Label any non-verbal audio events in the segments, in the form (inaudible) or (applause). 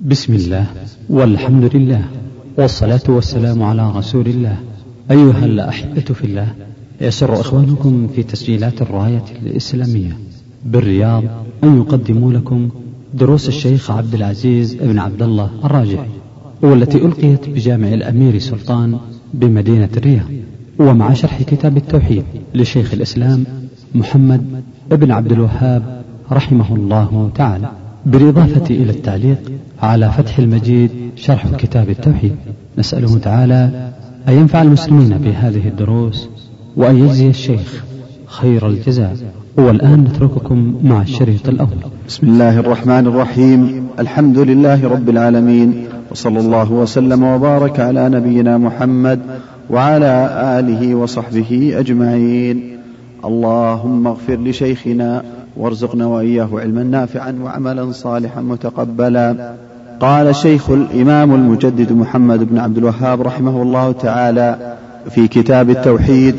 بسم الله والحمد لله والصلاة والسلام على رسول الله. أيها الأحبة في الله يسر إخوانكم في تسجيلات الراية الإسلامية. بالرياض أن يقدموا لكم دروس الشيخ عبد العزيز بن عبد الله الراجحي والتي ألقيت بجامع الأمير سلطان بمدينة الرياض. ومع شرح كتاب التوحيد لشيخ الإسلام محمد بن عبد الوهاب رحمه الله تعالى. بالإضافة إلى التعليق على فتح المجيد شرح كتاب التوحيد نسأله تعالى أن ينفع المسلمين بهذه الدروس وأن يجزي الشيخ خير الجزاء. والآن نترككم مع الشريط الأول. بسم الله الرحمن الرحيم. الحمد لله رب العالمين وصلى الله وسلم وبارك على نبينا محمد وعلى آله وصحبه أجمعين. اللهم اغفر لشيخنا وارزقنا وإياه علما نافعا وعملا صالحا متقبلا. قال الشيخ الإمام المجدد محمد بن عبد الوهاب رحمه الله تعالى في كتاب التوحيد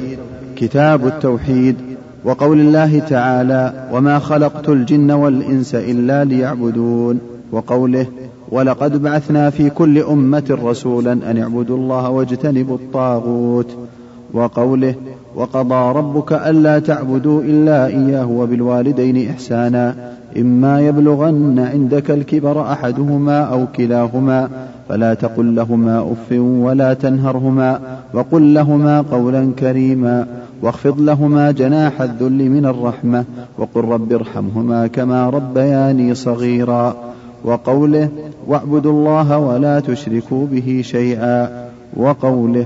كتاب التوحيد وقول الله تعالى وما خلقت الجن والإنس إلا ليعبدون وقوله ولقد بعثنا في كل أمة رسولا أن اعبدوا الله واجتنبوا الطاغوت وقوله وقضى ربك ألا تعبدوا إلا إياه وبالوالدين إحسانا إما يبلغن عندك الكبر أحدهما أو كلاهما فلا تقل لهما أف ولا تنهرهما وقل لهما قولا كريما واخفض لهما جناح الذل من الرحمة وقل رب ارحمهما كما ربياني صغيرا. وقوله واعبدوا الله ولا تشركوا به شيئا وقوله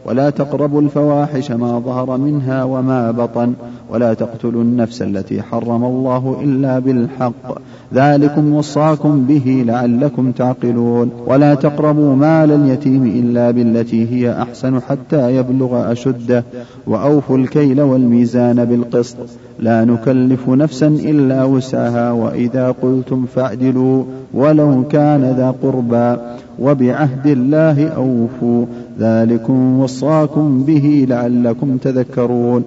ولا تقربوا الفواحش ما ظهر منها وما بطن ولا تقتلوا النفس التي حرم الله إلا بالحق. ذلكم وصاكم به لعلكم تعقلون. ولا تقربوا مال اليتيم إلا بالتي هي أحسن حتى يبلغ أشده. وأوفوا الكيل والميزان بالقسط. لا نكلف نفسا إلا وسعها. وإذا قلتم فاعدلوا ولو كان ذا قربى. وبعهد الله أوفوا. ذلكم وصاكم به لعلكم تذكرون.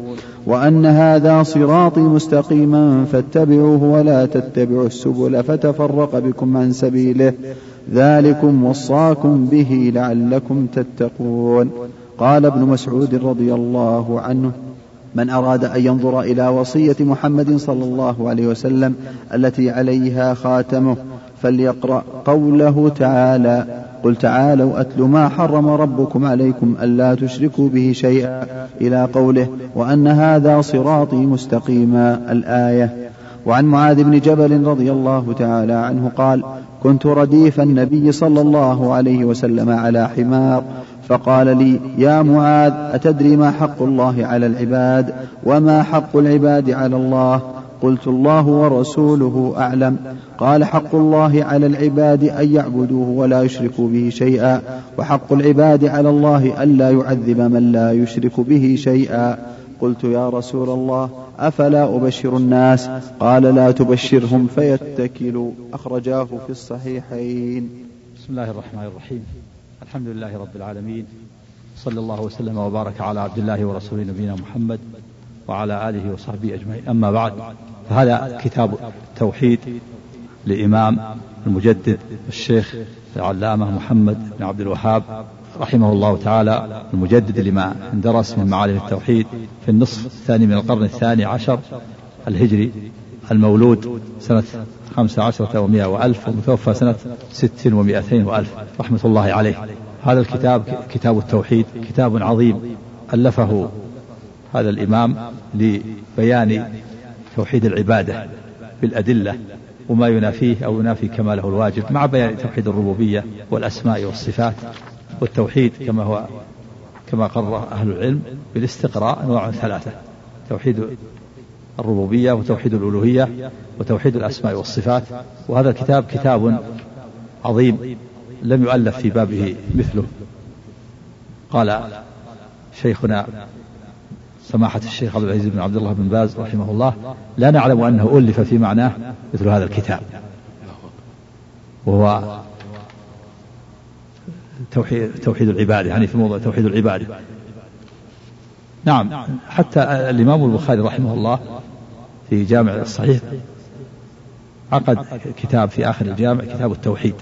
وأن هذا صراطي مستقيما فاتبعوه ولا تتبعوا السبل فتفرق بكم عن سبيله. ذلكم وصاكم به لعلكم تتقون. قال ابن مسعود رضي الله عنه من أراد أن ينظر إلى وصية محمد صلى الله عليه وسلم التي عليها خاتمه فليقرأ قوله تعالى قل تعالوا أتل ما حرم ربكم عليكم ألا تشركوا به شيئا إلى قوله وأن هذا صراطي مستقيما الآية. وعن معاذ بن جبل رضي الله تعالى عنه قال كنت رديف النبي صلى الله عليه وسلم على حمار فقال لي يا معاذ أتدري ما حق الله على العباد وما حق العباد على الله؟ قلت الله ورسوله أعلم. قال حق الله على العباد أن يعبدوه ولا يشركوا به شيئا وحق العباد على الله ألا يعذب من لا يشرك به شيئا. قلت يا رسول الله أفلا أبشر الناس؟ قال لا تبشرهم فيتكلوا أخرجاه في الصحيحين. بسم الله الرحمن الرحيم. الحمد لله رب العالمين. صلى الله وسلم وبارك على عبد الله ورسوله نبينا محمد وعلى آله وصحبه أجمعين. أما بعد فهذا كتاب التوحيد لإمام المجدد الشيخ العلامة محمد بن عبد الوهاب رحمه الله تعالى المجدد لما درس من معالم التوحيد في النصف الثاني من القرن الثاني عشر الهجري المولود سنة خمسة عشرة ومائة وألف ومتوفى سنة ست ومائتين وألف رحمة الله عليه. هذا الكتاب كتاب التوحيد كتاب عظيم ألفه هذا الإمام لبيان توحيد العبادة بالأدلة وما ينافيه أو ينافي كماله الواجب مع بيان توحيد الربوبية والأسماء والصفات والتوحيد كما هو كما قرر أهل العلم بالاستقراء أنواع ثلاثة توحيد الربوبية وتوحيد الألوهية وتوحيد الأسماء والصفات. وهذا الكتاب كتاب عظيم لم يؤلف في بابه مثله. قال شيخنا سماحة الشيخ عبد العزيز بن عبد الله بن باز رحمه الله لا نعلم أنه ألف في معناه مثل هذا الكتاب. وهو توحيد توحيد العبادة يعني في موضوع توحيد العبادة. نعم حتى الإمام البخاري رحمه الله في جامع الصحيح عقد كتاب في آخر الجامع كتاب التوحيد.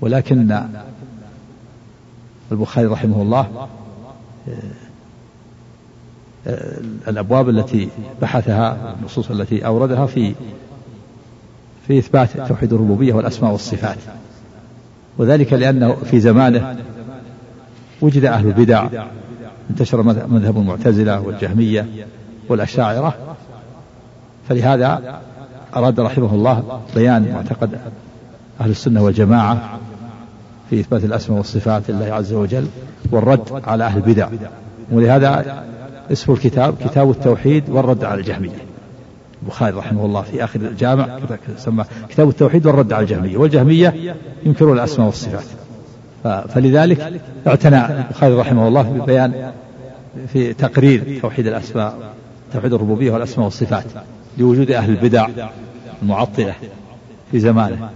ولكن البخاري رحمه الله الأبواب التي بحثها النصوص التي أوردها في في إثبات توحيد الربوبية والأسماء والصفات. وذلك لأنه في زمانه وجد أهل البدع انتشر مذهب المعتزلة والجهمية والأشاعرة. فلهذا أراد رحمه الله بيان معتقد أهل السنة والجماعة في إثبات الأسماء والصفات لله عز وجل والرد على أهل البدع. ولهذا اسم الكتاب كتاب التوحيد والرد على الجهمية. البخاري رحمه الله في آخر الجامع سمى كتاب التوحيد والرد على الجهمية. والجهمية ينكرون الأسماء والصفات. فلذلك اعتنى البخاري رحمه الله ببيان في تقرير توحيد الأسماء توحيد الربوبية والأسماء والصفات لوجود أهل البدع المعطلة في زمانه.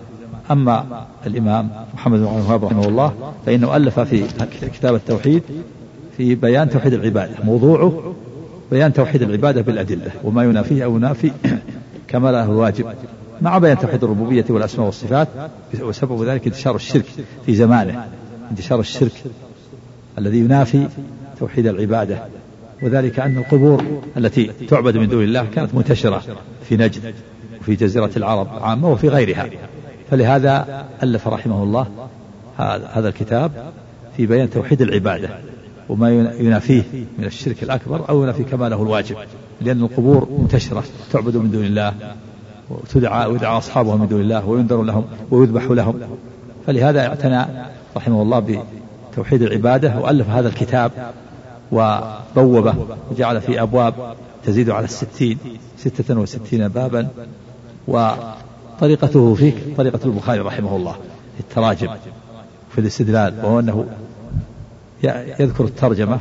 أما الإمام محمد بن الوهاب رحمه الله فإنه ألف في كتاب التوحيد في بيان توحيد العبادة. موضوعه بيان توحيد العبادة بالأدلة وما ينافيه أو ينافي (clears throat) كماله الواجب مع بيان توحيد الربوبية والأسماء والصفات وسبب ذلك انتشار الشرك في زمانه. انتشار الشرك الذي ينافي توحيد العبادة. وذلك أن القبور التي تعبد من دون الله كانت منتشرة في نجد وفي جزيرة العرب عامة وفي غيرها. فلهذا ألف رحمه الله هذا الكتاب في بيان توحيد العبادة. وما ينافيه من الشرك الأكبر أو ينافي كماله الواجب لأن القبور منتشرة تعبد من دون الله وتدعى ويدعى أصحابها من دون الله وينذر لهم ويذبح لهم. فلهذا اعتنى رحمه الله بتوحيد العبادة وألف هذا الكتاب وبوبه وجعل في أبواب تزيد على الستين ستة وستين بابا. وطريقته فيه طريقة البخاري رحمه الله في التراجم في الاستدلال وهو أنه يذكر الترجمة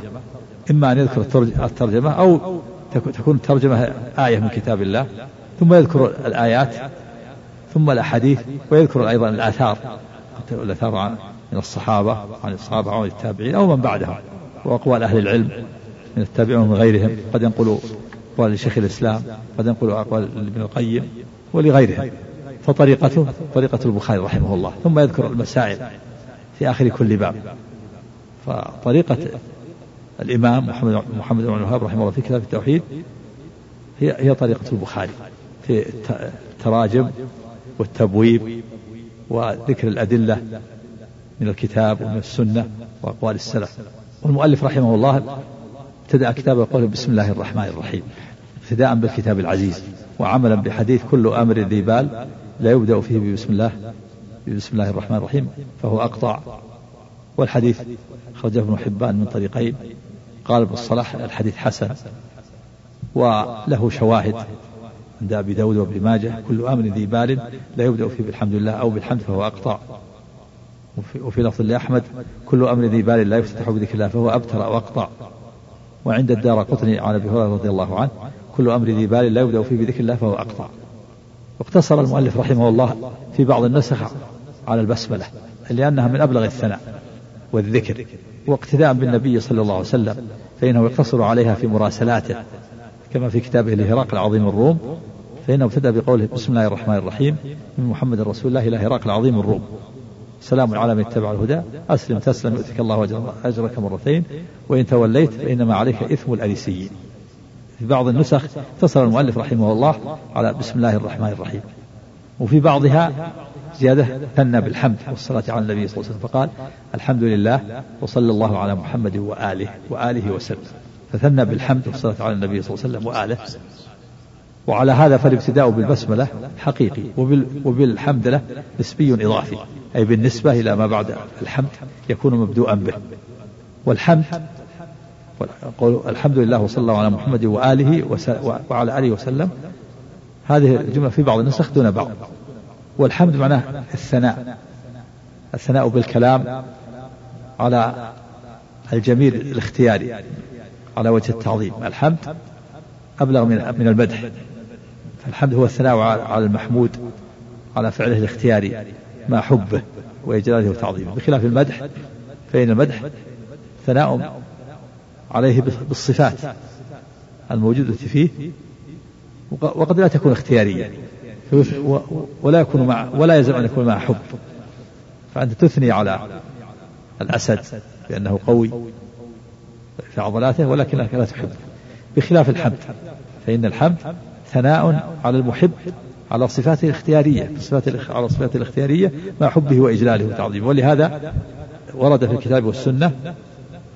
إما أن يذكر الترجمة أو تكون الترجمة آية من كتاب الله ثم يذكر الآيات ثم الأحاديث ويذكر أيضا الآثار الآثار عن من الصحابة عن الصحابة وعن التابعين أو من بعدهم وأقوال أهل العلم من التابعين ومن غيرهم قد ينقل أقوال لشيخ الإسلام قد ينقل أقوال ابن القيم ولغيرهم. فطريقته طريقة البخاري رحمه الله. ثم يذكر المسائل في آخر كل باب. فطريقة الإمام محمد محمد بن الوهاب رحمه الله في كتاب التوحيد هي هي طريقة البخاري في التراجم والتبويب وذكر الأدلة من الكتاب ومن السنة وأقوال السلف. والمؤلف رحمه الله ابتدأ كتابه يقول بسم الله الرحمن الرحيم ابتداء بالكتاب العزيز وعملا بحديث كل أمر ذي بال لا يبدأ فيه بسم الله بسم الله الرحمن الرحيم فهو أقطع. والحديث خرجه ابن حبان من طريقين. قال ابن الصلاح الحديث حسن وله شواهد عند أبي داود وابن ماجه. كل أمر ذي بال لا يبدأ فيه بالحمد لله أو بالحمد فهو أقطع. وفي, وفي لفظ لأحمد كل أمر ذي بال لا يفتتح بذكر الله فهو أبتر وأقطع وعند الدار قطني عن أبي هريرة رضي الله عنه كل أمر ذي بال لا يبدأ فيه بذكر الله فهو أقطع. واقتصر المؤلف رحمه الله في بعض النسخ على البسملة لأنها من أبلغ الثناء والذكر. واقتداء بالنبي صلى الله عليه وسلم فإنه يقتصر عليها في مراسلاته كما في كتابه لهرقل عظيم الروم فإنه ابتدأ بقوله بسم الله الرحمن الرحيم من محمد رسول الله إلى هرقل عظيم الروم. سلام على من اتبع الهدى أسلم تسلم يؤتك الله أجرك مرتين وإن توليت فإنما عليك إثم الأريسيين في بعض النسخ اتصل المؤلف رحمه الله على بسم الله الرحمن الرحيم. وفي بعضها زيادة ثنى بالحمد والصلاة على النبي صلى الله عليه وسلم. فقال الحمد لله وصلى الله على محمد وآله وآله وسلم. فثنى بالحمد والصلاة على النبي صلى الله عليه وسلم وآله. وعلى هذا فالابتداء بالبسملة حقيقي وبالحمد له نسبي إضافي أي بالنسبة إلى ما بعد الحمد يكون مبدوءا به. والحمد الحمد لله وصلى الله على محمد وآله وعلى آله وسلم هذه الجملة في بعض النسخ دون بعض. والحمد معناه الثناء. الثناء بالكلام على الجميل الاختياري على وجه التعظيم. الحمد أبلغ من من المدح فالحمد هو الثناء على المحمود على فعله الاختياري مع حبه وإجلاله وتعظيمه. بخلاف المدح فإن المدح ثناء عليه بالصفات الموجودة فيه وقد لا تكون اختيارية. ولا يكون مع ولا يلزم أن يكون مع حب. فأنت تثني على الأسد بأنه قوي في عضلاته ولكنك لا تحب. بخلاف الحمد فإن الحمد ثناء على المحب على صفاته الاختيارية صفات على صفاته الاختيارية مع حبه وإجلاله وتعظيمه. ولهذا ورد في الكتاب والسنة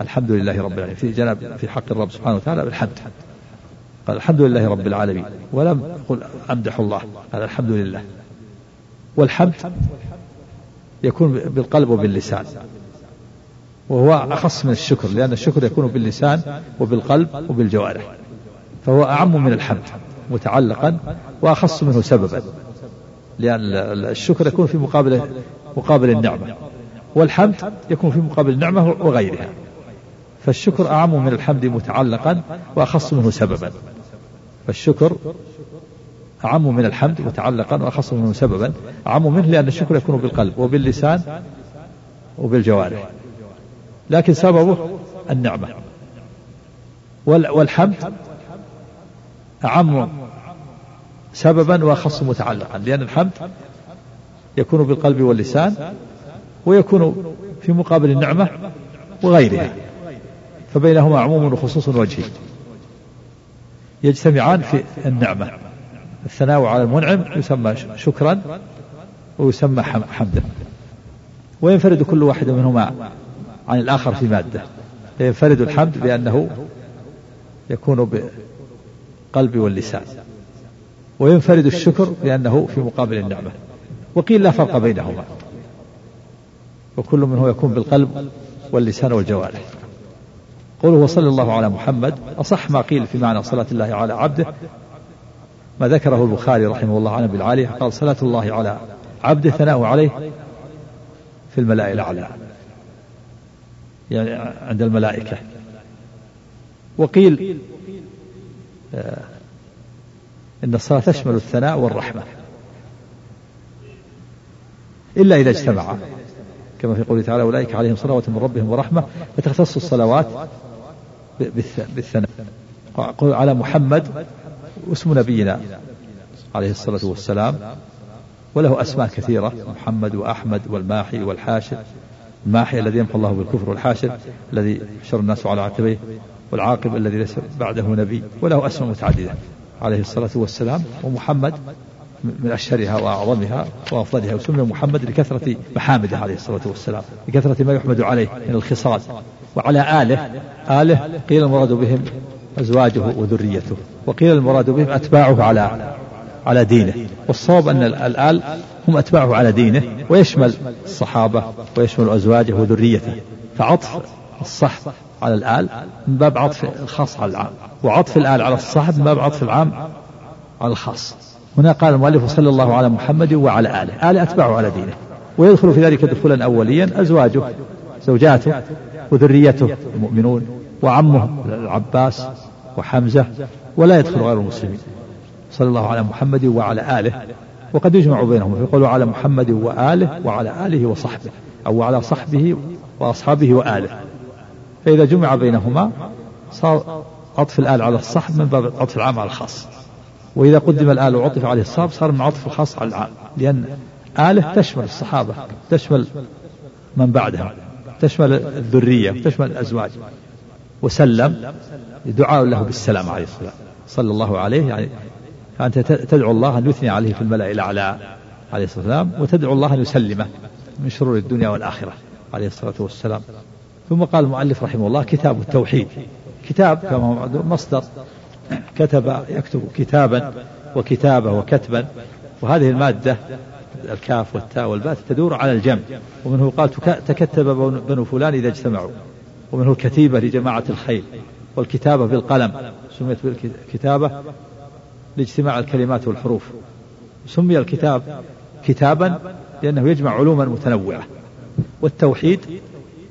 الحمد لله رب العالمين. في جناب في حق الرب سبحانه وتعالى بالحمد. قال الحمد لله رب العالمين. ولم يقل أمدح الله. قال الحمد لله. والحمد يكون بالقلب وباللسان. وهو أخص من الشكر لأن الشكر يكون باللسان وبالقلب وبالجوارح. فهو أعم من الحمد متعلقا وأخص منه سببا. لأن الشكر يكون في مقابل مقابل النعمة. والحمد يكون في مقابل النعمة وغيرها. فالشكر أعم من الحمد متعلقا وأخص منه سببا. فالشكر أعم من الحمد متعلقا وأخص منه سببا أعم منه لأن الشكر يكون بالقلب وباللسان وبالجوارح. لكن سببه النعمة. والحمد أعم سببا وأخص متعلقا لأن الحمد يكون بالقلب واللسان ويكون في مقابل النعمة وغيرها. فبينهما عموم وخصوص وجهي. يجتمعان في النعمة. الثناء على المنعم يسمى شكرا ويسمى حمدا. وينفرد كل واحد منهما عن الآخر في مادة. ينفرد الحمد بأنه يكون بالقلب واللسان. وينفرد الشكر بأنه في مقابل النعمة. وقيل لا فرق بينهما. وكل منه يكون بالقلب واللسان والجوارح. قوله صلى الله على محمد أصح ما قيل في معنى صلاة الله على عبده ما ذكره البخاري رحمه الله عنه بالعالية قال صلاة الله على عبده ثناء عليه في الملائكة الأعلى يعني عند الملائكة. وقيل آه، إن الصلاة تشمل الثناء والرحمة إلا إذا اجتمعا كما في قوله تعالى أولئك عليهم صلوات من ربهم ورحمة فتختص الصلوات بالثناء. على محمد اسم نبينا عليه الصلاة والسلام. وله أسماء كثيرة محمد وأحمد والماحي والحاشر الماحي الذي يمحو الله بالكفر والحاشر الذي يحشر الناس على عتبيه والعاقب الذي ليس بعده نبي. وله أسماء متعددة عليه الصلاة والسلام. ومحمد من أشهرها وأعظمها وأفضلها. وسمي محمد لكثرة محامده عليه الصلاة والسلام لكثرة ما يحمد عليه من الخصال. وعلى آله. آله قيل المراد بهم أزواجه وذريته وقيل المراد بهم أتباعه على على دينه. والصواب أن الآل هم أتباعه على دينه ويشمل الصحابة ويشمل أزواجه وذريته. فعطف الصح على الآل من باب عطف الخاص على العام. وعطف الآل على الصحب من باب عطف العام على الخاص. هنا قال المؤلف صلى الله على محمد وعلى آله. آل أتباعه على دينه. ويدخل في ذلك دخولا أوليا أزواجه زوجاته وذريته. المؤمنون وعمه العباس وحمزة ولا يدخل غير المسلمين. صلى الله على محمد وعلى آله. وقد يجمع بينهم. فيقول على محمد وآله وعلى آله وصحبه. أو على صحبه وأصحابه وآله. فإذا جمع بينهما صار عطف الآل على الصحب من باب عطف العام على الخاص. وإذا قدم الآل وعطف عليه الصحب صار من عطف الخاص على العام. لأن آله تشمل الصحابة تشمل من بعدهم. تشمل الذرية وتشمل الأزواج. وسلم دعاء له بالسلام عليه الصلاة صلى الله عليه يعني فأنت تدعو الله أن يثني عليه في الملأ الأعلى عليه الصلاة والسلام وتدعو الله أن يسلمه من شرور الدنيا والآخرة عليه الصلاة والسلام. ثم قال المؤلف رحمه الله كتاب التوحيد. كتاب كما هو مصدر. كتب يكتب كتابا وكتابة وكتبا. وهذه المادة الكاف والتاء والباء تدور على الجمع ومنه قال تكتب بنو فلان إذا اجتمعوا ومنه الكتيبة لجماعة الخيل والكتابة بالقلم سميت بالكتابة لاجتماع الكلمات والحروف. سمي الكتاب كتابا لأنه يجمع علوما متنوعة. والتوحيد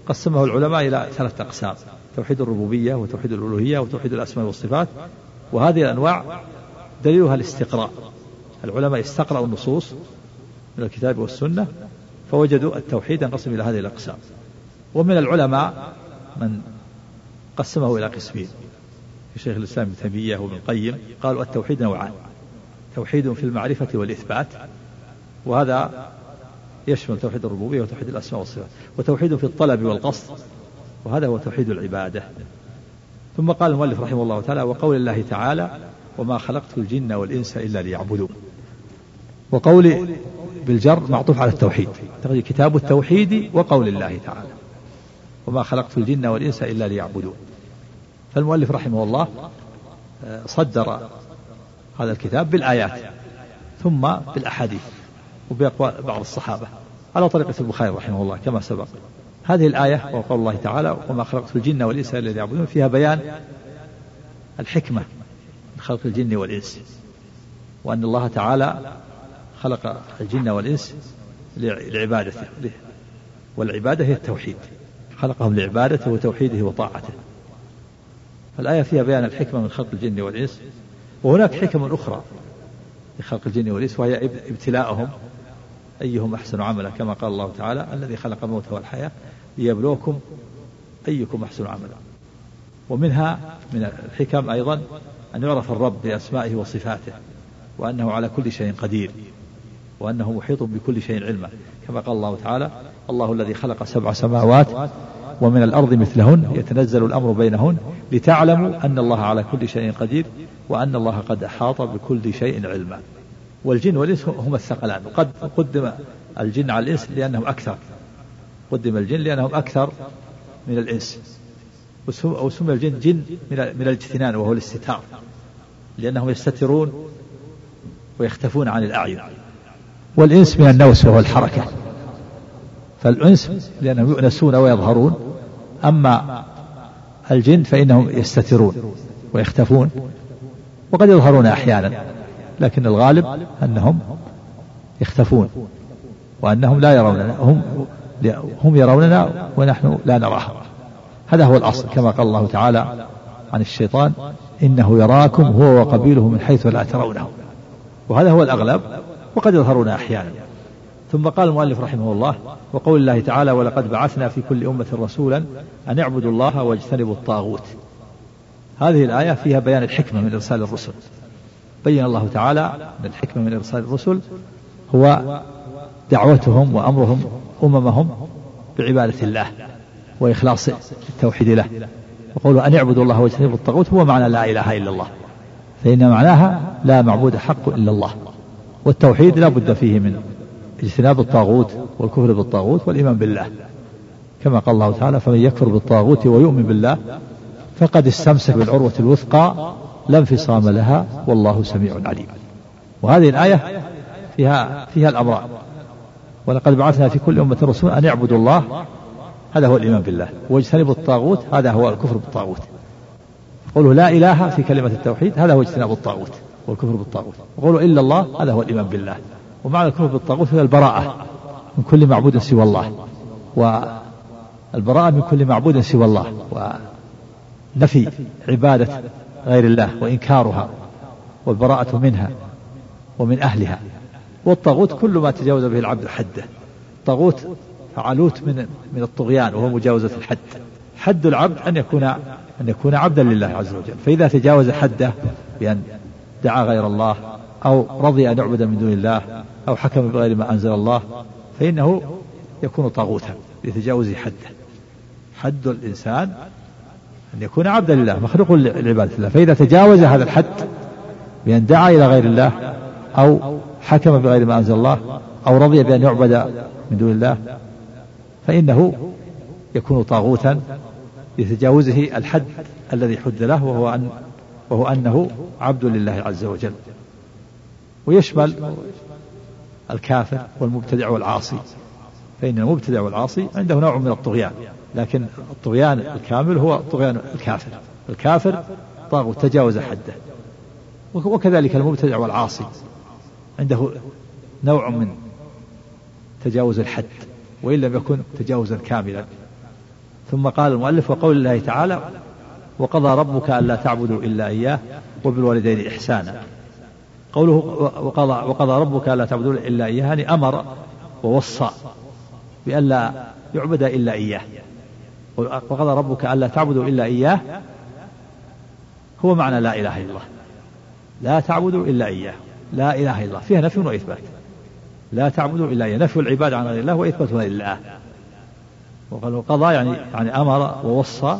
قسمه العلماء إلى ثلاثة أقسام توحيد الربوبية وتوحيد الألوهية وتوحيد الأسماء والصفات. وهذه الأنواع دليلها الاستقراء. العلماء استقرأوا النصوص من الكتاب والسنة فوجدوا التوحيد ينقسم إلى هذه الأقسام. ومن العلماء من قسمه إلى قسمين. شيخ الإسلام ابن تيمية وابن القيم قالوا التوحيد نوعان. توحيد في المعرفة والإثبات وهذا يشمل توحيد الربوبية وتوحيد الأسماء والصفات. وتوحيد في الطلب والقصد وهذا هو توحيد العبادة. ثم قال المؤلف رحمه الله تعالى وقول الله تعالى وما خلقت الجن والإنس إلا ليعبدون وقول بالجر معطوف على التوحيد. كتاب التوحيد وقول الله تعالى. وما خلقت الجن والإنس إلا ليعبدون. فالمؤلف رحمه الله آه، صدر هذا الكتاب بالآيات ثم بالأحاديث وبأقوال بعض الصحابة. على طريقة البخاري رحمه الله كما سبق. هذه الآية وقول الله تعالى وما خلقت الجن والإنس إلا ليعبدون فيها بيان الحكمة من خلق الجن والإنس وأن الله تعالى خلق الجن والإنس لعبادته والعبادة هي التوحيد. خلقهم لعبادته وتوحيده وطاعته. فالآية فيها بيان الحكمة من خلق الجن والإنس وهناك حكم أخرى لخلق الجن والإنس وهي ابتلاءهم أيهم أحسن عملا؟ كما قال الله تعالى الذي خلق الموت والحياة ليبلوكم أيكم أحسن عملا. ومنها من الحكم أيضا أن يعرف الرب بأسمائه وصفاته وأنه على كل شيء قدير. وأنه محيط بكل شيء علما. كما قال الله تعالى الله الذي خلق سبع سماوات ومن الأرض مثلهن يتنزل الأمر بينهن لتعلموا أن الله على كل شيء قدير وأن الله قد أحاط بكل شيء علما. والجن والإنس هم الثقلان. وقد قدم الجن على الإنس لأنهم أكثر. قدم الجن لأنهم أكثر من الإنس. وسمي الجن جن من الاجتنان وهو الاستتار. لأنهم يستترون ويختفون عن الأعين. والإنس من النوس وهو الحركة. فالأنس لأنهم يؤنسون ويظهرون أما الجن فإنهم يستترون ويختفون وقد يظهرون أحيانا لكن الغالب أنهم يختفون وأنهم لا يروننا هم هم يروننا ونحن لا نراهم. هذا هو الأصل كما قال الله تعالى عن الشيطان إنه يراكم هو وقبيله من حيث لا ترونه. وهذا هو الأغلب وقد يظهرون أحيانا. ثم قال المؤلف رحمه الله وقول الله تعالى ولقد بعثنا في كل أمة رسولا أن اعبدوا الله واجتنبوا الطاغوت. هذه الآية فيها بيان الحكمة من إرسال الرسل. بين الله تعالى أن الحكمة من إرسال الرسل هو دعوتهم وأمرهم أممهم بعبادة الله وإخلاص التوحيد له. وقولوا أن اعبدوا الله واجتنبوا الطاغوت هو معنى لا إله إلا الله. فإن معناها لا معبود حق إلا الله. والتوحيد لا بد فيه من اجتناب الطاغوت والكفر بالطاغوت والإيمان بالله. كما قال الله تعالى فمن يكفر بالطاغوت ويؤمن بالله فقد استمسك بالعروة الوثقى لا انفصام لها والله سميع عليم. وهذه الآية فيها فيها الأمران ولقد بعثنا في كل أمة رسول أن يعبدوا الله هذا هو الإيمان بالله. واجتنبوا الطاغوت هذا هو الكفر بالطاغوت. قولوا لا إله في كلمة التوحيد هذا هو اجتناب الطاغوت. والكفر بالطاغوت. وقولوا إلا الله هذا هو الإيمان بالله. ومعنى الكفر بالطاغوت هي البراءة من كل معبود سوى الله. والبراءة من كل معبود سوى الله. ونفي عبادة غير الله وإنكارها والبراءة منها ومن أهلها. والطاغوت كل ما تجاوز به العبد حده طاغوت فعلوت من من الطغيان وهو مجاوزة الحد. حد العبد أن يكون أن يكون عبدا لله عز وجل. فإذا تجاوز حده بأن دعا غير الله أو رضي أن يعبد من دون الله أو حكم بغير ما أنزل الله فإنه يكون طاغوتا لتجاوز حده. حد الإنسان أن يكون عبدا لله مخلوق لعبادة الله. فإذا تجاوز هذا الحد بأن دعا إلى غير الله أو حكم بغير ما أنزل الله أو رضي بأن يعبد من دون الله فإنه يكون طاغوتا لتجاوزه الحد الذي حد له وهو أن وهو أنه عبد لله عز وجل. ويشمل الكافر والمبتدع والعاصي. فإن المبتدع والعاصي عنده نوع من الطغيان. لكن الطغيان الكامل هو طغيان الكافر. الكافر طاغوت تجاوز حده. وكذلك المبتدع والعاصي عنده نوع من تجاوز الحد وإن لم يكن تجاوزا كاملا. ثم قال المؤلف وقول الله تعالى وقضى ربك ألا تعبدوا إلا إياه وبالوالدين إحسانا. قوله وقضى, وقضى ربك ألا تعبدوا إلا إياه يعني أمر ووصى بألا يعبد إلا إياه. وقضى ربك ألا تعبدوا إلا إياه هو معنى لا إله إلا الله. لا تعبدوا إلا إياه. لا إله إلا الله. فيها نفي وإثبات. لا تعبدوا إلا إياه. نفي العبادة عن غير الله وإثبات غير الله وقال قضى يعني يعني أمر ووصى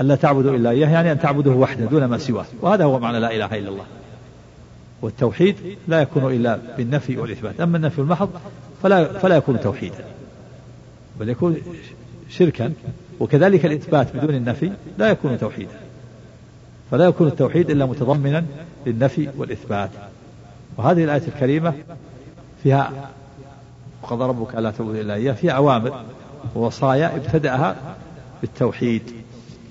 ألا تعبدوا إلا إياه يعني أن تعبدوه وحده دون ما سواه. وهذا هو معنى لا إله إلا الله. والتوحيد لا يكون إلا بالنفي والإثبات. أما النفي المحض فلا, فلا يكون توحيدا بل يكون شركا. وكذلك الإثبات بدون النفي لا يكون توحيدا. فلا يكون التوحيد إلا متضمنا للنفي والإثبات. وهذه الآية الكريمة فيها وقضى ربك ألا تعبدوا إلا إياه فيها أوامر ووصايا ابتدأها بالتوحيد.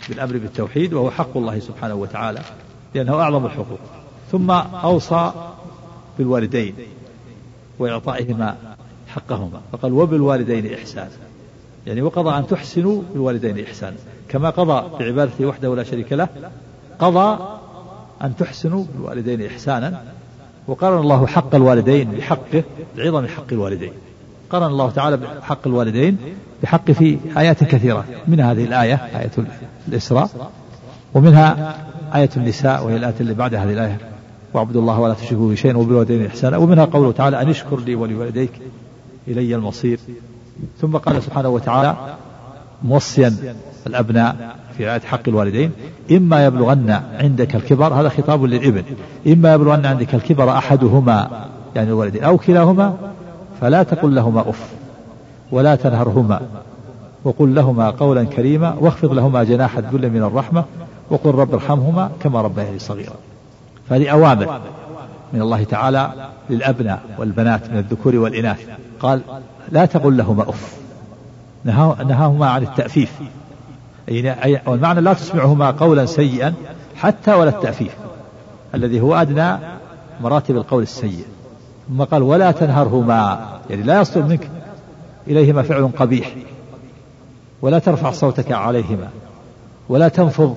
بالأمر بالتوحيد وهو حق الله سبحانه وتعالى لأنه أعظم الحقوق. ثم أوصى بالوالدين وإعطائهما حقهما فقال وبالوالدين إحسانا. يعني وقضى أن تحسنوا بالوالدين إحسانا. كما قضى بعبادته وحده لا شريك له قضى أن تحسنوا بالوالدين إحسانا. وقارن الله حق الوالدين بحقه بعظم حق الوالدين. قرن الله تعالى بحق الوالدين بحق في آيات كثيرة. من هذه الآية آية الإسراء ومنها آية النساء وهي الآية اللي بعد هذه الآية. واعبدوا الله ولا تشركوا به شيئا وبالوالدين إحسانا. ومنها قوله تعالى أن اشكر لي ولوالديك إلي المصير. ثم قال سبحانه وتعالى موصيا الأبناء في رعاية حق الوالدين إما يبلغن عندك الكبر هذا خطاب للإبن. إما يبلغن عندك الكبر أحدهما يعني الوالدين أو كلاهما فلا تقل لهما أف ولا تنهرهما وقل لهما قولا كريما واخفض لهما جناح الذل من الرحمة وقل رب ارحمهما كما ربياني صغيرا. فهذه أوامر من الله تعالى للأبناء والبنات من الذكور والإناث. قال لا تقل لهما أف. نهاهما عن التأفيف. أي والمعنى لا تسمعهما قولا سيئا حتى ولا التأفيف الذي هو أدنى مراتب القول السيء. ثم قال ولا تنهرهما. يعني لا يصدر منك إليهما فعل قبيح. ولا ترفع صوتك عليهما. ولا تنفض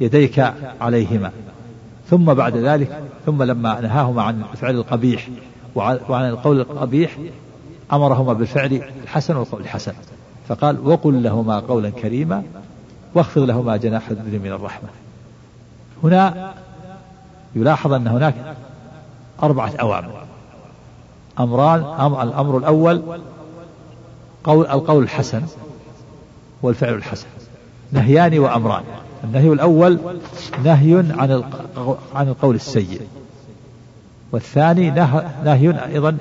يديك عليهما. ثم بعد ذلك ثم لما نهاهما عن الفعل القبيح وعن القول القبيح أمرهما بالفعل الحسن والقول الحسن. فقال وقل لهما قولا كريما واخفض لهما جناح الذل من الرحمة. هنا يلاحظ أن هناك أربعة أوامر. أمران أمر الأمر الأول قول القول الحسن والفعل الحسن نهيان وأمران. النهي الأول نهي عن عن القول السيء والثاني نهي أيضا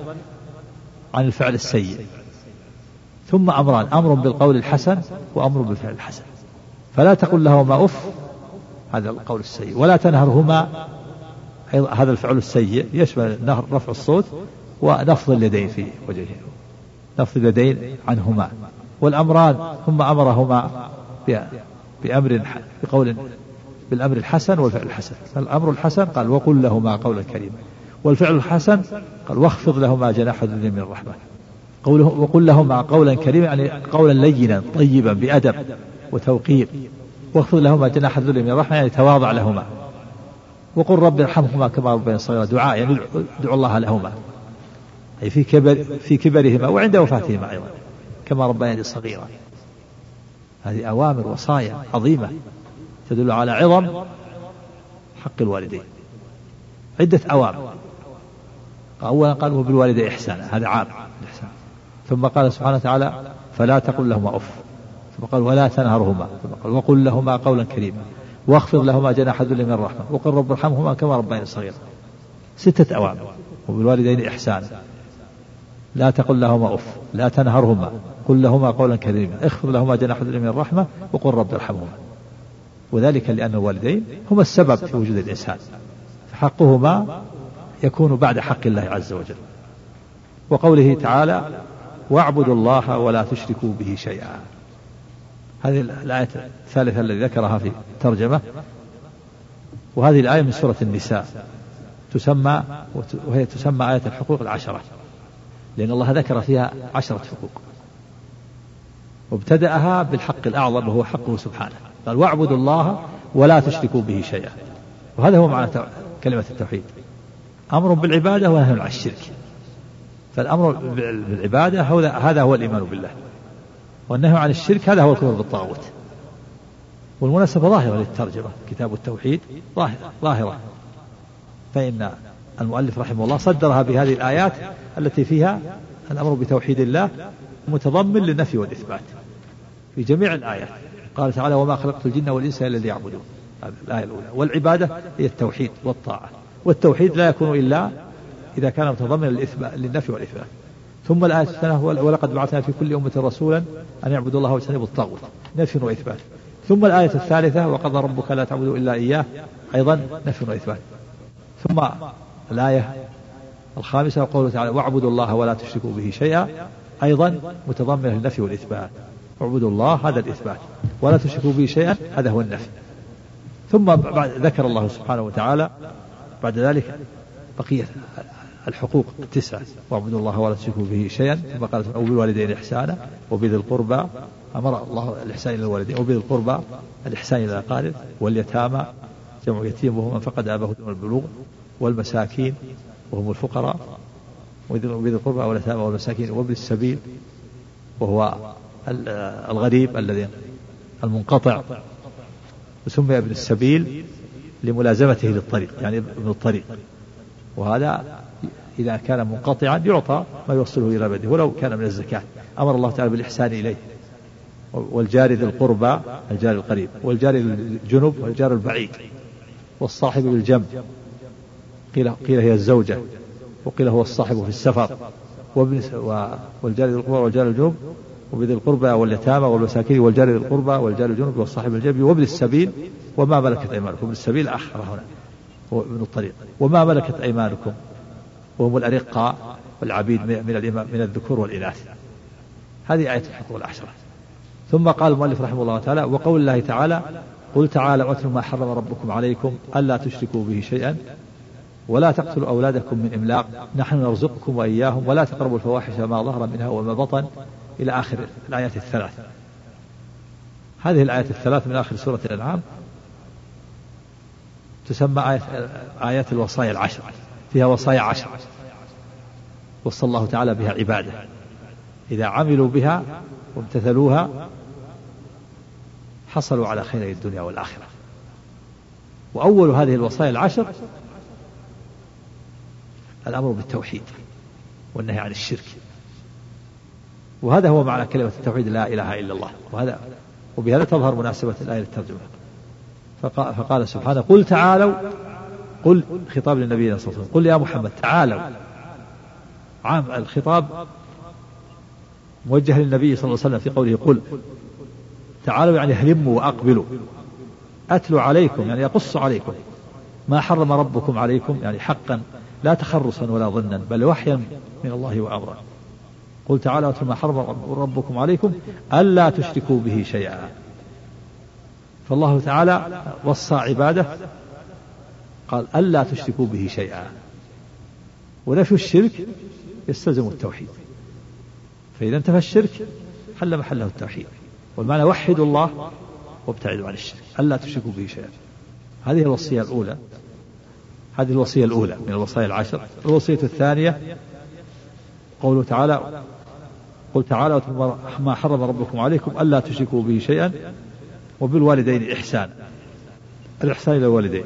عن الفعل السيء. ثم أمران أمر بالقول الحسن وأمر بالفعل الحسن. فلا تقل لهما أف هذا القول السيء. ولا تنهرهما هذا الفعل السيء. يشمل رفع الصوت ونفض اليدين في وجهه. نفض اليدين عنهما. والأمران ثم أمرهما بأمر بقول بالأمر الحسن والفعل الحسن. الأمر الحسن قال وقل لهما قولا كريما. والفعل الحسن قال واخفض لهما جناح الذل من الرحمة. قوله وقل لهما قولا كريما يعني قولا لينا طيبا بأدب وتوقير. واخفض لهما جناح الذل من الرحمة يعني تواضع لهما. وقل رب ارحمهما كما ربيان صغيرا. دعاء يعني ادعو الله لهما. أي في كبر في كبرهما وعند وفاتهما أيضا كما ربيان صغيرا. هذه أوامر وصايا عظيمة تدل على عظم حق الوالدين. عدة أوامر. أولا قال وبالوالدين إحسانا هذا عام الإحسان. ثم قال سبحانه وتعالى فلا تقل لهما أف. ثم قال ولا تنهرهما. ثم قال وقل لهما قولا كريما. واخفض لهما جناح الذل من الرحمة وقل رب ارحمهما كما ربياني صغيرا. ستة أوامر. وبالوالدين إحسانا لا تقل لهما أف لا تنهرهما قل لهما قولا كريما اخفض لهما جناح الذل من الرحمة وقل رب ارحمهما. وذلك لأن الوالدين هما السبب في وجود الإنسان فحقهما يكون بعد حق الله عز وجل. وقوله تعالى واعبدوا الله ولا تشركوا به شيئا. هذه الآية الثالثة التي ذكرها في الترجمة وهذه الآية من سورة النساء تسمى وهي تسمى آية الحقوق العشرة. لأن الله ذكر فيها عشرة حقوق. وابتدأها بالحق الأعظم وهو حقه سبحانه. قال واعبدوا الله ولا تشركوا به شيئا. وهذا هو معنى كلمة التوحيد. أمر بالعبادة ونهي عن الشرك. فالأمر بالعبادة هذا هو الإيمان بالله. والنهي عن الشرك هذا هو الكفر بالطاغوت. والمناسبة ظاهرة للترجمة كتاب التوحيد ظاهرة ظاهرة. فإن المؤلف رحمه الله صدرها بهذه الآيات التي فيها الأمر بتوحيد الله متضمن للنفي والإثبات في جميع الآيات. قال تعالى وما خلقت الجن والإنس إلا ليعبدون. الآية الأولى. والعبادة هي التوحيد والطاعة. والتوحيد لا يكون إلا إذا كان متضمنا للنفي والإثبات. ثم الآية الثانية ولقد بعثنا في كل أمة رسولا أن يعبدوا الله واجتنبوا الطاغوت. نفي وإثبات. ثم الآية الثالثة وقضى ربك لا تعبدوا إلا إياه. أيضا نفي وإثبات. ثم الآية الخامسة وقوله تعالى واعبدوا الله ولا تشركوا به شيئا. أيضا متضمنة للنفي والإثبات. اعبدوا الله هذا الإثبات. ولا تشركوا به شيئا هذا هو النفي. ثم بعد ذكر الله سبحانه وتعالى بعد ذلك بقية الحقوق التسعة واعبدوا الله ولا تشركوا به شيئا ثم قال وبالوالدين إحسانا وبذي القربى أمر الله الإحسان إلى الوالدين. وبذي القربى الإحسان إلى الأقارب واليتامى. جمع يتيم وهو من فقد أباه دون البلوغ. والمساكين وهم الفقراء وبذي القربى واليتامى والمساكين وابن السبيل وهو الغريب الذي المنقطع. وسمي ابن السبيل لملازمته للطريق يعني ابن الطريق. وهذا إذا كان منقطعا يعطى ما يوصله إلى بده ولو كان من الزكاة. أمر الله تعالى بالإحسان إليه. والجار ذي القربى الجار القريب والجار الجنب والجار البعيد. والصاحب بالجنب. قيل قيل هي الزوجة وقيل هو الصاحب في السفر. والجار ذي القربى والجار الجنب وبذي القربى واليتامى والمساكين والجار ذي القربى والجار الجنب والصاحب الجنب وابن السبيل وما ملكت أيمانكم. ابن السبيل اخر هنا هو ابن الطريق. وما ملكت أيمانكم. وهم الارقاء والعبيد من من الذكور والإناث. هذه آية الحقوق العشرة. ثم قال المؤلف رحمه الله تعالى وقول الله تعالى قل تعالى اتل ما حرم ربكم عليكم ألا تشركوا به شيئا ولا تقتلوا أولادكم من إملاق. نحن نرزقكم وإياهم ولا تقربوا الفواحش ما ظهر منها وما بطن إلى آخر الآيات الثلاث. هذه الآيات الثلاث من آخر سورة الأنعام تسمى آيات, آيات الوصايا العشر. فيها وصايا عشر. وصى الله تعالى بها عباده. إذا عملوا بها وامتثلوها حصلوا على خير الدنيا والآخرة. وأول هذه الوصايا العشر الأمر بالتوحيد والنهي عن الشرك. وهذا هو معنى كلمة التوحيد لا إله إلا الله. وهذا وبهذا تظهر مناسبة الآية للترجمة. فقال سبحانه قل تعالوا قل خطاب للنبي صلى الله عليه وسلم قل يا محمد تعالوا. عام الخطاب موجه للنبي صلى الله عليه وسلم في قوله قل تعالوا يعني هلموا وأقبلوا. أتلوا عليكم يعني يقص عليكم. ما حرم ربكم عليكم يعني حقا لا تخرصا ولا ظنا بل وحيا من الله وأمرا. قل تعالى ما حرم ربكم عليكم ألا تشركوا به شيئا. فالله تعالى وصى عباده قال ألا تشركوا به شيئا. ونفي الشرك يستلزم التوحيد. فإذا انتفى الشرك حل محله التوحيد. والمعنى وحدوا الله وابتعدوا عن الشرك. ألا تشركوا به شيئا. هذه الوصية الأولى. هذه الوصية الأولى من الوصايا العشر. الوصية الثانية قوله تعالى قل تعالى ما حرم ربكم عليكم ألا تشركوا به شيئا وبالوالدين إحسانا. الإحسان إلى الوالدين.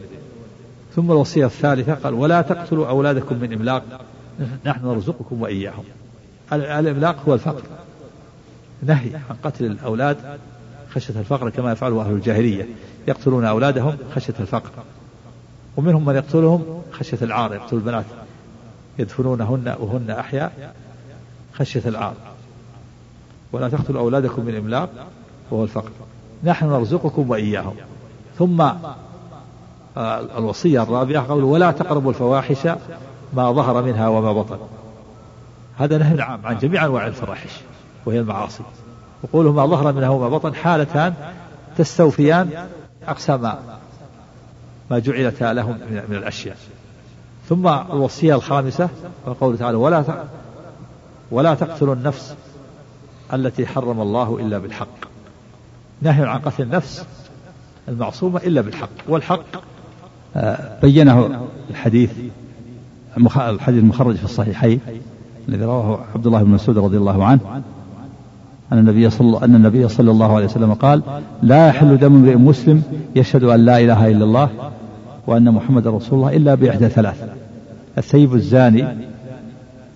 ثم الوصية الثالثة قال ولا تقتلوا أولادكم من إملاق. نحن نرزقكم وإياهم. الإملاق هو الفقر. نهي عن قتل الأولاد خشية الفقر كما يفعله أهل الجاهلية. يقتلون أولادهم خشية الفقر. ومنهم من يقتلهم خشية العار يقتل البنات يدفنونهن وهن أحياء خشية العار. ولا تقتلوا أولادكم من إملاق وهو الفقر. نحن نرزقكم وإياهم. ثم آه، الوصية الرابعة قول ولا تقربوا الفواحش ما ظهر منها وما بطن. هذا نهي عام عن جميع أنواع الفواحش وهي المعاصي. وقوله ما ظهر منها وما بطن حالتان تستوفيان أقسام ما جعلت لهم من الأشياء. ثم الوصية الخامسة وقوله تعالى ولا ولا تقتلوا النفس التي حرم الله إلا بالحق. نهي عن قتل النفس المعصومة إلا بالحق. والحق آه، بينه الحديث الحديث المخرج في الصحيحين الذي رواه عبد الله بن مسعود رضي الله عنه. أن النبي صلى أن النبي صلى الله عليه وسلم قال لا يحل دم امرئ مسلم يشهد أن لا إله إلا الله وأن محمد رسول الله إلا بإحدى ثلاث. الثيب الزاني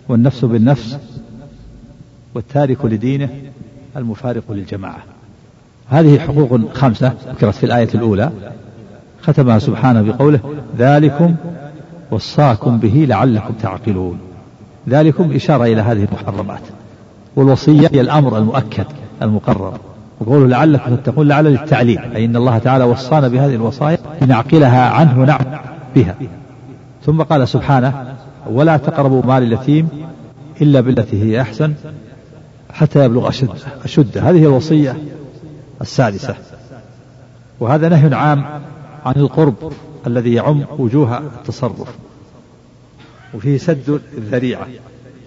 والنفس بالنفس والتارك لدينه المفارق للجماعة. هذه حقوق خمسة ذكرت في الآية الأولى. ختمها سبحانه بقوله ذلكم وصاكم به لعلكم تعقلون. ذلكم إشارة إلى هذه المحرمات. والوصية هي الأمر المؤكد المقرر. وقوله لعلكم تتقون لعل للتعليم أي أن الله تعالى وصانا بهذه الوصايا لنعقلها عنه ونعمل بها. ثم قال سبحانه ولا تقربوا مال اليتيم إلا بالتي هي أحسن حتى يبلغ أشد أشد هذه الوصية السادسة. وهذا نهي عام عن القرب الذي يعم وجوه التصرف وفيه سد الذريعة.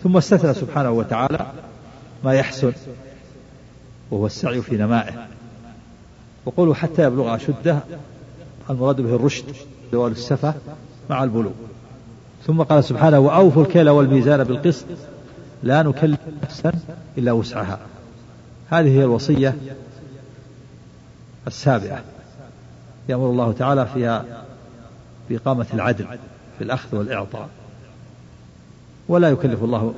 ثم استثنى سبحانه وتعالى ما يحسن وهو السعي في نمائه. وقولوا حتى يبلغ أشده المراد به الرشد زوال السفة مع البلوغ. ثم قال سبحانه وأوفوا الكيل والميزان بالقسط لا نكلف نفسا إلا وسعها. هذه هي الوصية السابعة. يأمر الله تعالى فيها بإقامة العدل في الأخذ والإعطاء. ولا يكلف الله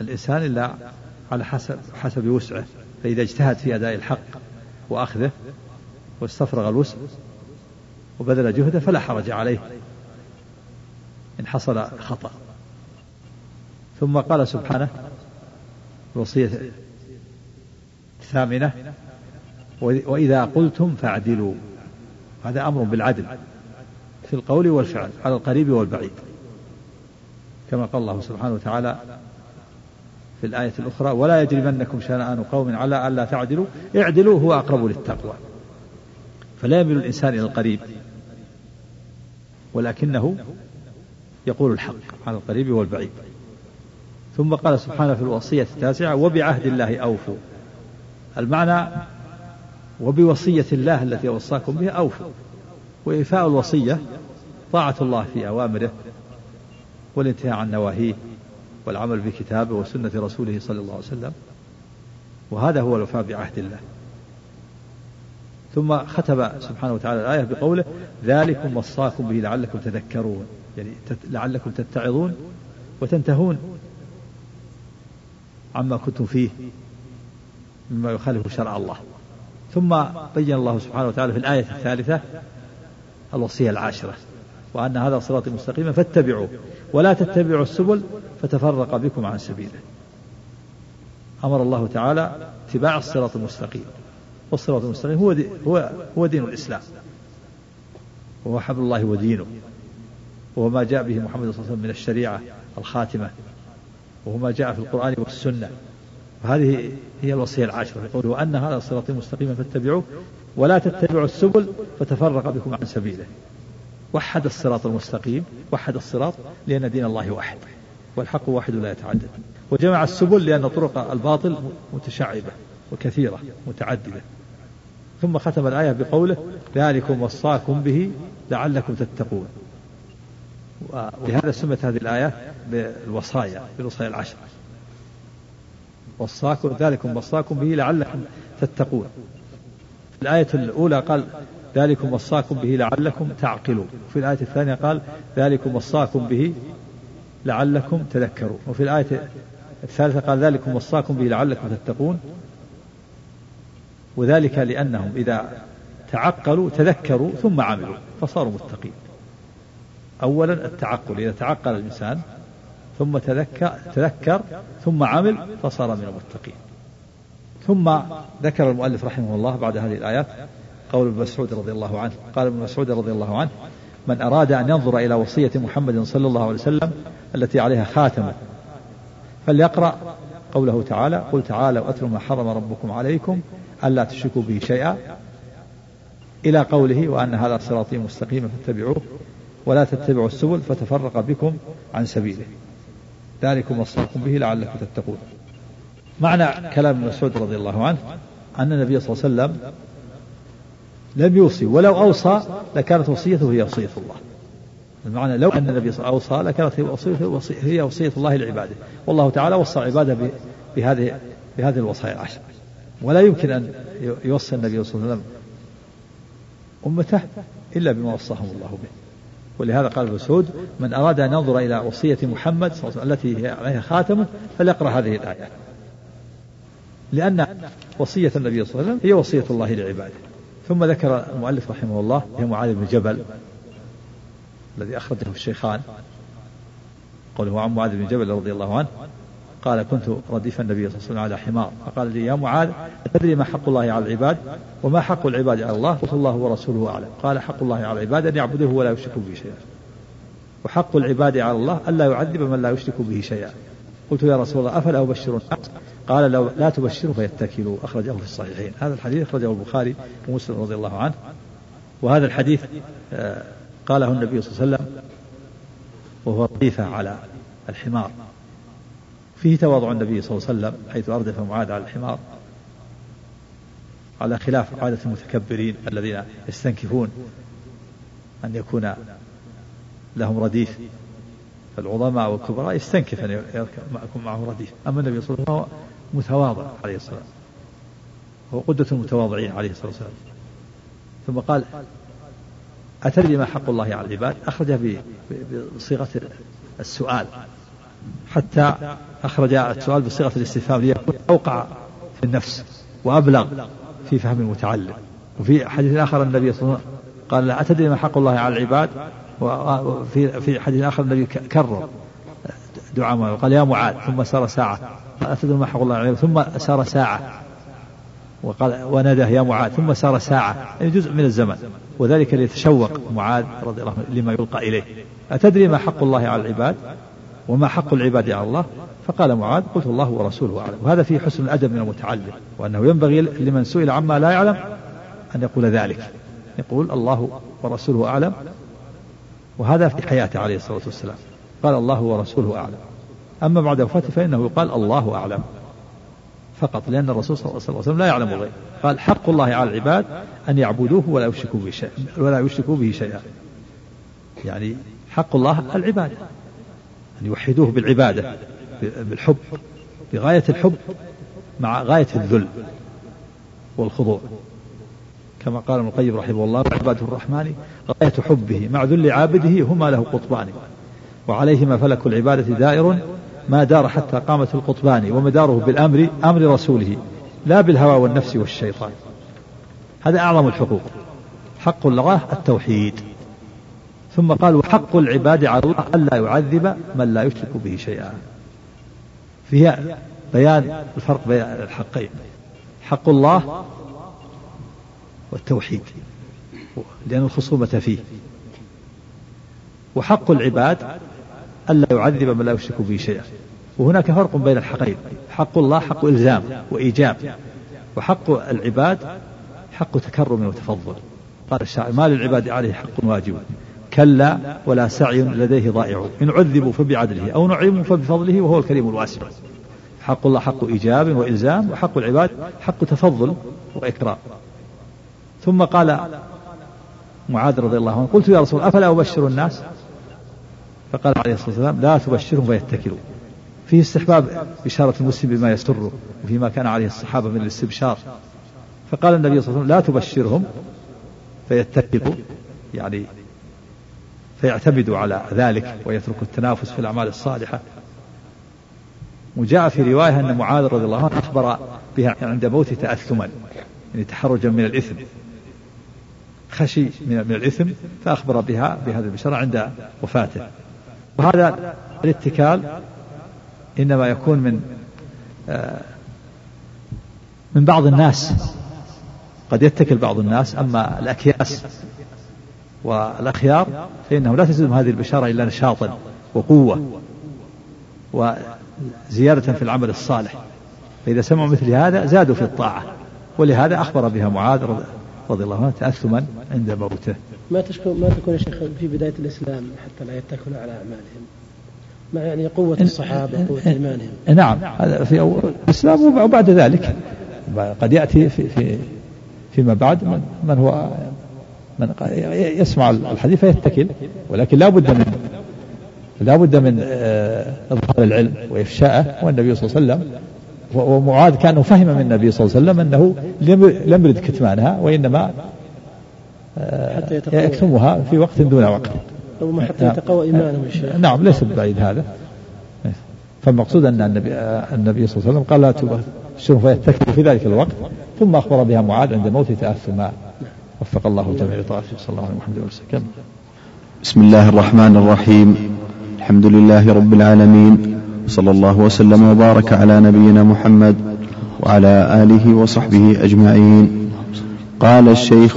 الإنسان إلا على حسب حسب وسعه فإذا اجتهد في أداء الحق وأخذه واستفرغ الوسع وبذل جهده فلا حرج عليه إن حصل خطأ. ثم قال سبحانه الوصية الثامنة وإذا قلتم فاعدلوا. هذا أمر بالعدل في القول والفعل على القريب والبعيد. كما قال الله سبحانه وتعالى في الآية الأخرى ولا يجرمنكم شنآن قوم على ألا تعدلوا اعدلوا هو أقرب للتقوى. فلا يميل الإنسان إلى القريب ولكنه يقول الحق على القريب والبعيد. ثم قال سبحانه في الوصية التاسعة وبعهد الله أوفوا. المعنى وبوصية الله التي وصاكم بها أوفوا. وإيفاء الوصية طاعة الله في أوامره والانتهاء عن نواهيه والعمل بكتابه وسنة رسوله صلى الله عليه وسلم. وهذا هو الوفاء بعهد الله. ثم ختم سبحانه وتعالى الآية بقوله ذلكم وصاكم به لعلكم تذكرون. يعني لعلكم تتعظون وتنتهون عما كنتم فيه مما يخالف شرع الله. ثم بين الله سبحانه وتعالى في الآية الثالثة الوصية العاشرة وأن هذا صراط مستقيما فاتبعوه. ولا تتبعوا السبل فتفرق بكم عن سبيله. أمر الله تعالى اتباع الصراط المستقيم. والصراط المستقيم هو دي هو هو دين الإسلام. وهو حبل الله ودينه. وهو ما جاء به محمد صلى الله عليه وسلم من الشريعة الخاتمة. وهو ما جاء في القرآن والسنة. وهذه هي الوصية العاشرة يقول وأن هذا صراطي مستقيما فاتبعوه ولا تتبعوا السبل فتفرق بكم عن سبيله. وحد الصراط المستقيم وحد الصراط لأن دين الله واحد والحق واحد لا يتعدد. وجمع السبل لأن طرق الباطل متشعبة وكثيرة متعددة. ثم ختم الآية بقوله ذلكم وصاكم به لعلكم تتقون. ولهذا سمت هذه الآية بالوصايا بالوصايا العشر. وصاكم ذلكم وصاكم به لعلكم تتقون. الآية الأولى قال ذلكم وصاكم به لعلكم تعقلون. في الآية الثانية قال ذلكم وصاكم به لعلكم تذكرون. وفي الآية الثالثة قال ذلكم وصاكم به لعلكم تتقون. وذلك لأنهم إذا تعقلوا تذكروا ثم عملوا فصاروا متقين. أولا التعقل إذا تعقل الإنسان ثم تذكر, تذكر ثم عمل فصار من المتقين. ثم ذكر المؤلف رحمه الله بعد هذه الآيات قول ابن مسعود رضي الله عنه. قال ابن مسعود رضي الله عنه من أراد أن ينظر إلى وصية محمد صلى الله عليه وسلم التي عليها خاتمة فليقرأ قوله تعالى قل تعالوا أتلوا ما حرم ربكم عليكم ألا تشركوا به شيئا إلى قوله وأن هذا صراطي مستقيما فاتبعوه ولا تتبعوا السبل فتفرق بكم عن سبيله. ذلكم وصاكم به لعلكم تتقون. معنى كلام مسعود رضي الله عنه أن النبي صلى الله عليه وسلم لم يوصي. ولو أوصى لكانت وصيته هي وصية الله. المعنى لو أن النبي أوصى لكانت هي وصية الله لعباده. والله تعالى وصى عباده بهذه بهذه الوصايا العشر. ولا يمكن أن يوصي النبي صلى الله عليه وسلم أمته إلا بما وصاهم الله به. ولهذا قال ابن مسعود من أراد أن ينظر إلى وصية محمد صلى الله عليه وسلم التي هي عليها خاتمه فليقرأ هذه الآية. لأن وصية النبي صلى الله عليه وسلم هي وصية الله لعباده. ثم ذكر المؤلف رحمه الله هي معاذ بن جبل الذي أخرجه الشيخان قوله عن معاذ بن جبل رضي الله عنه قال كنت رديف النبي صلى الله عليه وسلم على حمار. فقال لي يا معاذ أتدري ما حق الله على العباد وما حق العباد على الله؟ قلت الله ورسوله أعلم. قال حق الله على العباد أن يعبدوه ولا يشركوا به شيئا. وحق العباد على الله ألا يعذب من لا يشرك به شيئا. قلت يا رسول الله أفلا أبشر الناس قال لو لا تبشروا فيتكلوا أخرجه في الصحيحين. هذا الحديث أخرجه البخاري ومسلم رضي الله عنه. وهذا الحديث آه، قاله النبي صلى الله عليه وسلم وهو رديفة على الحمار. فيه تواضع النبي صلى الله عليه وسلم حيث أردف معاذ على الحمار على خلاف عادة المتكبرين الذين يستنكفون أن يكون لهم رديف. العظماء والكبراء يستنكف أن يكون معه رديف. أما النبي صلى الله عليه وسلم متواضع عليه الصلاة والسلام. هو قدة المتواضعين عليه الصلاة والسلام. ثم قال أتدري ما حق الله على العباد؟ أخرجه بصيغة السؤال. حتى أخرج السؤال بصيغة الاستفهام ليكون أوقع في النفس وأبلغ في فهم المتعلم. وفي حديث آخر النبي صلى الله عليه وسلم قال أتدري ما حق الله على العباد؟ وفي في حديث آخر النبي كرر دعاء قال يا معاذ. ثم سار ساعة. قال أتدري ما حق الله العباد ثم سار ساعة. وقال وناداه يا معاذ. ثم سار ساعة. يعني جزء من الزمن. وذلك ليتشوق معاذ رضي الله عنه لما يلقى إليه. أتدري ما حق الله على العباد؟ وما حق العباد على الله؟ فقال معاذ قلت الله ورسوله أعلم. وهذا فيه حسن الأدب من المتعلم. وأنه ينبغي لمن سئل عما لا يعلم أن يقول ذلك. يقول الله ورسوله أعلم. وهذا في حياته عليه الصلاة والسلام. قال الله ورسوله أعلم. أما بعد وفاته فإنه يقال الله أعلم. فقط لأن الرسول صلى الله عليه وسلم لا يعلم الغيب. قال حق الله على العباد أن يعبدوه ولا يشركوا به شيئا ولا يشركوا به شيئا. يعني حق الله العبادة أن يوحدوه بالعبادة بالحب بغاية الحب مع غاية الذل والخضوع. كما قال ابن القيم رحمه الله عباده الرحمن غاية حبه مع ذل عابده هما له قطبان وعليهما فلك العبادة دائر ما دار حتى قامت القطبان ومداره بالأمر أمر رسوله لا بالهوى والنفس والشيطان. هذا أعظم الحقوق. حق الله التوحيد. ثم قال وحق العباد على الله ألا يعذب من لا يشرك به شيئا. فيها بيان الفرق بين الحقين. حق الله والتوحيد لأن الخصومة فيه. وحق العباد ألا يعذب من لا يشرك به شيئا. وهناك فرق بين الحقين حق الله حق إلزام وإيجاب. وحق العباد حق تكرم وتفضل. قال الشاعر ما للعباد عليه حق واجب. كلا ولا سعي لديه ضائع. إن عذبوا فبعدله أو نعموا فبفضله وهو الكريم الواسع. حق الله حق إيجاب وإلزام وحق العباد حق تفضل وإكرام. ثم قال معاذ رضي الله عنه قلت يا رسول أفلا أبشر الناس؟ فقال عليه الصلاة والسلام لا تبشرهم فيتكلوا فيه استحباب بشارة المسلم بما يسره وفيما كان عليه الصحابة من الاستبشار. فقال النبي صلى الله عليه وسلم لا تبشرهم فيتكلوا. يعني فيعتمدوا على ذلك ويتركوا التنافس في الأعمال الصالحة. وجاء في رواية أن معاذ رضي الله عنه أخبر بها عند موته تأثما يعني تحرجا من الإثم. خشي من, الإثم فأخبر بها بهذه البشارة عند وفاته. وهذا الاتكال إنما يكون من آه، من بعض الناس. قد يتكل بعض الناس أما الأكياس والأخيار فإنه لا تزيدهم هذه البشارة إلا نشاطا وقوة وزيادة في العمل الصالح. فإذا سمعوا مثل هذا زادوا في الطاعة. ولهذا أخبر بها معاذ رضي الله عنه تأثما عند موته. ما تشكو ما تكون يا شيخ في بداية الإسلام حتى لا يتكلوا على أعمالهم. مع يعني قوة الصحابة قوة إيمانهم. نعم هذا في الإسلام وبعد ذلك. قد يأتي في, في فيما بعد من, من هو من يسمع الحديث فيتكل ولكن لا بد من لا بد من آه، إظهار العلم وإفشاءه والنبي صلى الله عليه وسلم. ومعاذ كانه فهم من النبي صلى الله عليه وسلم أنه لم يرد كتمانها وإنما آه، يكتمها في وقت دون وقت. ربما حتى يتقوى إيمانه الشيخ نعم ليس بعيد هذا. فالمقصود أن النبي, النبي صلى الله عليه وسلم قال لا تبشروا فيتكلوا في ذلك الوقت ثم أخبر بها معاذ عند موته تأثما وفق الله جميع طائفه صلى الله عليه وسلم. بسم الله الرحمن الرحيم. الحمد لله رب العالمين. صلى الله وسلم وبارك على نبينا محمد وعلى آله وصحبه أجمعين. قال الشيخ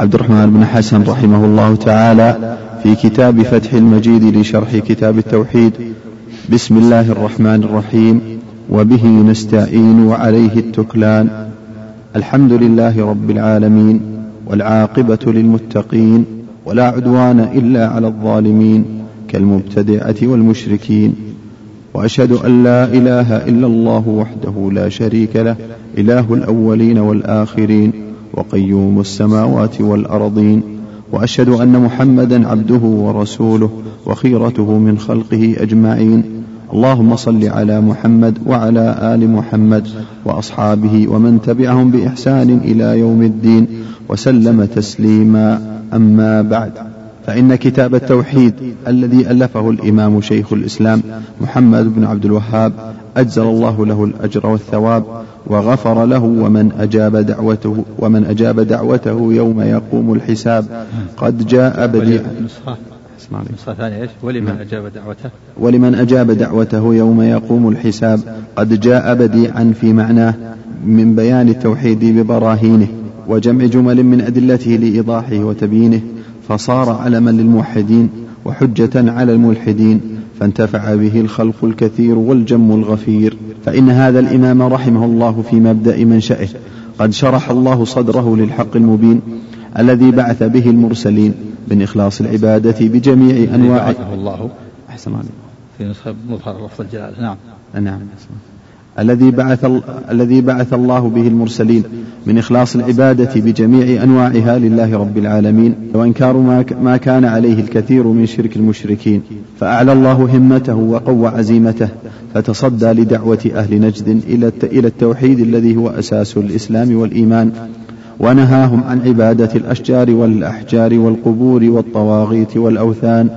عبد الرحمن بن حسن رحمه الله تعالى في كتاب فتح المجيد لشرح كتاب التوحيد. بسم الله الرحمن الرحيم. وبه نستعين وعليه التكلان. الحمد لله رب العالمين والعاقبة للمتقين ولا عدوان إلا على الظالمين كالمبتدعة والمشركين. وأشهد أن لا إله إلا الله وحده لا شريك له إله الأولين والآخرين. وقيوم السماوات والأرضين وأشهد أن محمدا عبده ورسوله وخيرته من خلقه أجمعين. اللهم صل على محمد وعلى آل محمد وأصحابه ومن تبعهم بإحسان إلى يوم الدين وسلم تسليما. أما بعد فإن كتاب التوحيد الذي ألفه الإمام شيخ الإسلام محمد بن عبد الوهاب أجزل الله له الأجر والثواب وغفر له ومن أجاب دعوته ومن أجاب دعوته يوم يقوم الحساب. قد جاء بديعا نسخة ثانية إيش؟ ولمن نعم. أجاب دعوته. ولمن أجاب دعوته يوم يقوم الحساب. قد جاء بديعا في معناه من بيان التوحيد ببراهينه وجمع جمل من أدلته لإيضاحه وتبيينه فصار علما للموحدين وحجة على الملحدين فانتفع به الخلق الكثير والجم الغفير. فإن هذا الإمام رحمه الله في مبدأ منشأه. قد شرح الله صدره للحق المبين الذي بعث به المرسلين من إخلاص العبادة بجميع أنواع الله. أحسن عليك. في نسخة مظهر لفظ الجلالة. نعم. نعم. الذي بعث الذي بعث الله به المرسلين من إخلاص العبادة بجميع أنواعها لله رب العالمين. وإنكار ما ما كان عليه الكثير من شرك المشركين. فأعلى الله همته وقوى عزيمته. فتصدى لدعوة أهل نجد إلى إلى التوحيد الذي هو أساس الإسلام والإيمان. ونهاهم عن عبادة الأشجار والأحجار والقبور والطواغيت والأوثان.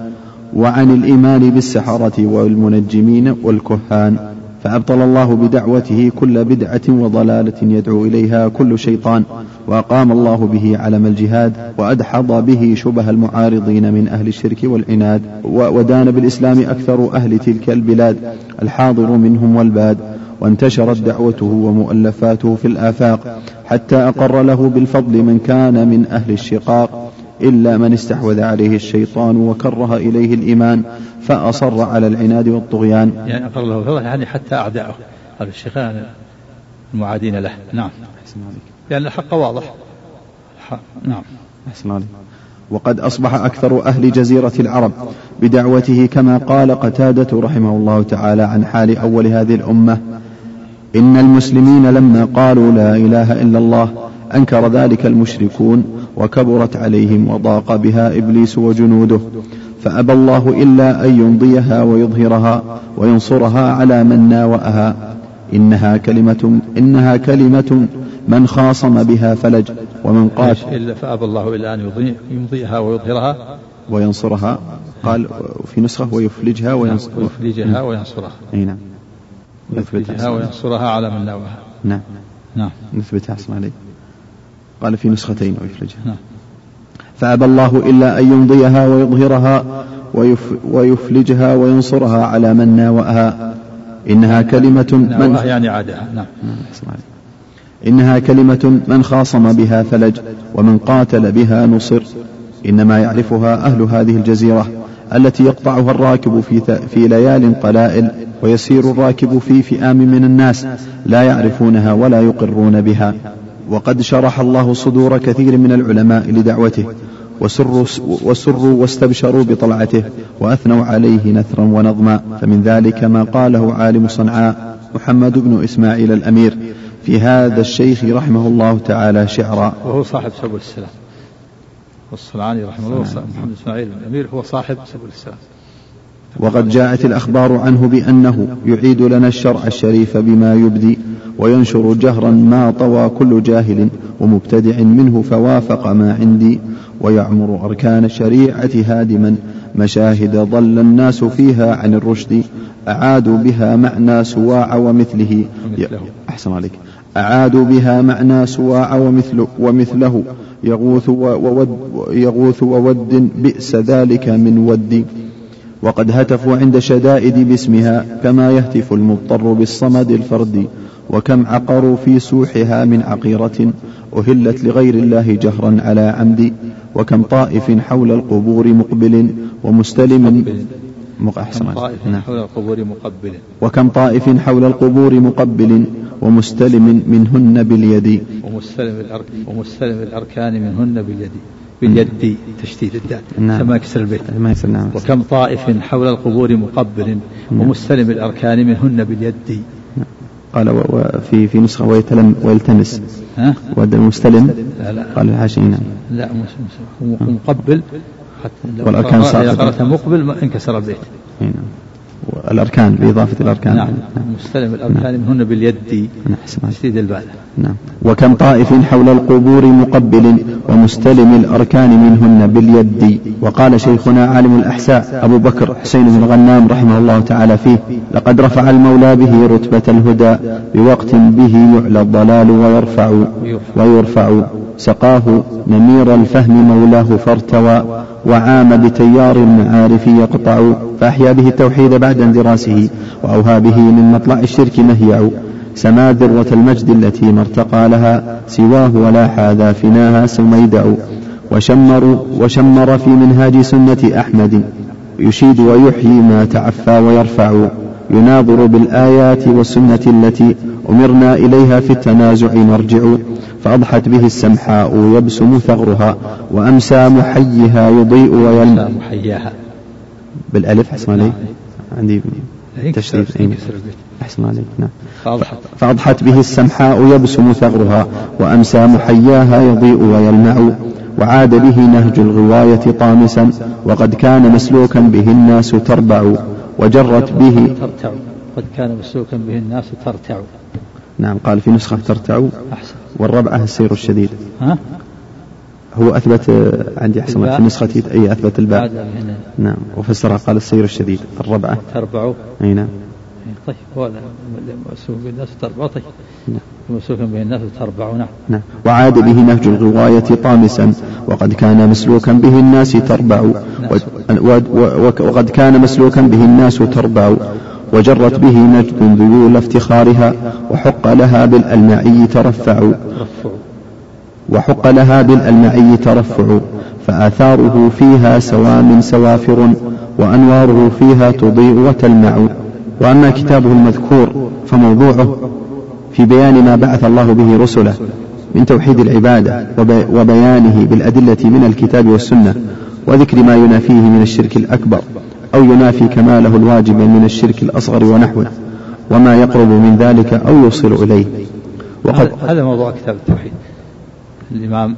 وعن الإيمان بالسحرة والمنجمين والكهان. فأبطل الله بدعوته كل بدعة وضلالة يدعو إليها كل شيطان وأقام الله به علم الجهاد وأدحض به شبه المعارضين من أهل الشرك والعناد ودان بالإسلام أكثر أهل تلك البلاد الحاضر منهم والباد وانتشرت دعوته ومؤلفاته في الآفاق حتى أقر له بالفضل من كان من أهل الشقاق إلا من استحوذ عليه الشيطان وكره إليه الإيمان فأصر على العناد والطغيان. يعني أقر له بالفضل يعني حتى أعداءه. هذا الشيخان المعادين له. نعم. لأن الحق واضح. نعم. أحسن عليك. وقد أصبح أكثر أهل جزيرة العرب بدعوته كما قال قتادة رحمه الله تعالى عن حال أول هذه الأمة. إن المسلمين لما قالوا لا إله إلا الله أنكر ذلك المشركون وكبرت عليهم وضاق بها إبليس وجنوده. فأبى الله إلا أن يمضيها ويظهرها وينصرها على من ناوأها. إنها كلمة إنها كلمة من خاصم بها فلج ومن قال إلا فأبى الله إلا أن يمضيها ويظهرها. وينصرها قال في نسخة ويفلجها وينصرها ويفلجها وينصرها. أي نعم. يثبتها وينصرها على من نواها نعم. نعم. نثبتها أحسن عليك قال في نسختين ويفلجها. نعم. فأبى الله إلا أن يمضيها ويظهرها ويف ويفلجها وينصرها على من ناوأها. إنها كلمة من يعني عادها. نعم. إنها كلمة من خاصم بها فلج ومن قاتل بها نصر. إنما يعرفها أهل هذه الجزيرة التي يقطعها الراكب في, في ليال قلائل ويسير الراكب في فئام من الناس لا يعرفونها ولا يقرون بها. وقد شرح الله صدور كثير من العلماء لدعوته وسروا, وسروا واستبشروا بطلعته وأثنوا عليه نثرا ونظما. فمن ذلك ما قاله عالم صنعاء محمد بن إسماعيل الأمير في هذا الشيخ رحمه الله تعالى شعرا. وهو صاحب سبل السلام. والصنعاني رحمه الله محمد إسماعيل الأمير هو صاحب سبل السلام. وقد جاءت الأخبار عنه بأنه يعيد لنا الشرع الشريف بما يبدي وينشر جهرا ما طوى كل جاهل ومبتدع منه فوافق ما عندي ويعمر أركان الشريعة هادما مشاهد ضل الناس فيها عن الرشد أعادوا بها معنى سواع ومثله. أحسن عليك. أعادوا بها معنى سواع ومثل ومثله. يغوث وود يغوث وود بئس ذلك من ود. وقد هتفوا عند شدائد باسمها كما يهتف المضطر بالصمد الفردي وكم عقروا في سوحها من عقيرة أهلت لغير الله جهرا على عمد وكم طائف حول القبور مقبل ومستلم أحسن طائف نعم. حول القبور مقبل وكم طائف حول القبور مقبل ومستلم منهن باليد ومستلم الأرك ومستلم الأركان منهن باليد باليد تشديد الدال نعم. كما يكسر البيت ما نعم. وكم طائف حول القبور مقبل نعم. ومستلم الأركان منهن باليد قال وفي في نسخة ويتلم ويلتمس. ها؟ المستلم؟ لا لا. قال الحاشي نعم. لا مقبل. والأركان ساقطة مقبل انكسر البيت. نعم. الأركان بإضافة الأركان نعم, نعم. مستلم الأركان نعم. منهن باليد نعم تشديد الباء نعم وكم طائف حول القبور مقبل ومستلم الأركان منهن باليد وقال شيخنا عالم الأحساء أبو بكر حسين بن غنام رحمه الله تعالى فيه لقد رفع المولى به رتبة الهدى بوقت به يعلى الضلال ويرفع ويرفع سقاه نمير الفهم مولاه فارتوى وعام بتيار المعارف يقطع فأحيا به التوحيد بعد اندراسه وأوهى به من مطلع الشرك مهيع. سما ذروة المجد التي ما ارتقى لها سواه ولا حاذا فناها سميدع وشمر وشمر في منهاج سنة أحمد. يشيد ويحيي ما تعفى ويرفع. يناظر بالآيات والسنة التي أمرنا إليها في التنازع نرجع فأضحت به السمحاء يبسم ثغرها وأمسى محيها يضيء ويلمع. محياها بالألف حسن علي عندي تشريف. أحسن عليك. نعم. فأضحت. به السمحاء يبسم ثغرها وأمسى محياها يضيء ويلمع. وعاد به نهج الغواية طامسا وقد كان مسلوكا به الناس تربع وجرت به ترتع. قد كان مسلوكا به الناس ترتع نعم قال في نسخة ترتع والربعة السير الشديد. ها؟ هو أثبت عندي أحسن في نسختي. أي أثبت الباء. نعم وفسرها قال السير الشديد. الربعة تربع أي نعم. طيب هو مسوق بالناس تربع طيب. نعم. مسلوكا به الناس تربع نعم. نعم. وعاد به نهج الغواية طامسا. وقد كان مسلوكا به الناس تربع وقد كان مسلوكا به الناس تربع وجرت به نجد ذيول افتخارها وحق لها بالألمعي ترفع. وحق لها بالألمعي ترفع. فآثاره فيها سوام سوافر وأنواره فيها تضيء وتلمع. وأما كتابه المذكور فموضوعه في بيان ما بعث الله به رسله من توحيد العبادة وبيانه بالأدلة من الكتاب والسنة وذكر ما ينافيه من الشرك الأكبر. أو ينافي كماله الواجب من الشرك الأصغر ونحوه وما يقرب من ذلك أو يوصل إليه. وقد هذا موضوع كتاب التوحيد. الإمام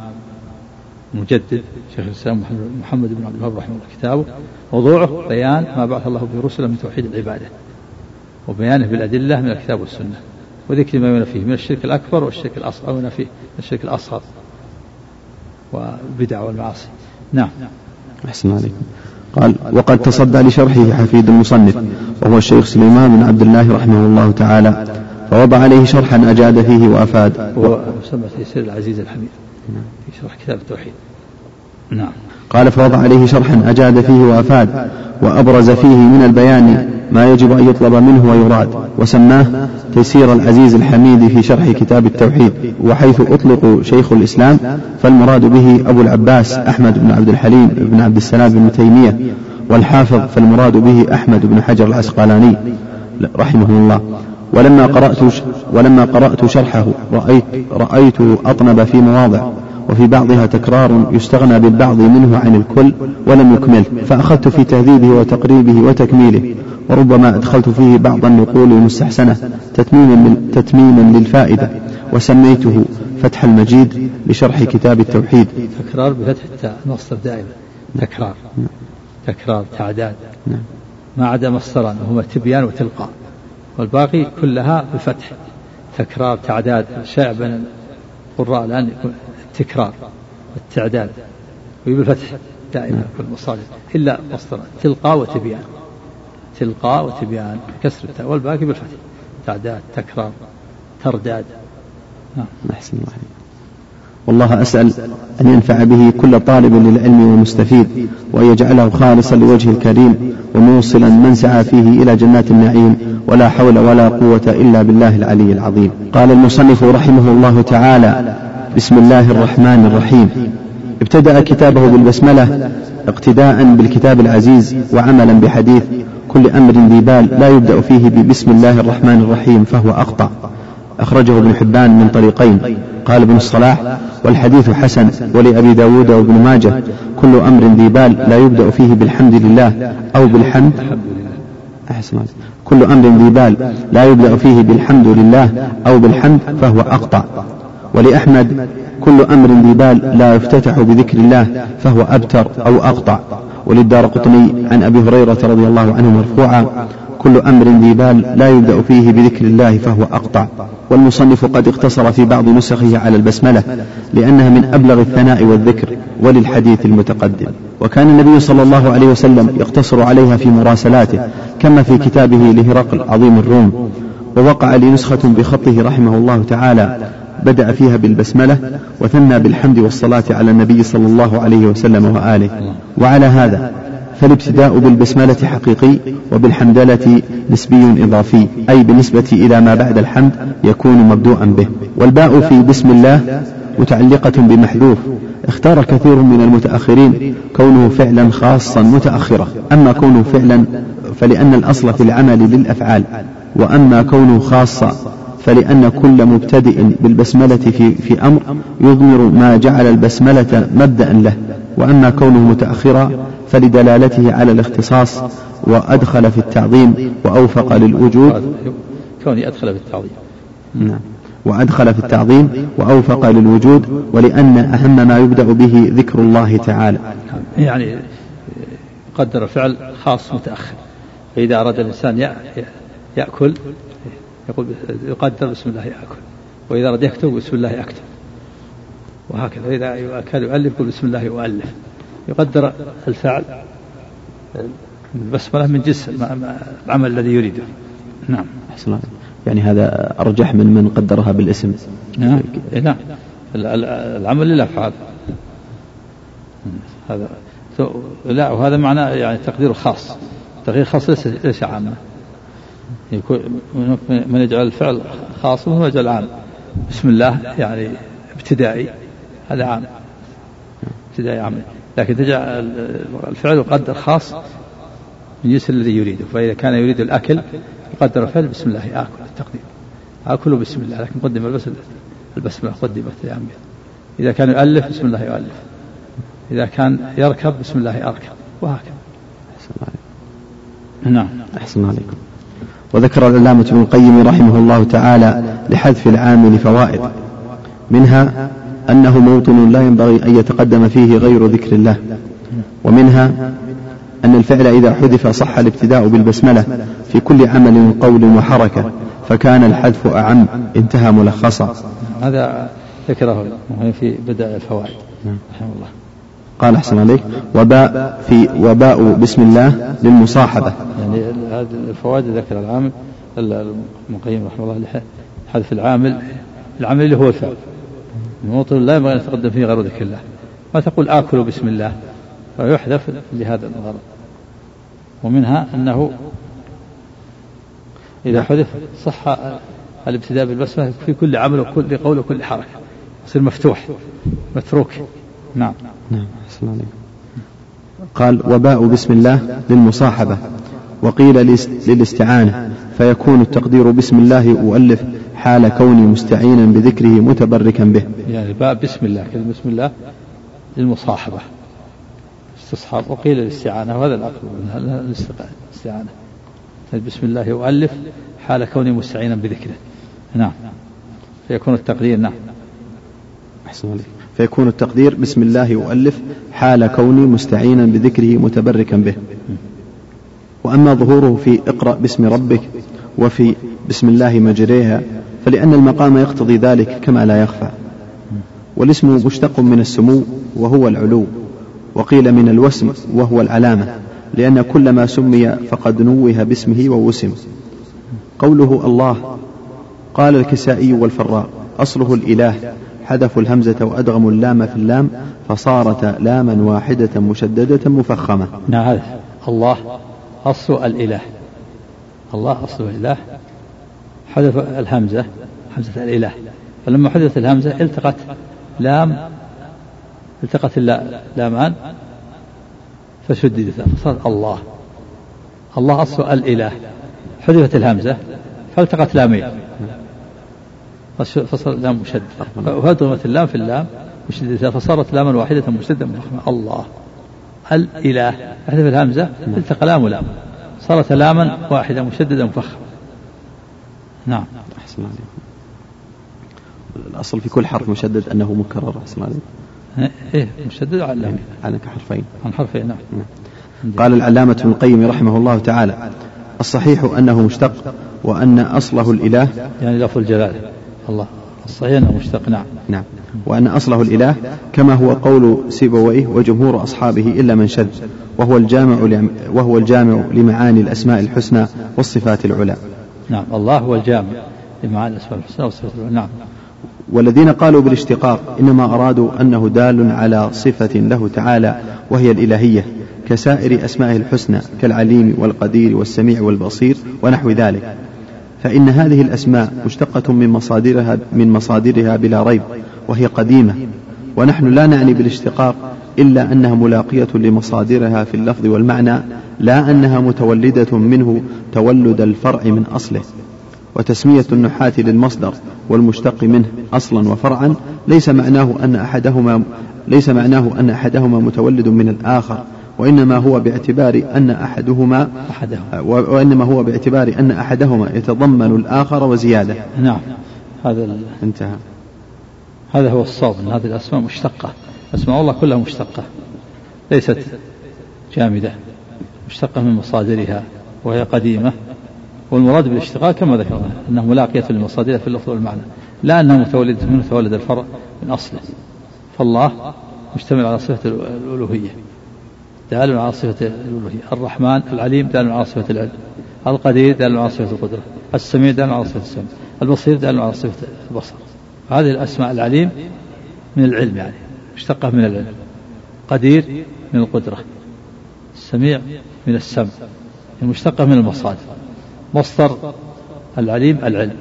مجدد شيخ الإسلام محمد بن عبد الوهاب رحمه الله كتابه موضوعه بيان ما بعث الله به رسله من توحيد العبادة وبيانه بالأدلة من الكتاب والسنة. وذكر ما ينافيه من الشرك الأكبر والشرك الأصغر أو ينافيه من الشرك الأصغر والبدع والمعاصي. نعم. أحسن عليكم. قال وقد تصدى لشرحه حفيد المصنف وهو الشيخ سليمان بن عبد الله رحمه الله تعالى فوضع عليه شرحا أجاد فيه وأفاد. هو مسمى تيسير العزيز الحميد. في شرح كتاب التوحيد. نعم. قال فوضع عليه شرحا أجاد فيه وأفاد وأبرز فيه من البيان ما يجب أن يطلب منه ويراد. وسماه تيسير العزيز الحميد في شرح كتاب التوحيد وحيث أطلق شيخ الإسلام فالمراد به أبو العباس أحمد بن عبد الحليم بن عبد السلام بن تيمية والحافظ فالمراد به أحمد بن حجر العسقلاني رحمه الله. ولما قرأت ولما قرأت شرحه رأيت رأيته أطنب في مواضع وفي بعضها تكرار يستغنى بالبعض منه عن الكل ولم يكمل فأخذت في تهذيبه وتقريبه وتكميله. وربما أدخلت فيه بعض النقول المستحسنة تتميما, تتميما للفائدة وسميته فتح المجيد لشرح كتاب التوحيد. تكرار بفتح التاء المصدر دائما تكرار. تكرار تعداد. نعم. ما عدا مصدران هما تبيان وتلقاء. والباقي كلها بفتح. تكرار تعداد. شائع بين القراء الآن التكرار والتعداد. وبالفتح دائما في المصادر. إلا مصدر تلقاء وتبيان. تلقاء وتبيان كسر التاء والباقي بالفتح. تعداد تكرار ترداد. نعم. أحسن الله والله أسأل أن ينفع به كل طالب للعلم ومستفيد وأن يجعله خالصا لوجه الكريم وموصلا من سعى فيه إلى جنات النعيم ولا حول ولا قوة إلا بالله العلي العظيم. قال المصنف رحمه الله تعالى بسم الله الرحمن الرحيم. ابتدأ كتابه بالبسملة اقتداء بالكتاب العزيز وعملا بحديث كل أمر ذي بال لا يبدأ فيه ببسم الله الرحمن الرحيم فهو أقطع أخرجه ابن حبان من طريقين. قال ابن الصلاح والحديث حسن ولأبي داود وابن ماجه. كل أمر ذي بال لا يبدأ فيه بالحمد لله أو بالحمد. أحسن كل أمر ذي بال لا يبدأ فيه بالحمد لله أو بالحمد فهو أقطع ولأحمد كل أمر ذي بال لا يفتتح بذكر الله فهو أبتر أو أقطع وللدار قطني عن أبي هريرة رضي الله عنه مرفوعا كل أمر ذي بال لا يبدأ فيه بذكر الله فهو أقطع. والمصنف قد اقتصر في بعض نسخه على البسملة لأنها من أبلغ الثناء والذكر وللحديث المتقدم. وكان النبي صلى الله عليه وسلم يقتصر عليها في مراسلاته كما في كتابه لهرقل عظيم الروم. ووقع لي نسخة بخطه رحمه الله تعالى بدأ فيها بالبسملة وثنى بالحمد والصلاة على النبي صلى الله عليه وسلم وآله. وعلى هذا فالابتداء بالبسملة حقيقي وبالحمدلة نسبي إضافي. أي بالنسبة إلى ما بعد الحمد يكون مبدوءا به. والباء في بسم الله متعلقة بمحذوف. اختار كثير من المتأخرين كونه فعلا خاصا متأخرة. أما كونه فعلا فلأن الأصل في العمل للأفعال. وأما كونه خاصا فلأن كل مبتدئ بالبسملة في, في أمر يضمر ما جعل البسملة مبدأ له وأما كونه متأخرا فلدلالته على الاختصاص وأدخل في التعظيم وأوفق للوجود. كوني أدخل في التعظيم. نعم. وأدخل في التعظيم وأوفق للوجود ولأن أهم ما يبدأ به ذكر الله تعالى. يعني قدر فعل خاص متأخر. فإذا أراد الإنسان يأكل يقول يقدر بسم الله يأكل وإذا أراد يكتب بسم الله يكتب وهكذا. إذا كان يؤلف يقول بسم الله يؤلف. يقدر الفعل. البسملة من جنس العمل الذي يريده. نعم. أحسن يعني هذا أرجح من من قدرها بالاسم. نعم. نعم. العمل للأفعال هذا. لا وهذا معناه يعني تقدير خاص. تقدير خاص ليس عاما. يكون من يجعل الفعل خاص وهو يجعل عام. بسم الله يعني ابتدائي. هذا عام. ابتدائي عام. لكن تجعل الفعل يقدر خاص من جنس الذي يريده. فإذا كان يريد الأكل يقدر الفعل بسم الله. آكل التقدير آكل بسم الله. لكن قدم البس البسملة قدمت يا عمي إذا كان يؤلف بسم الله يؤلف. إذا كان يركب بسم الله أركب وهكذا. أحسن نعم. أحسن عليكم. وذكر العلامة ابن القيم رحمه الله تعالى لحذف العامل فوائد منها أنه موطن لا ينبغي أن يتقدم فيه غير ذكر الله ومنها أن الفعل إذا حذف صح الابتداء بالبسملة في كل عمل قول وحركة فكان الحذف أعم انتهى ملخصا. هذا ذكره في بدء الفوائد. نعم. رحمه الله. قال أحسن عليك. وباء في وباء بسم الله للمصاحبة. يعني هذه الفوائد ذكر العامل المقيم رحمه الله حذف العامل العامل اللي هو الفعل الموطن لا ينبغي أن يتقدم فيه غير ذكر الله. ما تقول آكل بسم الله فيحذف لهذا الغرض. ومنها أنه إذا حذف صح الابتداء بالبسمة في كل عمل وكل قول وكل حركة يصير مفتوح متروك. نعم. نعم قال وباء بسم الله للمصاحبة. وقيل للاستعانة. فيكون التقدير بسم الله أؤلف حال كوني مستعينا بذكره متبركا به. يعني باء بسم الله كلمة بسم الله للمصاحبة. استصحاب وقيل الاستعانة وهذا الأقرب الاستعانة. بسم الله يؤلف حال كوني مستعينا بذكره. نعم. فيكون التقدير نعم. أحسن عليك. فيكون التقدير بسم الله يؤلف حال كوني مستعينا بذكره متبركا به. وأما ظهوره في اقرأ باسم ربك وفي بسم الله مجريها فلأن المقام يقتضي ذلك كما لا يخفى. والاسم مشتق من السمو وهو العلو وقيل من الوسم وهو العلامة لأن كل ما سمي فقد نوه باسمه ووسم. قوله الله قال الكسائي والفراء أصله الإله حذفوا الهمزة وأدغموا اللام في اللام فصارت لاما واحدة مشددة مفخمة. نعم الله أصل الإله. الله أصل الإله. حذف الهمزة همزة الإله. فلما حذفت الهمزة التقت لام التقت اللامان فشددت فصار الله. الله أصل الإله. حذفت الهمزة فالتقت لامين. فصار لام مشدد وهدمت اللام في اللام مشددة فصارت لاما واحدة مشددة مفخمة الله. الإله. حذف الهمزة. التقى لام. ولام صارت لاما واحدة مشددة مفخمة. نعم. أحسن عليكم. الأصل في كل حرف مشدد أنه مكرر. أحسن عليكم. إيه مشدد على يعني على كحرفين عن حرفين نعم. نعم. قال العلامة ابن القيم رحمه الله تعالى الصحيح أنه مشتق وأن أصله الإله. يعني لفظ الجلالة الله. الصحيح أنه مشتق نعم. نعم. وأن أصله الإله كما هو قول سيبويه وجمهور أصحابه إلا من شذ وهو الجامع وهو الجامع لمعاني الأسماء الحسنى والصفات العلى. نعم. الله هو الجامع لمعاني الأسماء الحسنى والصفات العلى. نعم. والذين قالوا بالاشتقاق إنما أرادوا أنه دال على صفة له تعالى وهي الإلهية كسائر أسمائه الحسنى كالعليم والقدير والسميع والبصير ونحو ذلك. فإن هذه الأسماء مشتقة من مصادرها من مصادرها بلا ريب وهي قديمة. ونحن لا نعني بالاشتقاق إلا أنها ملاقية لمصادرها في اللفظ والمعنى لا أنها متولدة منه تولد الفرع من أصله. وتسمية النحاة للمصدر والمشتق منه أصلا وفرعا ليس معناه أن أحدهما ليس معناه أن أحدهما متولد من الآخر. وإنما هو باعتبار أن أحدهما أحدهما. وإنما هو باعتبار أن أحدهما يتضمن الآخر وزيادة. نعم. هذا انتهى. هذا هو الصواب أن هذه الأسماء مشتقة. أسماء الله كلها مشتقة. ليست جامدة. مشتقة من مصادرها وهي قديمة. والمراد بالاشتقاق كما ذكرنا أنه ملاقية لمصادرها في اللفظ والمعنى. لا أنه متولد منه تولد الفرع من أصله. فالله مشتمل على صفة الألوهية. دال على صفة الألوهية الرحمن العليم دال على صفة العلم القدير دال على صفة القدرة السميع دال على صفة السمع البصير دال على صفة البصر. هذه الأسماء العليم من العلم يعني مشتقة من العلم؟ قدير من القدرة السميع من السمع. المشتقة من المصادر؟ مصدر العليم العلم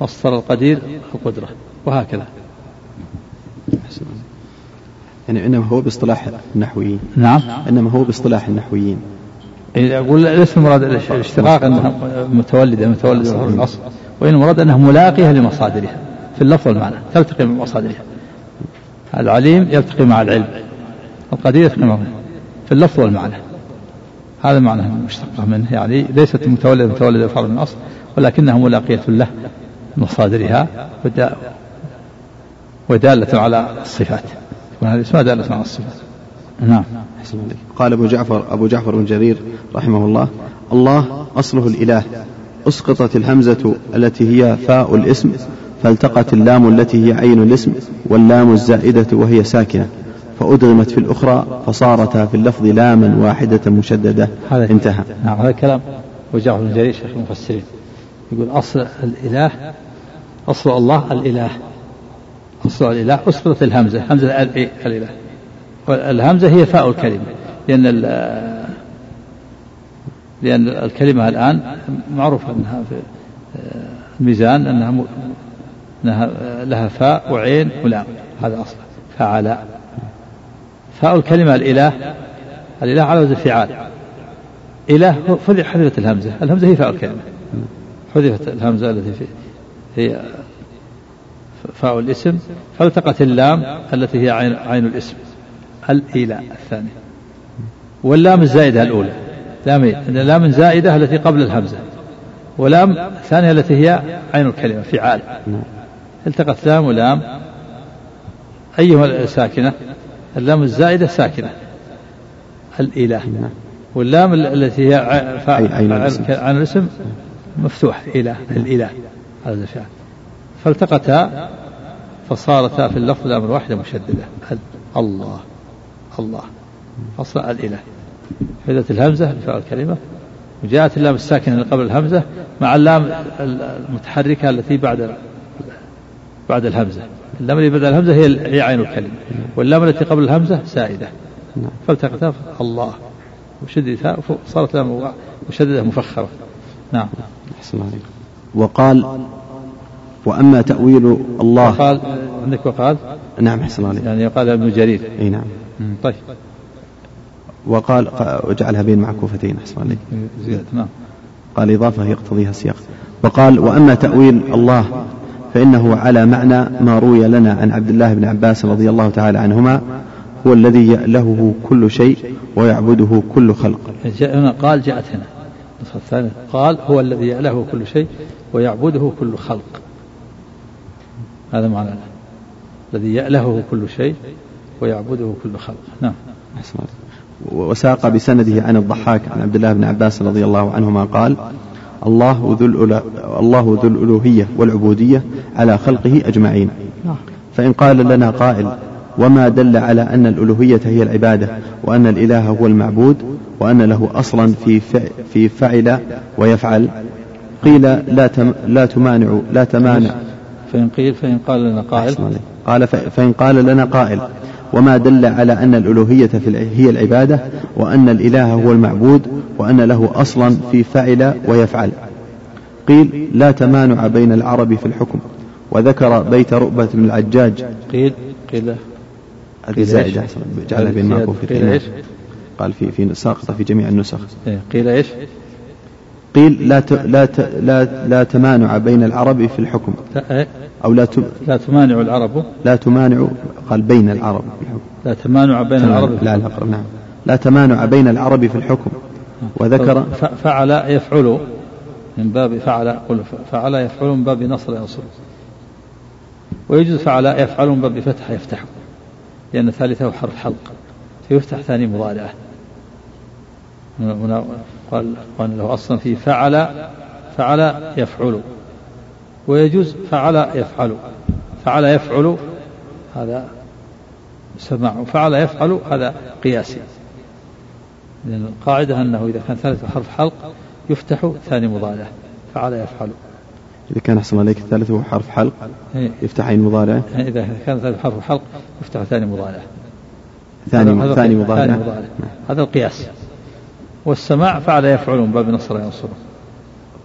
مصدر القدير القدرة وهكذا. يعني إنما هو باصطلاح النحويين. نعم. إنما هو باصطلاح النحويين. يقول ليس المراد الاشتقاق أنها متولدة متولدة من الأصل وإن المراد أنها ملاقيه لمصادرها في اللفظ والمعنى تلتقي من مصادرها العليم يلتقي مع العلم القدير يلتقي معه في اللفظ والمعنى. هذا معنى مشتقة منه يعني ليست متولدة متولدة الفرد من الأصل ولكنها ملاقية له مصادرها ودالة على الصفات. وهذه اسمها دالة على الصفات. نعم. قال أبو جعفر أبو جعفر بن جرير رحمه الله الله أصله الإله أسقطت الهمزة التي هي فاء الإسم فالتقت اللام التي هي عين الإسم واللام الزائدة وهي ساكنة فأدغمت في الأخرى فصارتا في اللفظ لاما واحدة مشددة. هذا انتهى. نعم هذا كلام وجعفر بن جرير شيخ المفسرين. يقول أصل الإله أصل الله الإله. أصل الإله أسقطت الهمزة. همزة الإله والهمزة هي فاء الكلمة. لأن لأن الكلمة الآن معروفة أنها في الميزان أنها أنها لها فاء وعين ولام. هذا أصلا فعل فاء الكلمة الإله. الإله على وزن فعال إله حذفت الهمزة. الهمزة هي فاء الكلمة. حذفت الهمزة التي في هي فاء الاسم فالتقت اللام التي هي عين, عين الاسم الإله الثانية واللام الزائدة الأولى. لامين اللام زائدة التي قبل الهمزة. ولام الثانية التي هي عين الكلمة فعال. التقت لام ولام. أيهما ساكنة اللام الزائدة ساكنة. الإله واللام التي هي عن الاسم. مفتوح. إله الإله هذا الفعل فالتقتا فصارتا في اللفظ الأمر واحدة مشددة. الله الله. أصل الإله. حدث الهمزة في الكلمة وجاءت اللام الساكنة اللي قبل الهمزة مع اللام المتحركة التي بعد بعد الهمزة. اللام اللي بعد الهمزة هي هي عين الكلمة واللام التي قبل الهمزة سائدة. فالتقتا الله. وشددها صارت لام مشددة مفخرة. نعم. أحسن عليك وقال وأما تأويل الله. وقال عندك وقال؟ نعم أحسن عليك. يعني قال ابن جرير. أي نعم. طيب. وقال اجعلها بين معكوفتين أحسن عليك. نعم. قال إضافة يقتضيها السياق. وقال وأما تأويل الله فإنه على معنى ما روي لنا عن عبد الله بن عباس رضي الله تعالى عنهما هو الذي يألهه كل شيء ويعبده كل خلق. هنا قال جاءت هنا. النسخة الثانية قال هو الذي يألهه كل شيء ويعبده كل خلق. هذا معنى الذي يألهه كل شيء ويعبده كل خلق. نعم. وساق بسنده عن الضحاك عن عبد الله بن عباس رضي الله عنهما قال الله ذو الله ذو الألوهية والعبودية على خلقه أجمعين. فإن قال لنا قائل وما دل على أن الألوهية هي العبادة وأن الإله هو المعبود وأن له أصلا في في فعل ويفعل؟ قيل لا تم لا تمانع لا تمانع فإن قيل فإن قال لنا قائل. قال فإن قال لنا قائل. وما دل على أن الألوهية في هي العبادة وأن الإله هو المعبود وأن له أصلا في فعل ويفعل. قيل لا تمانع بين العرب في الحكم. وذكر بيت رؤبة بن العجاج. قيل قيل. هذه زائدة. جعلها بين معقوف قيل إيش؟ قال في في ساقطة في جميع النسخ. إيه، قيل إيش؟ قيل لا ت... لا ت... لا لا تمانع بين العرب في الحكم. إيه؟ أو لا ت... لا تمانع العرب. لا تمانع قال بين العرب في الحكم. لا تمانع بين. العرب في لا نعم. لا تمانع بين العرب في الحكم. وذكر فعل يفعل من باب فعل قل فعل يفعل من باب نصر ينصر. ويجوز فعل يفعل من باب فتح يفتح. لأن ثالثه حرف حلق. فيفتح ثاني مضارعة. هنا قال قال له أصلا في فعل فعل يفعل ويجوز فعل يفعل فعل يفعل هذا سماع فعل يفعل هذا قياسي لأن القاعدة أنه إذا كان ثالث حرف حلق يفتح ثاني مضارع فعل يفعل إذا كان أحسن عليك الثالث هو حرف حلق إيه. يفتح عين مضارع؟ إذا كان ثالث حرف حلق يفتح ثاني مضارع. ثاني ثاني مضارع. هذا القياس. والسماع فعل يفعل من باب نصر ينصره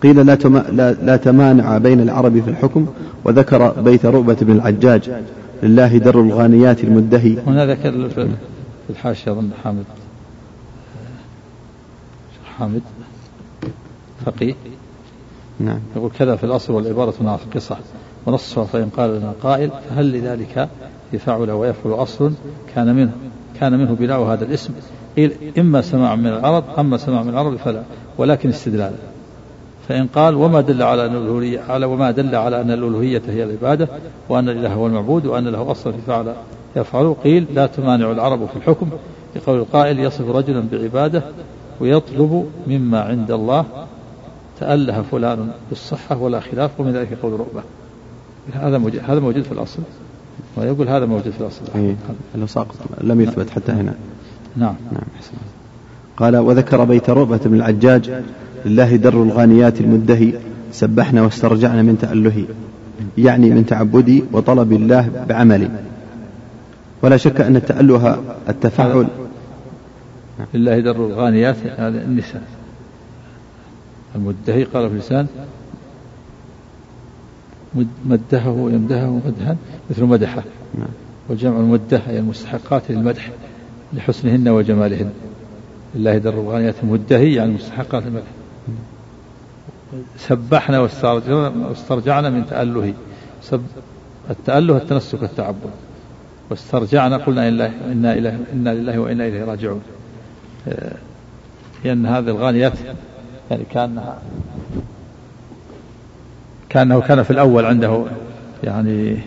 قيل لا, تما لا, لا تمانع بين العرب في الحكم وذكر بيت رؤبة بن العجاج لله در الغانيات المدهي. هنا ذكر في الحاشية أظن حامد حامد فقيه. نعم. يقول كذا في الأصل والعبارة مع القصة. ونصها فإن قال لنا قائل فهل لذلك يفعل ويفعل أصل كان منه كان منه بناء هذا الاسم إما سماع من العرب أما سماع من العرب فلا ولكن استدلال. فإن قال وما دل على أن الألوهية على وما دل على أن الألوهية هي العبادة وأن الإله هو المعبود وأن له أصلا في فعل يفعل قيل لا تمانع العرب في الحكم لقول القائل يصف رجلا بعبادة ويطلب مما عند الله تأله فلان بالصحة ولا خلاف ومن ذلك قول رؤبة. هذا موجود هذا موجود في الأصل. ويقول هذا موجود في الأصل. إيه. ساقط لم يثبت حتى هنا. نعم. نعم حسن. قال وذكر بيت رؤبة بن العجاج لله در الغانيات المدهي سبحنا واسترجعنا من تأله يعني من تعبدي وطلب الله بعملي. ولا شك أن التأله التفاعل لله در الغانيات هذا النساء المدهي قال في اللسان مدهه يمدهه مدها مثل مدحه. نعم. وجمع المده هي المستحقات للمدح. لحسنهن وجمالهن. لله در الغانيات المدهي يعني مستحقات المدح سبحنا واسترجعنا من تأله سب التأله التنسك التعبد. واسترجعنا قلنا إنا إله إنا لله وإنا إليه راجعون. لأن هذه الغانيات يعني كأنها كأنه كان في الأول عنده يعني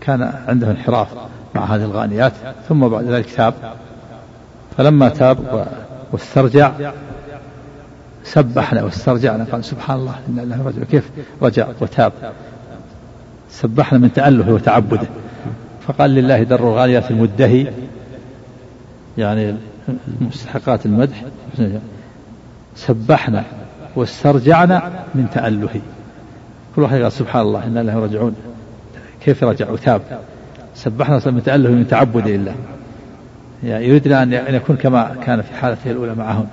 كان عنده انحراف. مع هذه الغانيات ثم بعد ذلك تاب. فلما تاب واسترجع سبحنا واسترجعنا قال سبحان الله إن الله رجع كيف رجع وتاب؟ سبحنا من تأله وتعبده. فقال لله در الغاليات المدهي يعني مستحقات المدح سبحنا واسترجعنا من تأله. كل واحد قال سبحان الله إن الله راجعون. كيف رجع وتاب؟ سبحنا من تأله من تعبد لله. يعني يريدنا أن يكون كما كان في حالته الأولى معهم.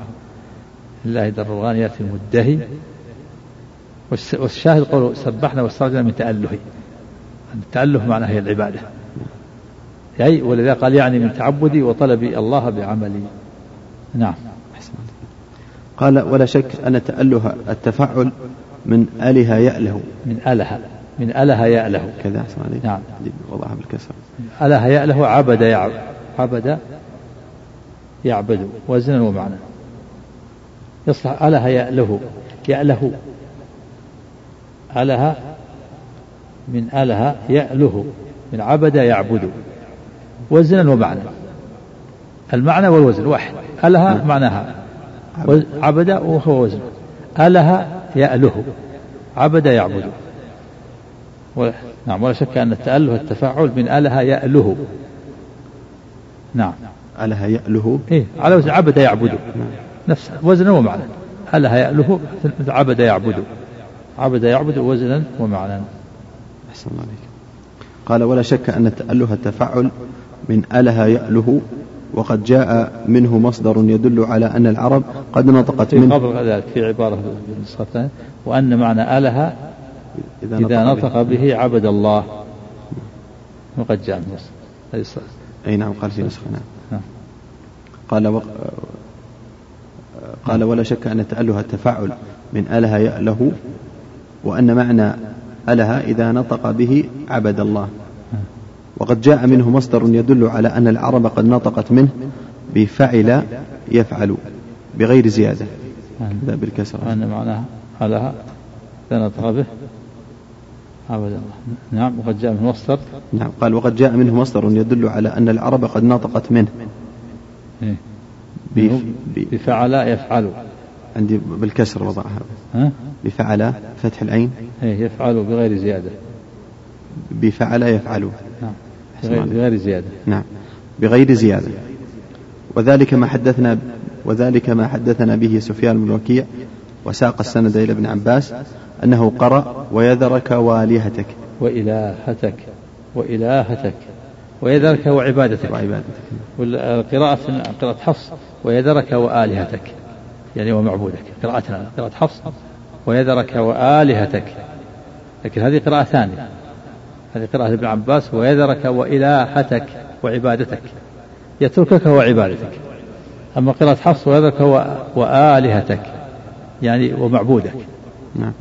لله در الغانيات المدهي. والشاهد قوله سبحنا واسترجعنا من تأله التأله معناه هي العبادة. أي ولذا قال يعني من تعبدي وطلبي الله بعملي. نعم. قال ولا شك أن تأله التفعل من أله يأله. من أله من أله يأله كذا نعم. وضعها بالكسر. أله يأله عبد يعبد عبد يعبد. وزنا ومعنى يصلح. أله يأله. يأله أله من أله يأله. من عبد يعبد. وزنا ومعنى المعنى والوزن واحد. أله نعم. معناها. عبد. وهو وزن. أله يأله. عبد يعبد. نعم ولا شك أن التأله التفاعل من أله يأله. نعم. أله يأله؟ إيه على وزن عبد يعبد نعم. نفس وزنا ومعنى. أله يأله عبد يعبد عبد يعبد وزنا ومعنى. أحسن الله عليك. قال ولا شك أن التأله التفعل من أله يأله وقد جاء منه مصدر يدل على أن العرب قد نطقت منه. قبل ذلك في عبارة النسخة وأن معنى أله إذا, إذا نطق به. عبد الله. وقد جاء من أي نعم قال في نسخة نعم. قال و... قال ولا شك أن التأله التفاعل من أله يأله وأن معنى أله إذا نطق به عبد الله. وقد جاء منه مصدر يدل على أن العرب قد نطقت منه بفعل يفعل بغير زيادة. لا بالكسر وأن معناها أله إذا نطق به نعم وقد جاء منه مصدر. نعم قال وقد جاء منه مصدر يدل على أن العرب قد نطقت منه. إيه؟ بفعل يفعل. عندي بالكسر وضعها. ها؟ بفعل فتح العين. إيه يفعل بغير زيادة. بفعل يفعل. نعم بغير زيادة. نعم بغير زيادة. وذلك ما حدثنا وذلك ما حدثنا به سفيان بن وكيع وساق السند إلى ابن عباس أنه قرأ ويذرك والهتك. وإلهتك وإلهتك ويذرك وعبادتك. وعبادتك. والقراءة قراءة حفص ويذرك وآلهتك. يعني ومعبودك قراءتنا قراءة حفص ويذرك وآلهتك. لكن هذه قراءة ثانية. هذه قراءة ابن عباس ويذرك وإلهتك وعبادتك. يتركك وعبادتك. أما قراءة حفص ويذرك وآلهتك. يعني ومعبودك نعم.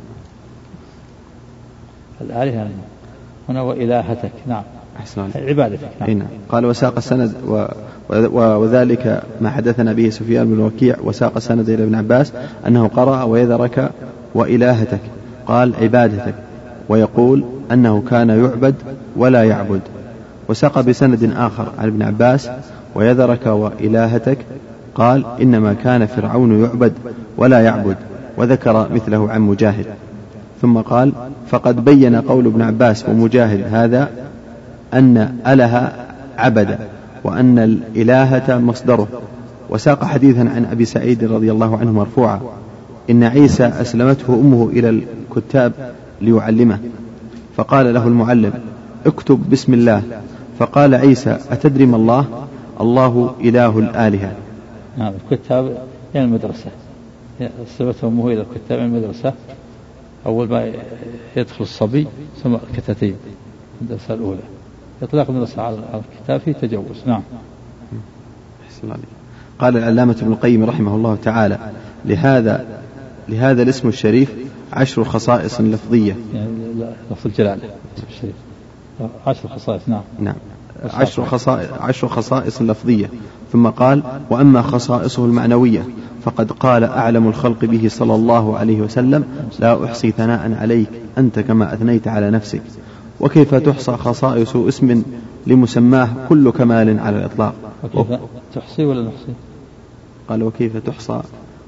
الآلهة هنا وإلهتك نعم. أحسن عبادتك. نعم. نعم. قال وساق السند و... وذلك ما حدثنا به سفيان بن وكيع وساق السند إلى ابن عباس أنه قرأ ويذرك وإلهتك. قال عبادتك. ويقول أنه كان يعبد ولا يعبد. وساق بسند آخر عن ابن عباس ويذرك وإلهتك. قال إنما كان فرعون يعبد ولا يعبد وذكر مثله عن مجاهد. ثم قال فقد بين قول ابن عباس ومجاهد هذا أن أله عبد وأن الإلهة مصدره. وساق حديثا عن أبي سعيد رضي الله عنه مرفوعا إن عيسى أسلمته أمه إلى الكتاب ليعلمه. فقال له المعلم اكتب بسم الله. فقال عيسى أتدري ما الله؟ الله إله الآلهة. نعم الكتاب يعني المدرسة. أسلمته أمه إلى الكتاب المدرسة. أول ما يدخل الصبي ثم الكتاتيب المدرسة الأولى. إطلاق المدرسة على الكتاب فيه تجوز. نعم. قال العلامة ابن القيم رحمه الله تعالى لهذا لهذا الاسم الشريف عشر خصائص لفظية. يعني لفظ الجلالة الشريف. عشر خصائص نعم. نعم. عشر خصائص عشر خصائص لفظية. ثم قال وأما خصائصه المعنوية فقد قال أعلم الخلق به صلى الله عليه وسلم لا أحصي ثناء عليك أنت كما أثنيت على نفسك. وكيف تحصى خصائص اسم لمسماه كل كمال على الإطلاق؟ وكيف تحصي ولا نحصي؟ قال وكيف تحصى.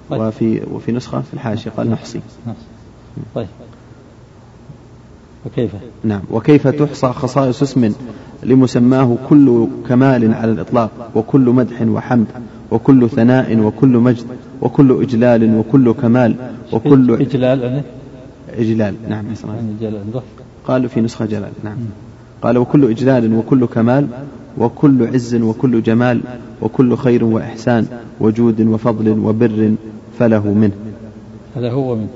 طيب. وفي وفي نسخة في الحاشية قال نحصي. طيب. وكيف؟ نعم. وكيف تحصى خصائص اسم لمسماه كل كمال على الإطلاق وكل مدح وحمد. وكل ثناء وكل مجد وكل إجلال وكل كمال وكل إجلال إجلال. نعم يعني قالوا في نسخة جلال. نعم. قال وكل إجلال وكل كمال وكل عز وكل جمال وكل خير وإحسان وجود وفضل وبر فله منه. هذا هو منه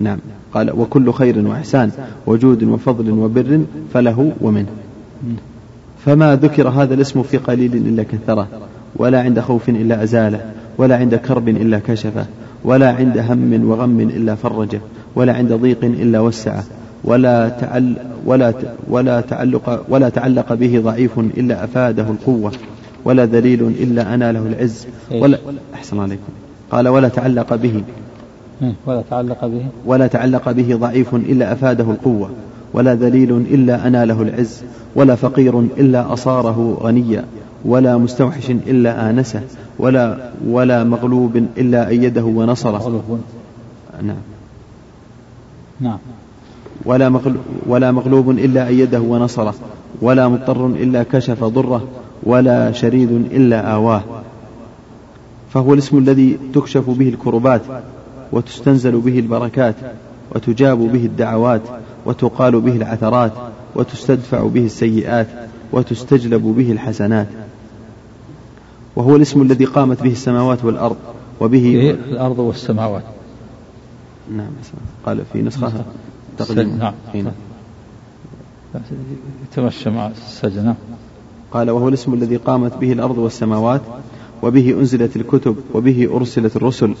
نعم. قال وكل خير وإحسان وجود وفضل وبر فله ومنه. فما ذكر هذا الاسم في قليل إلا كثره. ولا عند خوف إلا أزاله ولا عند كرب إلا كشفه ولا عند هم وغم إلا فرجه ولا عند ضيق إلا وسعه ولا تعل ولا ولا تعلق ولا تعلق به ضعيف إلا أفاده القوة ولا ذليل إلا أناله العز ولا أحسن عليكم. قال ولا تعلق به. ولا تعلق به. ولا تعلق به ضعيف إلا أفاده القوة ولا ذليل إلا أناله العز ولا فقير إلا أصاره غنيا. ولا مستوحش إلا آنسه ولا ولا مغلوب إلا أيده ونصره. نعم. نعم. ولا مغلوب, ولا مغلوب إلا أيده ونصره ولا مضطر إلا كشف ضره ولا شريد إلا آواه. فهو الاسم الذي تكشف به الكربات وتستنزل به البركات وتجاب به الدعوات وتقال به العثرات وتستدفع به السيئات وتستجلب به الحسنات. وهو الاسم الذي قامت به السماوات والأرض وبه الأرض والسماوات. نعم قال في نسخة تقديم. نعم. تمشى مع السجنة قال وهو الاسم الذي قامت به الأرض والسماوات وبه أنزلت الكتب وبه أرسلت الرسل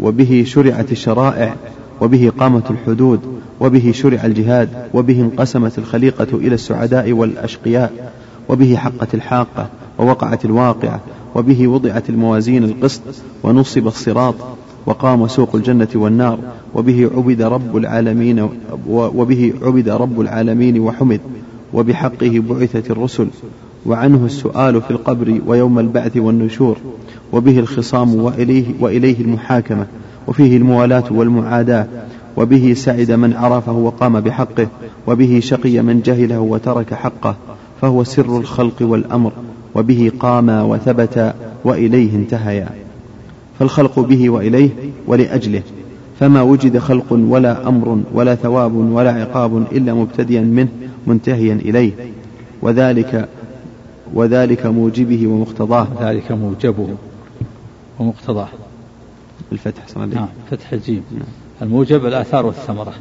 وبه شرعت الشرائع. وبه قامت الحدود وبه شرع الجهاد وبه انقسمت الخليقة إلى السعداء والأشقياء وبه حقت الحاقة ووقعت الواقعة وبه وضعت الموازين القسط ونصب الصراط وقام سوق الجنة والنار وبه عبد رب العالمين وبه عبد رب العالمين وحمد وبحقه بعثت الرسل وعنه السؤال في القبر ويوم البعث والنشور وبه الخصام وإليه, وإليه المحاكمة وفيه الموالاة والمعاداة وبه سعد من عرفه وقام بحقه وبه شقي من جهله وترك حقه فهو سر الخلق والأمر وبه قاما وثبتا وإليه انتهيا. فالخلق به وإليه ولأجله فما وجد خلق ولا أمر ولا ثواب ولا عقاب إلا مبتديا منه منتهيا إليه. وذلك وذلك موجبه ومقتضاه. ذلك موجبه ومقتضاه. الفتح صلى نعم فتح الجيم. نعم. الموجب الآثار والثمرة.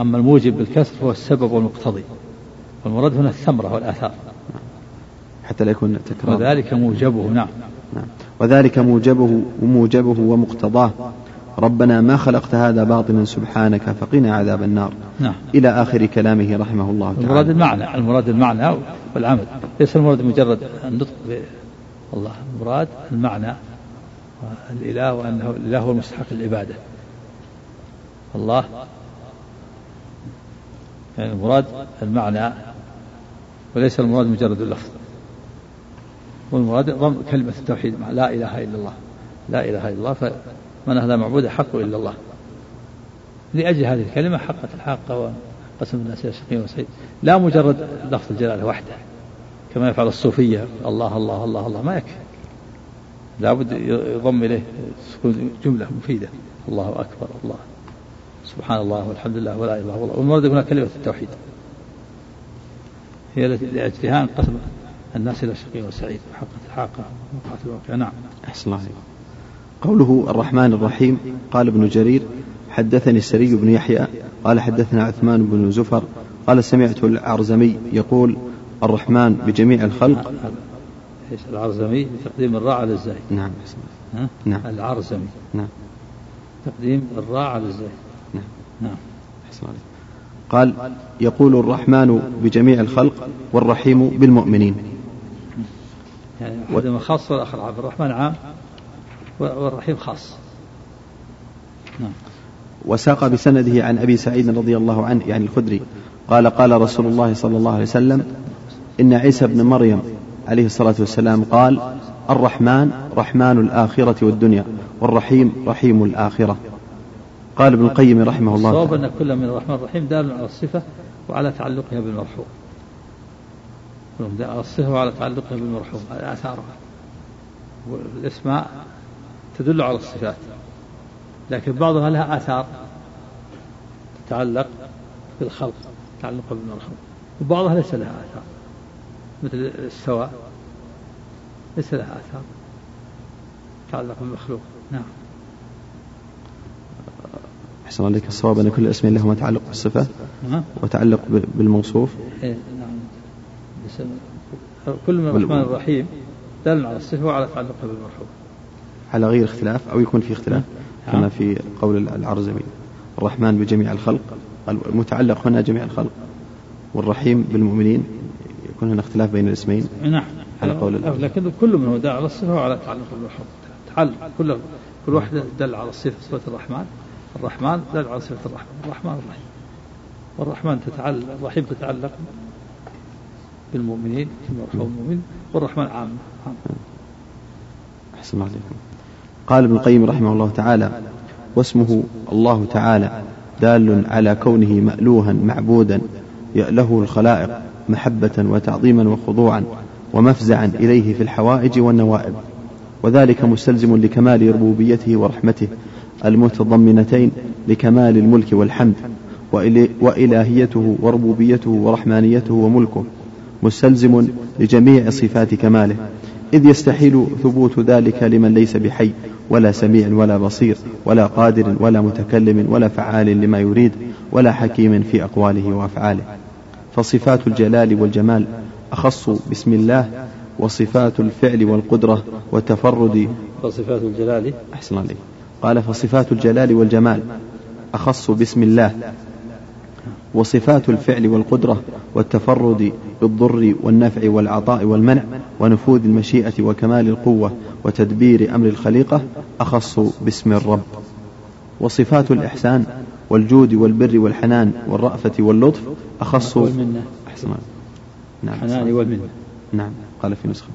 أما الموجب بالكسر هو السبب والمقتضي. والمراد هنا الثمرة والآثار. حتى لا يكون تكرار. وذلك موجبه نعم. نعم. وذلك موجبه وموجبه ومقتضاه. ربنا ما خلقت هذا باطلا سبحانك فقنا عذاب النار. نعم. إلى آخر كلامه رحمه الله تعالى. المراد المعنى المراد المعنى والعمل. ليس المراد مجرد النطق الله المراد المعنى الإله وأنه الإله هو المستحق العبادة. الله. يعني المراد المعنى وليس المراد مجرد اللفظ. والمراد ضم كلمة التوحيد مع لا إله إلا الله. لا إله إلا الله فمن هذا معبود حق إلا الله. لأجل هذه الكلمة حقت الحاقة وقسم الناس إلى شقي وسعيد. لا مجرد لفظ الجلالة وحده. كما يفعل الصوفية. الله الله الله الله. ما يكفي. لابد يضم إليه جملة مفيدة. الله أكبر الله. سبحان الله والحمد لله ولا إله إلا الله. والمراد هنا كلمة التوحيد. هي التي لأجلها انقسم الناس إلى شقي وسعيد. وحقت الحاقة وقعت الواقع نعم. أحسن الله قوله الرحمن الرحيم قال ابن جرير حدثني السري بن يحيى قال حدثنا عثمان بن زفر قال سمعت العرزمي يقول الرحمن بجميع الخلق. إيش العرزمي تقديم الراء على الزاي. نعم ها؟ نعم. العرزمي. نعم. تقديم الراء على الزاي. نعم. نعم. قال يقول الرحمن بجميع الخلق والرحيم بالمؤمنين. يعني أحدهما خاص والآخر عام الرحمن عام والرحيم خاص. نعم. وساق بسنده عن أبي سعيد رضي الله عنه يعني الخدري قال قال رسول الله صلى الله عليه وسلم إن عيسى بن مريم عليه الصلاة والسلام قال الرحمن رحمن الآخرة والدنيا والرحيم رحيم الآخرة. قال ابن القيم رحمه الله الصواب أن كل من الرحمن الرحيم دال على الصفة وعلى تعلقها بالمرحوم. على الصفة وعلى تعلقها بالمرحوم هذه آثارها والأسماء تدل على الصفات لكن بعضها لها آثار تتعلق بالخلق تعلق بالمرحوم وبعضها ليس لها آثار. مثل السواء. ليس لها آثار. تتعلق بالمخلوق. نعم. أحسن عليك. الصواب أن كل اسم له تعلق بالصفة وتعلق بالموصوف. إيه نعم. كل من الرحمن الرحيم دل على الصفة وعلى تعلقها بالمرحوم. على غير اختلاف أو يكون في اختلاف كما نعم. في قول العرزمي. الرحمن بجميع الخلق المتعلق هنا جميع الخلق والرحيم بالمؤمنين يكون هنا اختلاف بين الاسمين؟ نعم. على قول الله لكن كل منه دل على الصفة وعلى تعلق بالمرحوم تعلق كل كل واحد دل على الصفة صفة الرحمن. الرحمن دل على صفة الرحمن. الرحمن الرحيم والرحمن تتعلق الرحيم تتعلق بالمؤمنين المرحوم المؤمن والرحمن عام. أحسن عليكم. قال ابن القيم رحمه الله تعالى واسمه الله تعالى دال على كونه مألوها معبودا يأله الخلائق محبة وتعظيما وخضوعا ومفزعا إليه في الحوائج والنوائب. وذلك مستلزم لكمال ربوبيته ورحمته المتضمنتين لكمال الملك والحمد وإلهيته وربوبيته ورحمانيته وملكه. مستلزم لجميع صفات كماله إذ يستحيل ثبوت ذلك لمن ليس بحي ولا سميع ولا بصير ولا قادر ولا متكلم ولا فعال لما يريد ولا حكيم في أقواله وأفعاله. فصفات الجلال والجمال أخص بسم الله وصفات الفعل والقدرة والتفرد. فصفات الجلال. أحسن عليك. قال فصفات الجلال والجمال أخص بسم الله وصفات الفعل والقدرة والتفرد بالضر والنفع والعطاء والمنع ونفوذ المشيئة وكمال القوة وتدبير أمر الخليقة أخص باسم الرب. وصفات الإحسان والجود والبر والحنان والرأفة واللطف أخص والمنة أحسن نعم. الحنان والمنة. نعم. قال في نسخة.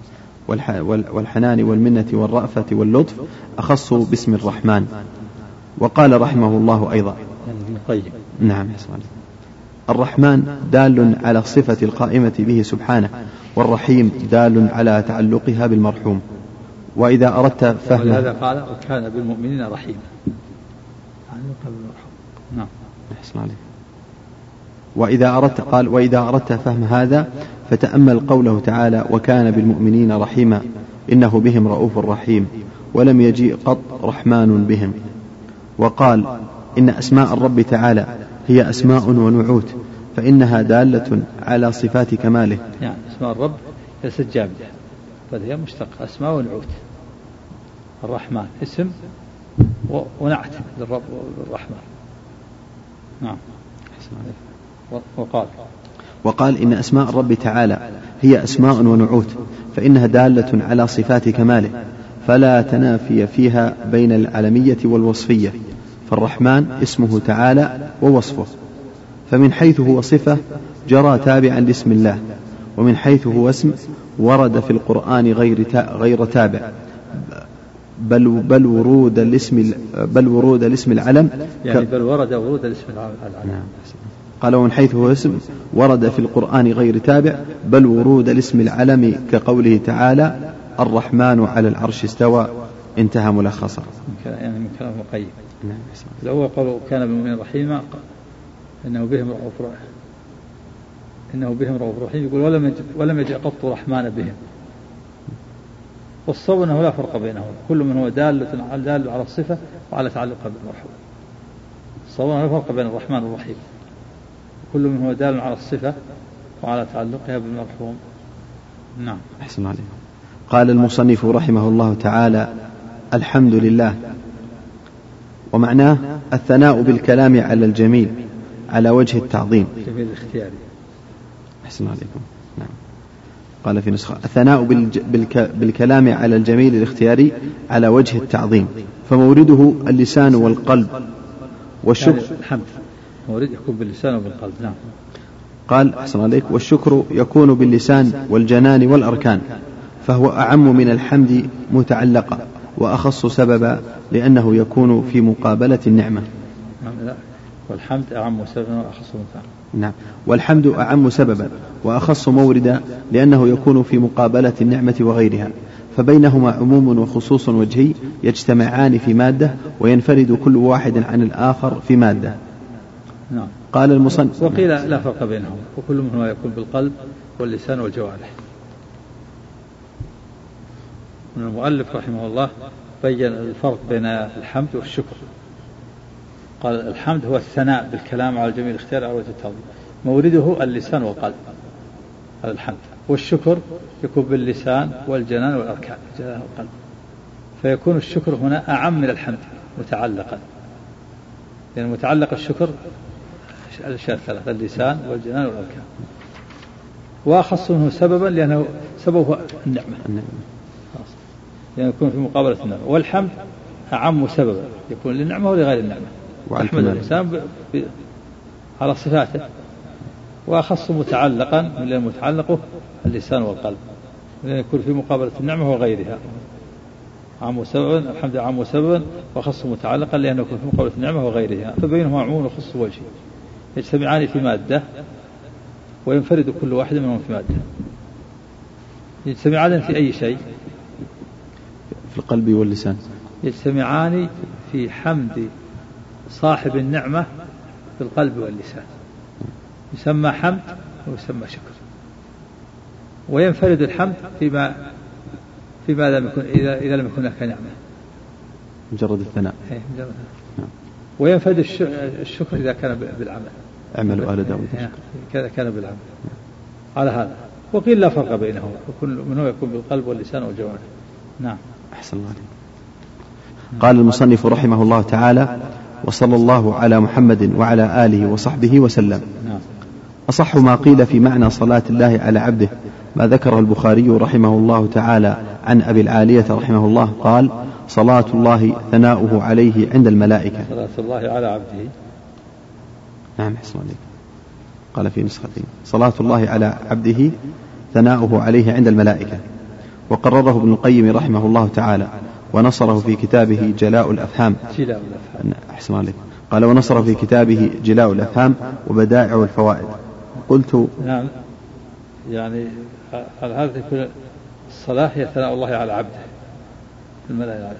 والحنان والمنة والرأفة واللطف أخص باسم الرحمن. وقال رحمه الله أيضا. طيب. نعم. الرحمن دال على الصفة القائمة به سبحانه والرحيم دال على تعلقها بالمرحوم. وإذا أردت فهم هذا قال وكان بالمؤمنين رحيما نعم. أحسن عليك. وإذا أردت قال وإذا أردت فهم هذا فتأمل قوله تعالى وكان بالمؤمنين رحيما إنه بهم رؤوف رحيم ولم يجيء قط رحمن بهم. وقال إن أسماء الرب تعالى هي أسماء ونعوت فإنها دالة على صفات كماله. يعني أسماء الرب ليست جامدة بل هي مشتقة. أسماء ونعوت. الرحمن اسم ونعت للرب والرحمن نعم. وقال. وقال إن أسماء الرب تعالى هي أسماء ونعوت فإنها دالة على صفات كماله فلا تنافي فيها بين العلمية والوصفية فالرحمن اسمه تعالى ووصفه. فمن حيث هو صفة جرى تابعا لاسم الله ومن حيث هو اسم ورد في القرآن غير غير تابع. بل بل ورود الاسم بل ورود الاسم العلم يعني بل ورد ورود الاسم العلم. نعم. قال ومن حيث هو اسم ورد في القرآن غير تابع بل ورود الاسم العلم كقوله تعالى الرحمن على العرش استوى انتهى ملخصا يعني من كلام القيم. نعم. الأول قال كان بالمؤمنين رحيما إنه بهم رؤوف رحيم. إنه بهم رؤوف رحيم يقول ولم يجد ولم يجد قط رحمن بهم. والصواب أنه لا فرق بينهم كل من هو دال دال على الصفة وعلى تعلقها بالمرحوم. الصواب أنه لا فرق بين الرحمن والرحيم. كل من هو دال على الصفة وعلى تعلقها بالمرحوم. نعم. أحسن عليكم. قال المصنف رحمه الله تعالى الحمد لله. ومعناه الثناء بالكلام على الجميل على وجه التعظيم. جميل الاختياري أحسن عليكم. قال في نسخة الثناء بالك بالكلام على الجميل الاختياري على وجه التعظيم فمورده اللسان والقلب والشكر. الحمد. مورد يكون باللسان وبالقلب نعم. قال أحسن عليك والشكر يكون باللسان والجنان والأركان فهو أعم من الحمد متعلقا وأخص سببا لأنه يكون في مقابلة النعمة. والحمد أعم سببا وأخص متعلقا نعم. والحمد أعم سببا وأخص موردا لأنه يكون في مقابلة النعمة وغيرها فبينهما عموم وخصوص وجهي يجتمعان في مادة وينفرد كل واحد عن الآخر في مادة. نعم. قال المصنف. وقيل لا فرق بينهم وكل منهما يكون بالقلب واللسان والجوارح. من المؤلف رحمه الله بين الفرق بين الحمد والشكر. قال الحمد هو الثناء بالكلام على جميع الاختيار أو التعظيم. مورده اللسان والقلب. هذا الحمد. والشكر يكون باللسان والجنان والأركان. الجنان والقلب. فيكون الشكر هنا أعم من الحمد متعلقا. لأن يعني متعلق الشكر الأشياء الثلاثة اللسان والجنان والأركان. وأخص منه سببا لأنه سببه النعمة. لأنه يعني يكون في مقابلة النعمة. والحمد أعم سببا يكون للنعمة ولغير النعمة. يحمد الإنسان. على صفاته وأخص متعلقا من الذي متعلقه اللسان والقلب لأن يكون في مقابلة النعمة وغيرها. عام سببا الحمد عام سببا وخص متعلقا لأنه يكون في مقابلة النعمة وغيرها. فبينهما عموم وخص وجهي يجتمعان في مادة وينفرد كل واحد منهم في مادة. يجتمعان في أي شيء؟ في القلب واللسان. يجتمعان في حمد صاحب النعمة في القلب واللسان. يسمى حمد ويسمى شكر. وينفرد الحمد فيما فيما لم يكن إذا إذا لم يكن هناك نعمة. مجرد الثناء. إيه مجرد. وينفرد الشكر إذا كان بالعمل. اعملوا آل داود كذا كان بالعمل. على هذا. وقيل لا فرق بينهم وكل منه يكون بالقلب واللسان والجوارح. نعم. أحسن الله عليك. قال المصنف رحمه الله تعالى وصلى الله على محمد وعلى آله وصحبه وسلم. أصح ما قيل في معنى صلاة الله على عبده ما ذكره البخاري رحمه الله تعالى عن أبي العالية رحمه الله قال صلاة الله ثناؤه عليه عند الملائكة. صلاة الله على عبده. نعم حسن عليك قال في نسختين صلاة الله على عبده ثناؤه عليه عند الملائكة. وقرره ابن القيم رحمه الله تعالى. ونصره في كتابه جلاء الأفهام. جلاء الأفهام أحسن عليك. قال ونصره في كتابه جلاء الأفهام وبدائع الفوائد. قلت نعم. يعني هذا يكون الصلاة هي ثناء الله على عبده. الملائكة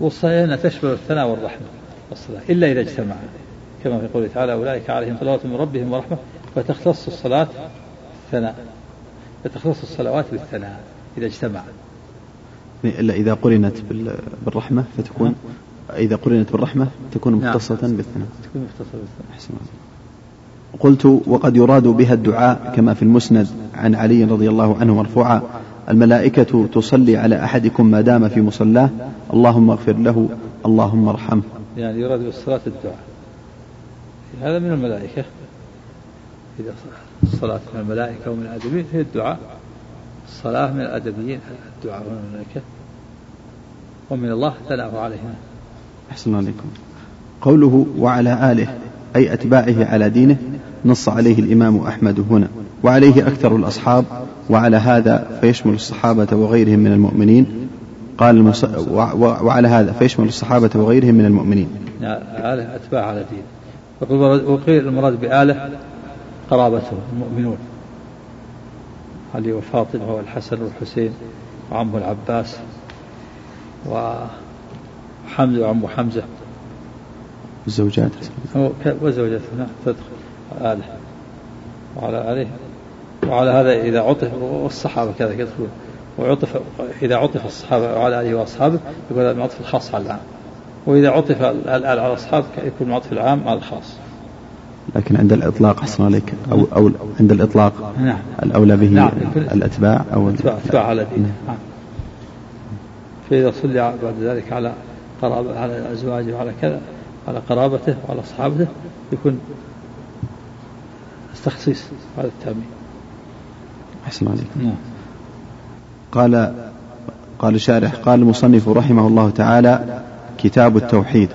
والصلاة هنا تشمل الثناء والرحمة. والصلاة إلا إذا اجتمع. كما في قوله تعالى أولئك عليهم صلوات من ربهم ورحمة. فتختص الصلاة الثناء فتختص الصلوات بالثناء إذا اجتمع. إلا إذا قرنت بالرحمة فتكون إذا قرنت بالرحمة تكون نعم. مختصة بالثناء. تكون مختصة بالثناء. أحسن قلت وقد يراد بها الدعاء كما في المسند عن علي رضي الله عنه مرفوعا الملائكة تصلي على أحدكم ما دام في مصلاه اللهم اغفر له اللهم ارحمه. يعني يراد بالصلاة الدعاء. هذا من الملائكة. إذا الصلاة من الملائكة ومن الآدمين هي الدعاء. الصلاة من الأدبيين الدعاء الملائكة ومن الله ثناءه عليهم. أحسن عليكم. قوله وعلى آله أي أتباعه على دينه نص عليه الإمام أحمد هنا. وعليه أكثر الأصحاب وعلى هذا فيشمل الصحابة وغيرهم من المؤمنين. قال المص... وعلى هذا فيشمل الصحابة وغيرهم من المؤمنين. آله أتباع على دين. وقيل المراد بآله قرابته المؤمنون. علي وفاطمة والحسن والحسين وعمه العباس وحمزة وعمه حمزة. الزوجات وزوجته نعم تدخل آله. وعلى آله. وعلى هذا إذا عطف والصحابة كذلك يدخلون وعطف إذا عطف الصحابة وعلى آله وأصحابه يكون هذا العطف الخاص على العام. وإذا عطف الآل على الأصحاب يكون العطف العام على الخاص. لكن عند الإطلاق أحسن عليك أو, أو عند الإطلاق نعم. الأولى به نعم. الأتباع أو الأتباع على دين نعم. فإذا صلي بعد ذلك على قرابة على أزواجه وعلى كذا على قرابته وعلى أصحابه يكون تخصيص هذا التأمين. أحسن عليك. نعم. قال قال الشارح قال المصنف رحمه الله تعالى كتاب التوحيد.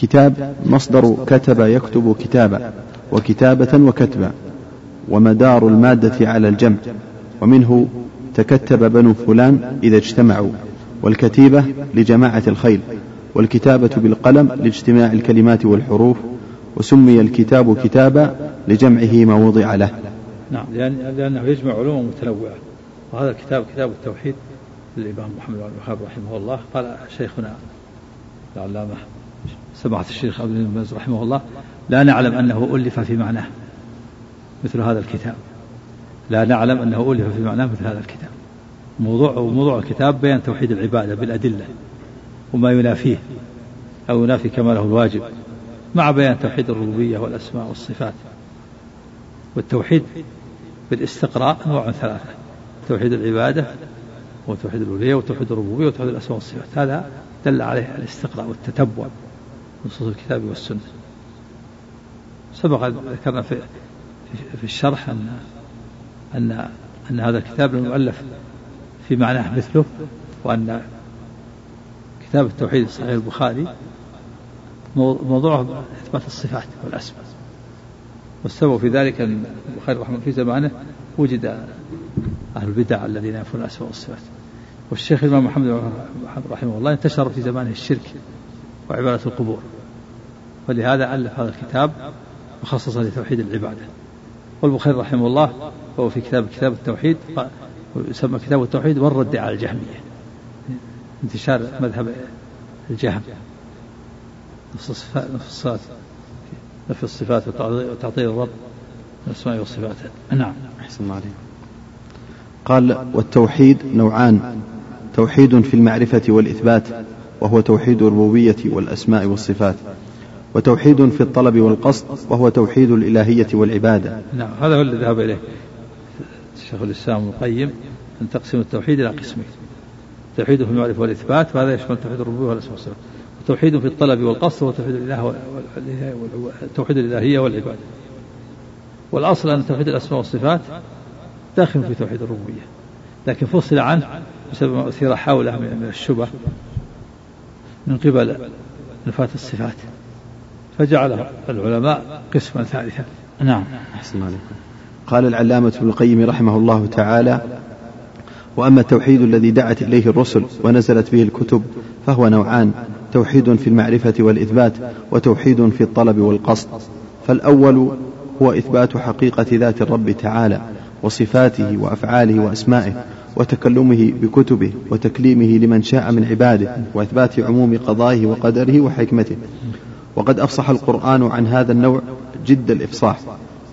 كتاب مصدر كتب يكتب كتابا وكتابة وكتبا ومدار المادة على الجمع ومنه تكتب بنو فلان إذا اجتمعوا والكتيبة لجماعة الخيل والكتابة بالقلم لاجتماع الكلمات والحروف وسمي الكتاب كتابا لجمعه ما وضع له. نعم. لأن لأنه يجمع علوم متنوعة. وهذا الكتاب كتاب التوحيد للإمام محمد بن الوهاب رحمه الله. قال شيخنا العلامة سمعت الشيخ عبد بن رحمه الله لا نعلم أنه ألف في معناه مثل هذا الكتاب. لا نعلم أنه ألف في معناه مثل هذا الكتاب. موضوع موضوع الكتاب بيان توحيد العبادة بالأدلة وما ينافيه أو ينافي كماله الواجب مع بيان توحيد الربوبية والأسماء والصفات. والتوحيد بالاستقراء نوع ثلاثة توحيد العبادة وتوحيد الألوهية وتوحيد الربوبية وتوحيد الأسماء والصفات. هذا دل عليه الاستقراء والتتبع. نصوص الكتاب والسنة. سبق ذكرنا في في الشرح أن أن أن هذا الكتاب المؤلف في معناه مثله وأن كتاب التوحيد صحيح البخاري موضوعه إثبات الصفات والأسماء. والسبب في ذلك أن البخاري رحمه الله في زمانه وجد أهل البدع الذين ينفون الأسماء والصفات والشيخ الإمام محمد رحمه الله انتشر في زمانه الشرك. وعبادة القبور. ولهذا ألف هذا الكتاب مخصصا لتوحيد العبادة. والبخاري رحمه الله هو في كتاب كتاب التوحيد يسمى كتاب التوحيد والرد على الجهمية انتشار مذهب الجهم. نفس الصفات نفس الصفات نفي الصفات وتعطيل الرب الأسماء والصفات. نعم. أحسن الله عليك. قال والتوحيد نوعان توحيد في المعرفة والإثبات وهو توحيد الربوبية والأسماء والصفات وتوحيد في الطلب والقصد وهو توحيد الإلهية والعبادة. نعم هذا هو الذي ذهب إليه الشيخ الإسلام ابن القيم أن تقسم التوحيد إلى قسمين. توحيد في المعرفة والإثبات وهذا يشمل توحيد الربوبية والأسماء والصفات. وتوحيد في الطلب والقصد هو توحيد الإله توحيد الإلهية والعبادة. والأصل أن توحيد الأسماء والصفات داخل في توحيد الربوبية لكن فصل عنه بسبب ما أثير حوله من الشبه من قبل نفاة الصفات فجعله العلماء قسما ثالثا. نعم. أحسن عليكم. قال العلامة ابن القيم رحمه الله تعالى وأما التوحيد الذي دعت إليه الرسل ونزلت به الكتب فهو نوعان توحيد في المعرفة والإثبات وتوحيد في الطلب والقصد. فالأول هو إثبات حقيقة ذات الرب تعالى وصفاته وأفعاله وأسمائه وتكلمه بكتبه وتكليمه لمن شاء من عباده وإثبات عموم قضائه وقدره وحكمته. وقد أفصح القرآن عن هذا النوع جد الإفصاح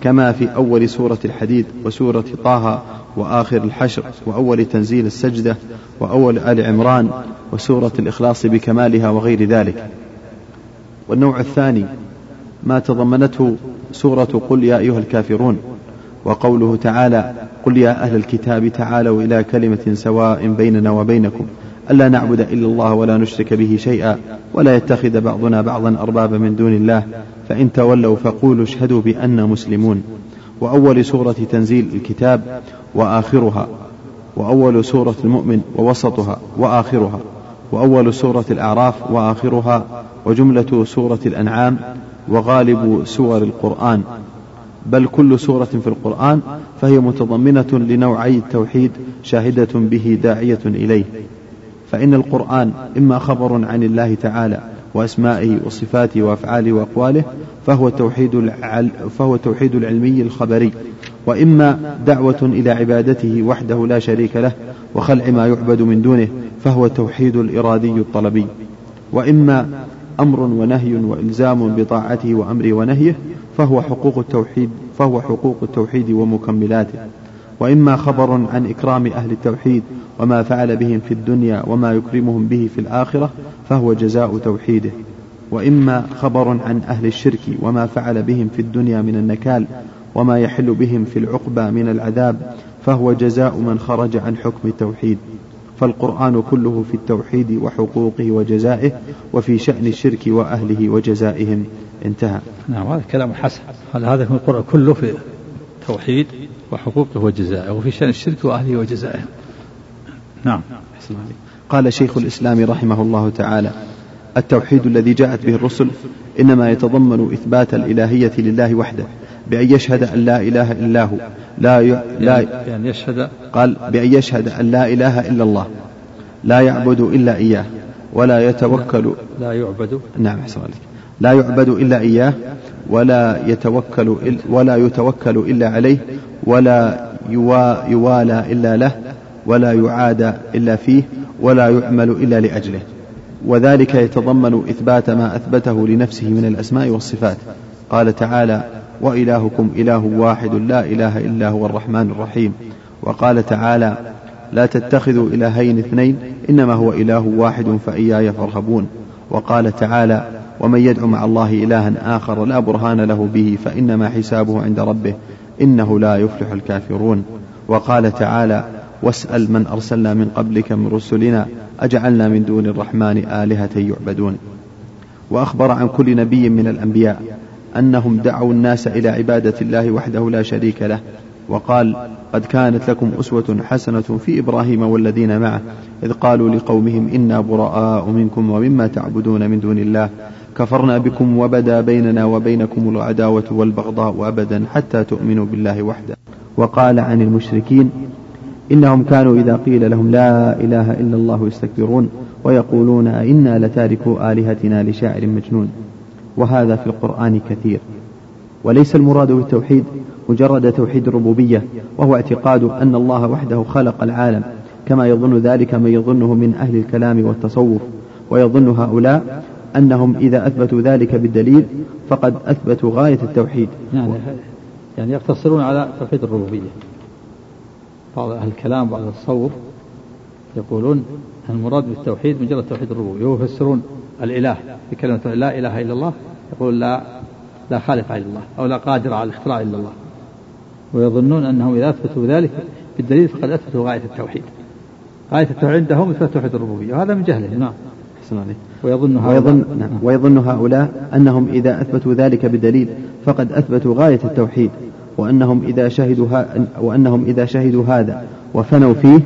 كما في أول سورة الحديد وسورة طه وآخر الحشر وأول تنزيل السجدة وأول آل عمران وسورة الإخلاص بكمالها وغير ذلك. والنوع الثاني ما تضمنته سورة قل يا أيها الكافرون وقوله تعالى قل يا أهل الكتاب تعالوا إلى كلمة سواء بيننا وبينكم. ألا نعبد إلا الله ولا نشرك به شيئا ولا يتخذ بعضنا بعضا أربابا من دون الله. فإن تولوا فقولوا اشهدوا بأننا مسلمون. وأول سورة تنزيل الكتاب وآخرها. وأول سورة المؤمن ووسطها وآخرها. وأول سورة الأعراف وآخرها. وجملة سورة الأنعام. وغالب سور القرآن. بل كل سورة في القرآن فهي متضمنة لنوعي التوحيد شاهدة به داعية إليه. فإن القرآن إما خبر عن الله تعالى وأسمائه وصفاته وأفعاله وأقواله فهو توحيد العل فهو توحيد العلمي الخبري. وإما دعوة إلى عبادته وحده لا شريك له وخلع ما يعبد من دونه فهو التوحيد الإرادي الطلبي. وإما أمر ونهي وإلزام بطاعته وأمره ونهيه فهو حقوق التوحيد فهو حقوق التوحيد ومكملاته. وإما خبر عن إكرام أهل التوحيد وما فعل بهم في الدنيا وما يكرمهم به في الآخرة فهو جزاء توحيده. وإما خبر عن أهل الشرك وما فعل بهم في الدنيا من النكال وما يحل بهم في العقبى من العذاب فهو جزاء من خرج عن حكم التوحيد. فالقرآن كله في التوحيد وحقوقه وجزائه وفي شأن الشرك وأهله وجزائهم. انتهى. نعم هذا كلام حسن. هذا القرآن كله في التوحيد وحقوقه وجزائه وفي شأن الشرك وأهله وجزائه. نعم. قال شيخ الإسلام رحمه الله تعالى التوحيد الذي جاءت به الرسل إنما يتضمن إثبات الإلهية لله وحده بأن يشهد أن لا إله إلا هو. لا ي... لا يعني يشهد قال بأن يشهد أن لا إله إلا الله. لا يعبد إلا إياه ولا يتوكل لا يعبد. نعم أحسن عليك. لا يعبد إلا إياه ولا يتوكل ولا يتوكل إلا عليه ولا يوا يوالى إلا له ولا يعاد إلا فيه ولا يعمل إلا لأجله. وذلك يتضمن إثبات ما أثبته لنفسه من الأسماء والصفات. قال تعالى وإلهكم إله واحد لا إله إلا هو الرحمن الرحيم. وقال تعالى لا تتخذوا إلهين اثنين إنما هو إله واحد فإياي فارهبون. وقال تعالى ومن يدع مع الله إلها آخر لا برهان له به فإنما حسابه عند ربه إنه لا يفلح الكافرون. وقال تعالى واسأل من أرسلنا من قبلك من رسلنا أجعلنا من دون الرحمن آلهة يعبدون. وأخبر عن كل نبي من الأنبياء. أنهم دعوا الناس إلى عبادة الله وحده لا شريك له وقال قد كانت لكم أسوة حسنة في إبراهيم والذين معه إذ قالوا لقومهم إنا براء منكم ومما تعبدون من دون الله كفرنا بكم وبدا بيننا وبينكم العداوة والبغضاء أبدا حتى تؤمنوا بالله وحده. وقال عن المشركين إنهم كانوا إذا قيل لهم لا إله إلا الله يستكبرون ويقولون إنا لتاركوا آلهتنا لشاعر مجنون. وهذا في القرآن كثير. وليس المراد بالتوحيد مجرد توحيد الربوبية وهو اعتقاد أن الله وحده خلق العالم كما يظن ذلك من يظنه من أهل الكلام والتصوف ويظن هؤلاء أنهم إذا أثبتوا ذلك بالدليل فقد أثبتوا غاية التوحيد. يعني يعني يقتصرون على توحيد الربوبية. بعض أهل الكلام بعض التصوف يقولون المراد بالتوحيد مجرد توحيد الربوبية ويفسرون الإله بكلمة لا إله إلا الله يقول لا لا خالق إلا الله أو لا قادر على الاختراع إلا الله. ويظنون أنهم إذا أثبتوا ذلك بالدليل فقد أثبتوا غاية التوحيد. غاية التوحيد عندهم إثبات توحيد الربوبية وهذا من جهلهم نعم. ويظن ويظن, نعم. ويظن هؤلاء أنهم إذا أثبتوا ذلك بدليل فقد أثبتوا غاية التوحيد وأنهم إذا شهدوا وأنهم إذا شهدوا هذا وفنوا فيه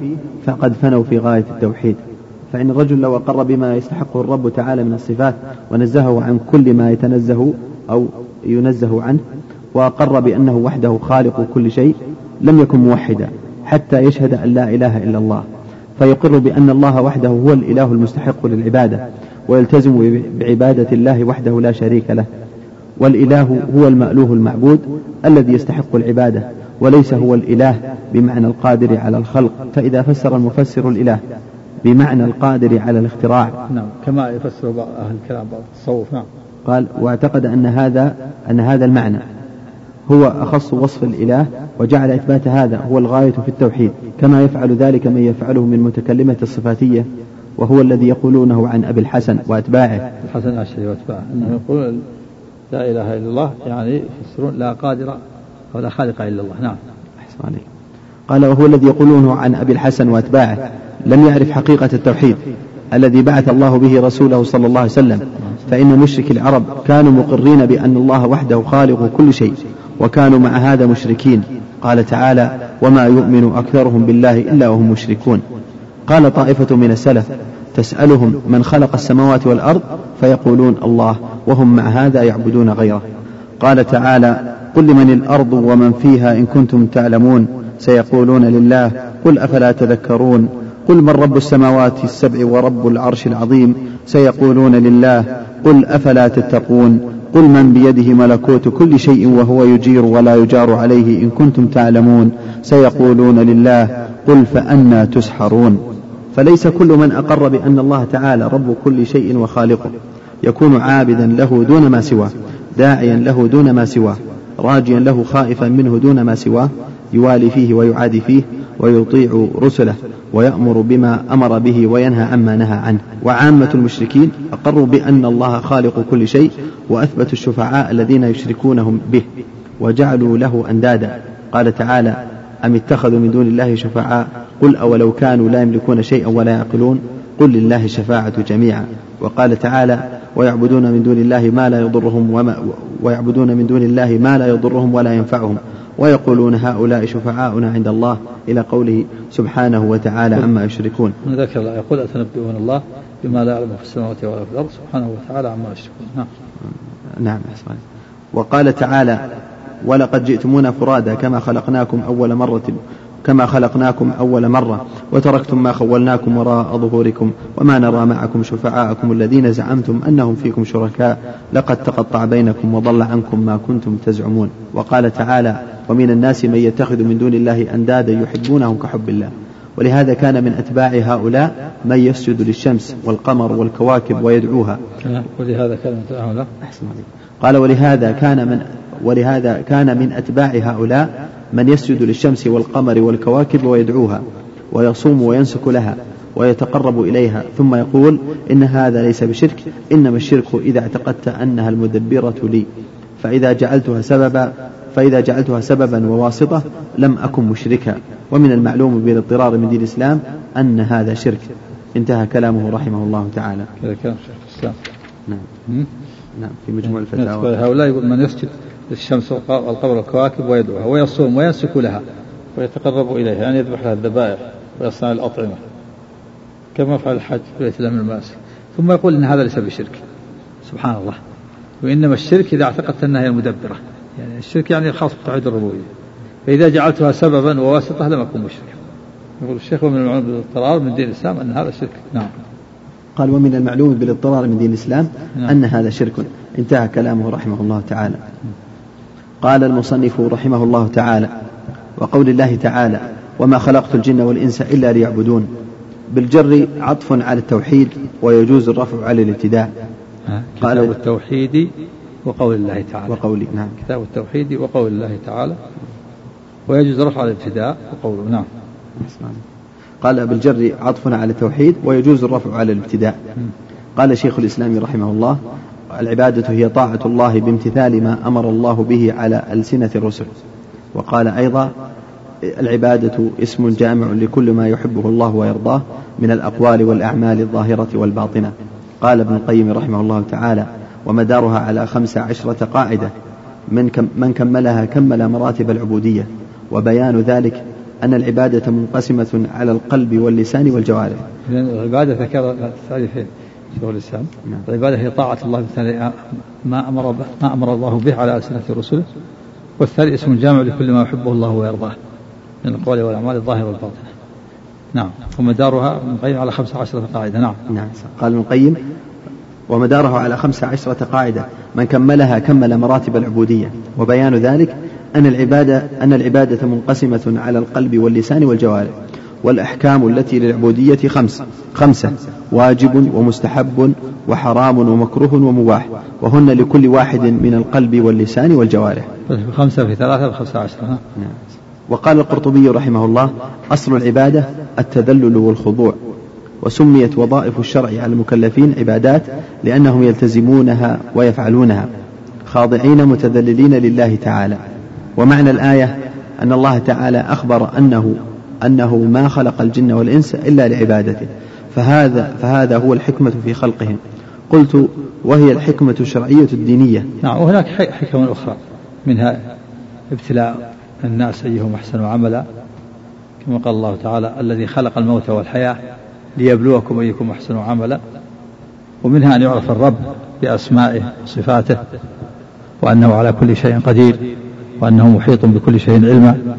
فقد فنوا في غاية التوحيد. فإن الرجل لو أقر بما يستحقه الرب تعالى من الصفات ونزهه عن كل ما يتنزه أو ينزه عنه وأقر بأنه وحده خالق كل شيء لم يكن موحدا حتى يشهد أن لا إله إلا الله. فيقر بأن الله وحده هو الإله المستحق للعبادة ويلتزم بعبادة الله وحده لا شريك له. والإله هو المألوه المعبود الذي يستحق العبادة وليس هو الإله بمعنى القادر على الخلق. فإذا فسر المفسر الإله بمعنى القادر على الاختراع. نعم كما يفسر بعض أهل الكلام بعض التصوف نعم. قال وأعتقد أن هذا أن هذا المعنى. هو أخص وصف الإله وجعل إثبات هذا هو الغاية في التوحيد كما يفعل ذلك من يفعله من متكلمة الصفاتية وهو الذي يقولونه عن أبي الحسن وأتباعه. الحسن الأشعري وأتباعه أنه يقول لا إله إلا الله يعني يفسرون لا قادر ولا خالق إلا الله نعم. أحسن عليك. قال وهو الذي يقولونه عن أبي الحسن وأتباعه. لم يعرف حقيقة التوحيد الذي بعث الله به رسوله صلى الله عليه وسلم. فإن مشرك العرب كانوا مقرين بأن الله وحده خالق كل شيء وكانوا مع هذا مشركين. قال تعالى وما يؤمن أكثرهم بالله إلا وهم مشركون. قال طائفة من السلف تسألهم من خلق السماوات والأرض فيقولون الله وهم مع هذا يعبدون غيره. قال تعالى قل لمن الأرض ومن فيها إن كنتم تعلمون. سيقولون لله قل أفلا تذكرون؟ قل من رب السماوات السبع ورب العرش العظيم؟ سيقولون لله قل أفلا تتقون؟ قل من بيده ملكوت كل شيء وهو يجير ولا يجار عليه إن كنتم تعلمون. سيقولون لله قل فأنا تسحرون. فليس كل من أقر بأن الله تعالى رب كل شيء وخالقه. يكون عابدا له دون ما سواه داعيا له دون ما سواه راجيا له خائفا منه دون ما سواه يوالي فيه ويعادي فيه ويطيع رسله ويأمر بما أمر به وينهى عما نهى عنه. وعامة المشركين أقروا بأن الله خالق كل شيء وأثبتوا الشفعاء الذين يشركونهم به وجعلوا له أندادا. قال تعالى أم اتخذوا من دون الله شفعاء؟ قل أولو كانوا لا يملكون شيئا ولا يعقلون؟ قل لله الشفاعة جميعا. وقال تعالى ويعبدون من دون الله ما لا يضرهم وما ويعبدون من دون الله ما لا يضرهم ولا ينفعهم. ويقولون هؤلاء شفعاؤنا عند الله إلى قوله سبحانه وتعالى عما يشركون. ذكر الله يقول أتنبئون الله بما لا يعلم في السماوات ولا في الأرض سبحانه وتعالى عما يشركون. نعم. نعم وقال تعالى ولقد جئتمونا فرادا كما خلقناكم أول مرة كما خلقناكم أول مرة وتركتم ما خولناكم وراء ظهوركم وما نرى معكم شفعاءكم الذين زعمتم أنهم فيكم شركاء لقد تقطع بينكم وضل عنكم ما كنتم تزعمون وقال تعالى ومن الناس من يتخذ من دون الله أندادا يحبونهم كحب الله ولهذا كان من أتباع هؤلاء من يسجد للشمس والقمر والكواكب ويدعوها. ولهذا كان من هؤلاء قال ولهذا كان من ولهذا كان من أتباع هؤلاء من يسجد للشمس والقمر والكواكب ويدعوها ويصوم وينسك لها ويتقرب إليها ثم يقول إن هذا ليس بشرك إنما الشرك إذا اعتقدت أنها المدبرة لي. فإذا جعلتها سببا فإذا جعلتها سببا وواسطة لم أكن مشركا. ومن المعلوم بالاضطرار من دين الإسلام أن هذا شرك. انتهى كلامه رحمه الله تعالى. هذا كلام شيخ الإسلام. نعم. نعم في مجموع الفتاوى. هؤلاء يقول من يسجد للشمس والقمر والكواكب ويدعوها ويصوم وينسك لها. ويتقرب إليها يعني يذبح لها الذبائح ويصنع الأطعمة. كما فعل الحج في بيت الله من المناسك ثم يقول إن هذا ليس بشرك. سبحان الله. وإنما الشرك إذا اعتقدت أنها هي المدبرة. يعني الشرك يعني خاص بتوحيد الربوبية. فإذا جعلتها سببا وواسطة لم أكن مشركا. يقول الشيخ ومن المعلوم بالاضطرار من دين الإسلام أن هذا شرك. نعم. قال ومن المعلوم بالاضطرار من دين الإسلام نعم. أن هذا شرك. انتهى كلامه رحمه الله تعالى. قال المصنف رحمه الله تعالى وقول الله تعالى وما خلقت الجن والإنس إلا ليعبدون بالجر عطف على التوحيد ويجوز الرفع على الابتداء. قال التوحيد وقول الله تعالى. وقولي نعم. كتاب التوحيد وقول الله تعالى ويجوز رفع الابتداء وقوله نعم. قال بالجر عطف على التوحيد ويجوز الرفع على الابتداء. قال شيخ الإسلام رحمه الله العبادة هي طاعة الله بامتثال ما أمر الله به على ألسنة الرسل. وقال أيضا العبادة اسم جامع لكل ما يحبه الله ويرضاه من الأقوال والأعمال الظاهرة والباطنة. قال ابن القيم رحمه الله تعالى ومدارها على خمس عشرة قاعدة من, كم من كملها كمل مراتب العبودية. وبيان ذلك أن العبادة منقسمة على القلب واللسان والجوارح. العبادة ذكر تعريفين شيخ الإسلام. نعم. العبادة هي طاعة الله ما أمر ما أمر الله به على ألسنة رسله. والثاني اسم جامع لكل ما يحبه الله ويرضاه من القول والأعمال الظاهرة والباطنة. نعم. ومدارها ابن القيم على خمسة عشرة قاعدة. نعم. نعم. قال ابن القيم ومداره على خمسة عشرة قاعدة. من كملها كمل مراتب العبودية. وبيان ذلك أن العبادة أن العبادة منقسمة على القلب واللسان والجوارح. والأحكام التي للعبودية خمس. خمسة واجب ومستحب وحرام ومكروه ومباح. وهن لكل واحد من القلب واللسان والجوارح. خمسة في ثلاثة بخمسة عشر نعم. وقال القرطبي رحمه الله أصل العبادة التذلل والخضوع. وسميت وظائف الشرع على المكلفين عبادات لأنهم يلتزمونها ويفعلونها. خاضعين متذللين لله تعالى. ومعنى الآية أن الله تعالى أخبر أنه أنه ما خلق الجن والإنس إلا لعبادته. فهذا فهذا هو الحكمة في خلقهم. قلت وهي الحكمة الشرعية الدينية. نعم وهناك حكم أخرى منها ابتلاء الناس أيهم أحسن عملا. كما قال الله تعالى الذي خلق الموت والحياة ليبلوكم أيكم أحسن عملا. ومنها أن يعرف الرب بأسمائه وصفاته وأنه على كل شيء قدير وأنه محيط بكل شيء علما.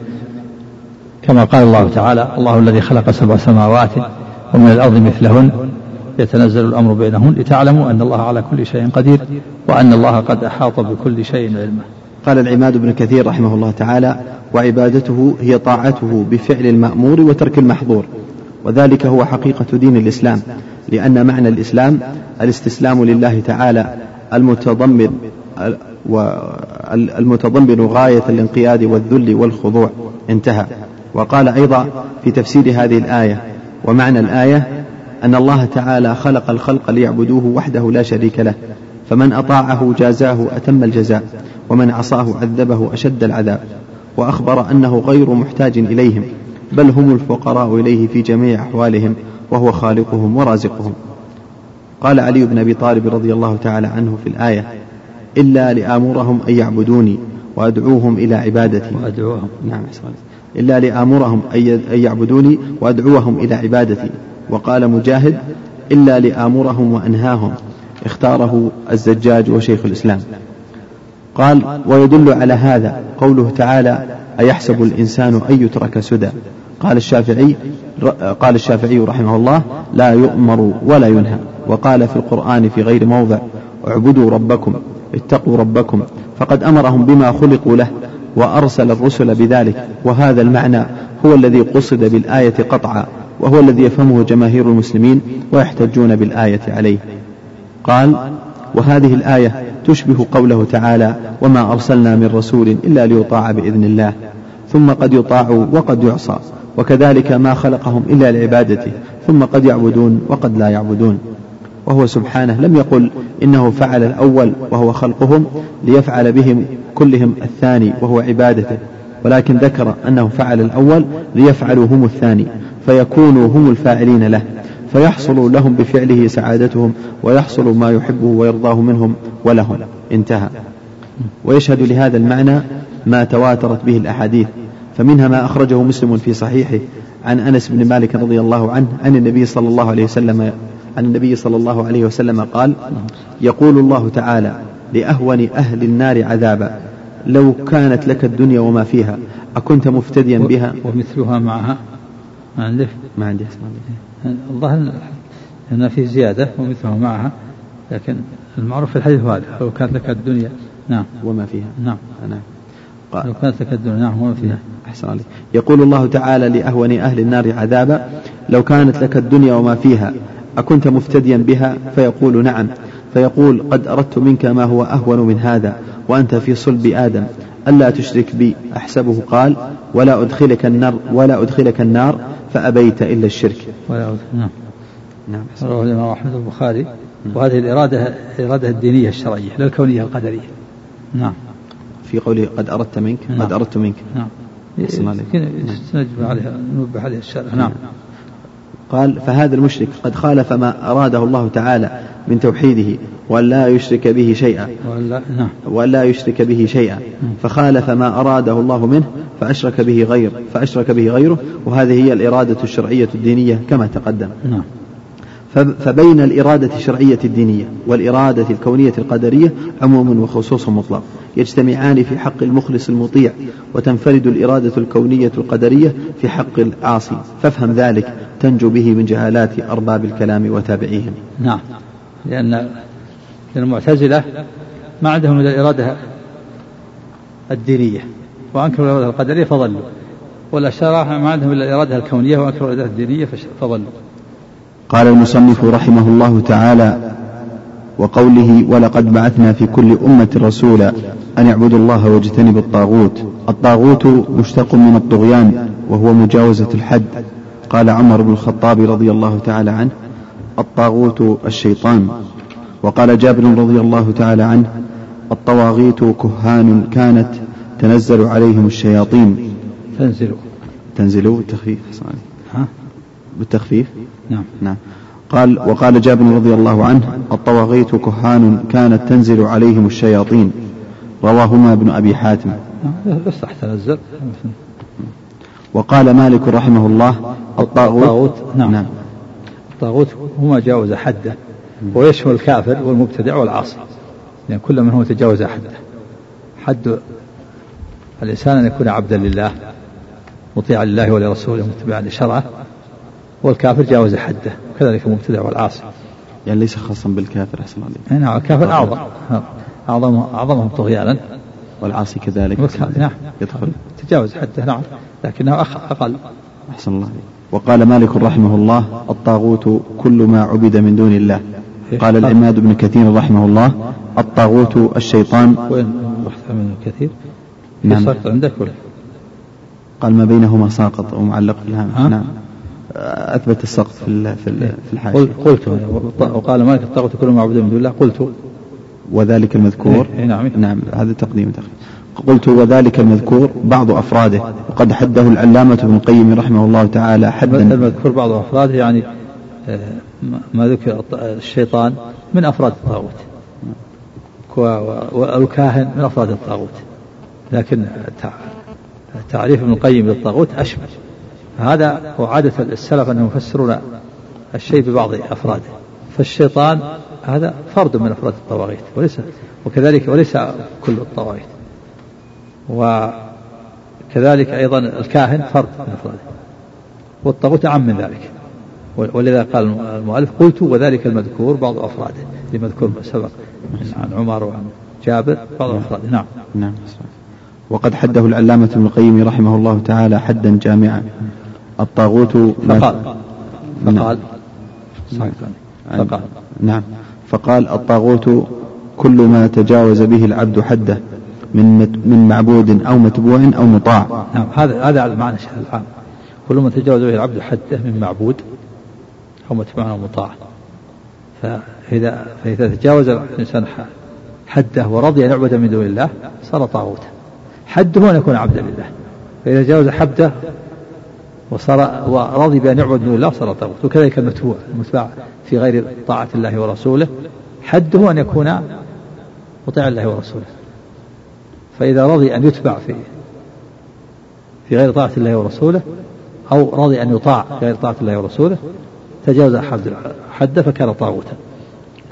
كما قال الله تعالى الله الذي خلق سبع سماوات ومن الأرض مثلهن يتنزل الأمر بينهن لتعلموا أن الله على كل شيء قدير وأن الله قد أحاط بكل شيء علما. قال العماد بن كثير رحمه الله تعالى وعبادته هي طاعته بفعل المأمور وترك المحظور. وذلك هو حقيقة دين الإسلام لأن معنى الإسلام الاستسلام لله تعالى المتضمن والمتضمن غاية الانقياد والذل والخضوع. انتهى. وقال أيضا في تفسير هذه الآية ومعنى الآية أن الله تعالى خلق الخلق ليعبدوه وحده لا شريك له فمن أطاعه جازاه أتم الجزاء ومن عصاه عذبه أشد العذاب وأخبر أنه غير محتاج إليهم بل هم الفقراء إليه في جميع أحوالهم وهو خالقهم ورازقهم. قال علي بن أبي طالب رضي الله تعالى عنه في الآية إلا لآمرهم أن يعبدوني وأدعوهم إلى عبادتي. وأدعوهم. نعم إلا لآمرهم أن يعبدوني وأدعوهم إلى عبادتي. وقال مجاهد إلا لآمرهم وأنهاهم اختاره الزجاج وشيخ الإسلام. قال ويدل على هذا قوله تعالى أيحسب الإنسان أن يترك سدى قال الشافعي قال الشافعي رحمه الله لا يؤمر ولا ينهى وقال في القرآن في غير موضع اعبدوا ربكم اتقوا ربكم فقد أمرهم بما خلقوا له وأرسل الرسل بذلك وهذا المعنى هو الذي قصد بالآية قطعا وهو الذي يفهمه جماهير المسلمين ويحتجون بالآية عليه. قال وهذه الآية تشبه قوله تعالى وما أرسلنا من رسول إلا ليطاع بإذن الله ثم قد يطاع وقد يعصى وكذلك ما خلقهم إلا لعبادته ثم قد يعبدون وقد لا يعبدون. وهو سبحانه لم يقل إنه فعل الأول وهو خلقهم ليفعل بهم كلهم الثاني وهو عبادته ولكن ذكر أنه فعل الأول ليفعلوا هم الثاني فيكونوا هم الفاعلين له فيحصل لهم بفعله سعادتهم ويحصل ما يحبه ويرضاه منهم ولهم. انتهى. ويشهد لهذا المعنى ما تواترت به الأحاديث فمنها ما أخرجه مسلم في صحيحه عن أنس بن مالك رضي الله عنه عن النبي صلى الله عليه وسلم عن النبي صلى الله عليه وسلم قال يقول الله تعالى لأهون أهل النار عذابا. لو كانت لك الدنيا وما فيها أكنت مفتديا بها؟ ومثلها معها؟ ما عندك ما عندي اسمع الظاهر أن في زيادة ومثلها معها لكن المعروف في الحديث هذا لو كانت لك الدنيا نعم. وما فيها. نعم. نعم لو كانت لك الدنيا نعم وما فيها. أحسن عليك. يقول الله تعالى لأهون أهل النار عذابا. لو كانت لك الدنيا وما فيها أكنت مفتديا بها؟ فيقول نعم. فيقول قد أردت منك ما هو أهون من هذا وأنت في صلب آدم. ألا تشرك بي؟ أحسبه. قال ولا أدخلك النار ولا أدخلك النار فأبيت إلا الشرك. ولا نعم نعم. رواه الإمام أحمد البخاري. وهذه الإرادة الإرادة الدينية الشرعية لا الكونية القدرية. نعم. في قوله قد أردت منك نعم. قد أردت منك. نعم. نجب عليها نوبه عليها الشرع. نعم. قال فهذا المشرك قد خالف ما أراده الله تعالى من توحيده وأن لا يشرك به شيئا. نعم. وأن لا يشرك به شيئا. فخالف ما أراده الله منه فأشرك به غير فأشرك به غيره. وهذه هي الإرادة الشرعية الدينية كما تقدم. نعم. فبين الإرادة الشرعية الدينية والإرادة الكونية القدرية عموم وخصوص مطلق. يجتمعان في حق المخلص المطيع وتنفرد الإرادة الكونية القدرية في حق العاصي. فافهم ذلك. تنجو به من جهالات أرباب الكلام وتابعيهم. نعم. لأن المعتزلة ما عندهم إلا الإرادة الدينية. وأنكروا الإرادة القدرية فضلوا. والأشاعرة ما عندهم إلا الإرادة الكونية وأنكروا الإرادة الدينية فضلوا. قال المصنف رحمه الله تعالى وقوله ولقد بعثنا في كل أمة رسولا أن اعبدوا الله واجتنبوا الطاغوت. الطاغوت مشتق من الطغيان وهو مجاوزة الحد. قال عمر بن الخطاب رضي الله تعالى عنه الطاغوت الشيطان وقال جابر رضي الله تعالى عنه الطواغيت كهان كانت تنزل عليهم الشياطين تنزل تنزل بالتخفيف ها بالتخفيف نعم نعم قال وقال جابر رضي الله عنه الطواغيت كهان كانت تنزل عليهم الشياطين رواهما ابن أبي حاتم بس تنزل وقال مالك رحمه الله الطاغوت, الطاغوت نعم. نعم. الطاغوت هو ما جاوز حده ويشمل الكافر والمبتدع والعاصي لأن يعني كل من هو تجاوز حده. حد الإنسان أن يكون عبدا لله مطيعا لله ولرسوله متبعا لشرعه والكافر جاوز حده وكذلك المبتدع والعاصي. يعني ليس خاصا بالكافر أحسن عليك نعم الكافر أعظم أعظم أعظمهم طغيانا. والعاصي كذلك. نعم. يدخل. تجاوز حده نعم لكنه أقل. أحسن الله وقال مالك رحمه الله الطاغوت كل ما عبد من دون الله. قال العماد بن كثير رحمه الله الطاغوت الشيطان. وين رحت من كثير. نعم. عندك ولا؟ قال ما بينهما ساقط ومعلق نعم أثبت السقط في في الحاشية. قلت وقال مالك الطاغوت كل ما عبد من دون الله قلت. وذلك المذكور. إيه نعم. نعم هذا تقديم تقديم قلت وذلك المذكور بعض أفراده وقد حده العلامة ابن القيم رحمه الله تعالى حدا. المذكور بعض أفراده يعني آه، ما ذكر الشيطان من أفراد الطاغوت والكاهن من أفراد الطاغوت لكن تعريف ابن القيم للطاغوت أشمل هذا هو عادة السلف أنهم يفسرون الشيء ببعض أفراده. فالشيطان هذا فرد من أفراد الطواغيت وليس وكذلك وليس كل الطواغيت. وكذلك أيضا الكاهن فرد من أفراده والطاغوت أعم من ذلك. ولذا قال المؤلف قلت وذلك المذكور بعض أفراده لمذكور سبق عن عمر وعن جابر بعض أفراده. نعم. نعم. وقد حده العلامة ابن القيم رحمه الله تعالى حدا جامعا. الطاغوت فقال. فقال. فقال. نعم. فقال الطاغوت كل ما تجاوز به العبد حده. من من معبود أو متبوع أو مطاع. نعم هذا هذا المعنى العام. كل ما تجاوز به العبد حده من معبود أو متبوع أو مطاع. فاذا فإذا تجاوز الإنسان حده ورضي ان يعبد من دون الله صار طاغوتا. حده أن يكون عبدا لله. فإذا تجاوز حده وصار ورضي بأن يعبد من الله صار طاغوت وكذلك المتبوع المتبع في غير طاعة الله ورسوله حده أن يكون مطيع الله ورسوله فإذا رضي أن يتبع في في غير طاعة الله ورسوله أو رضي أن يطاع في غير طاعة الله ورسوله تجاوز حد حده فكان طاغوتا.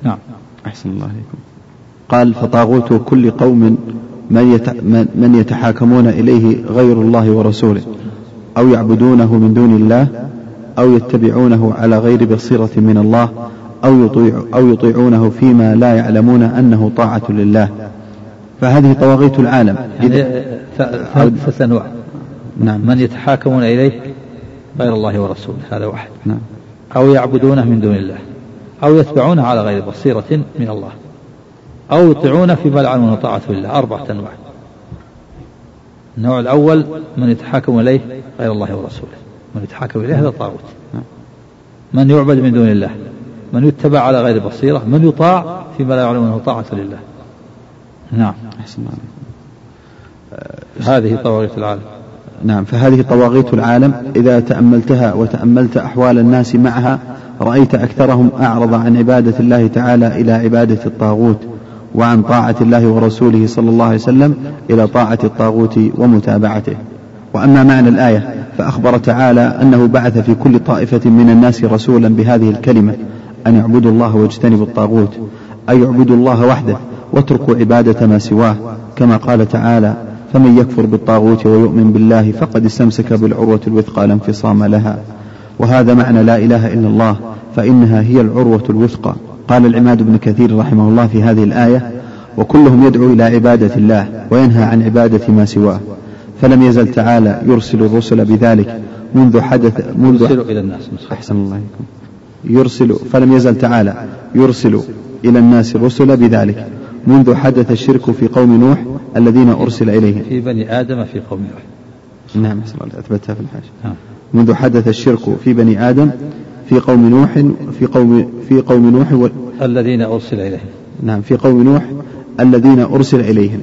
نعم. أحسن الله عليكم قال فطاغوت كل قوم من من يتحاكمون إليه غير الله ورسوله أو يعبدونه من دون الله أو يتبعونه على غير بصيرة من الله أو, يطيع أو يطيعونه فيما لا يعلمون أنه طاعة لله. فهذه طواغيت العالم. يعني ثلاث أنواع نعم. من يتحاكمون إليه غير الله ورسوله هذا واحد. نعم. أو يعبدونه من دون الله أو يتبعونه على غير بصيرة من الله أو يطيعونه فيما لا يعلمون طاعة لله. أربعة أنواع. النوع الأول من يتحاكم إليه غير الله ورسوله. من يتحاكم إليه هذا طاغوت. من يعبد من دون الله. من يتبع على غير بصيرة. من يطاع فيما لا يعلم أنه طاعة لله. نعم. أحسن هذه طواغيت العالم. نعم فهذه طواغيت العالم. إذا تأملتها وتأملت أحوال الناس معها رأيت أكثرهم أعرض عن عبادة الله تعالى إلى عبادة الطاغوت وعن طاعة الله ورسوله صلى الله عليه وسلم إلى طاعة الطاغوت ومتابعته. وأما معنى الآية فأخبر تعالى أنه بعث في كل طائفة من الناس رسولا بهذه الكلمة أن اعبدوا الله واجتنبوا الطاغوت. أي اعبدوا الله وحده. واتركوا عبادة ما سواه كما قال تعالى فمن يكفر بالطاغوت ويؤمن بالله فقد استمسك بالعروة الوثقى لا انفصام لها. وهذا معنى لا إله إلا الله فإنها هي العروة الوثقى. قال العماد بن كثير رحمه الله في هذه الآية وكلهم يدعو إلى عبادة الله وينهى عن عبادة ما سواه. فلم يزل تعالى يرسل الرسل بذلك منذ حدث منذ يرسل إلى الناس أحسن الله يرسل فلم يزل تعالى يرسل إلى الناس الرسل بذلك. منذ حدث الشرك في قوم نوح الذين أرسل إليهم. في بني آدم في قوم نوح. نعم أثبتها في الحاشية نعم. منذ حدث الشرك في بني آدم في قوم نوح في قوم في قوم نوح و... الذين أرسل إليهم. نعم في قوم نوح الذين أرسل إليهم.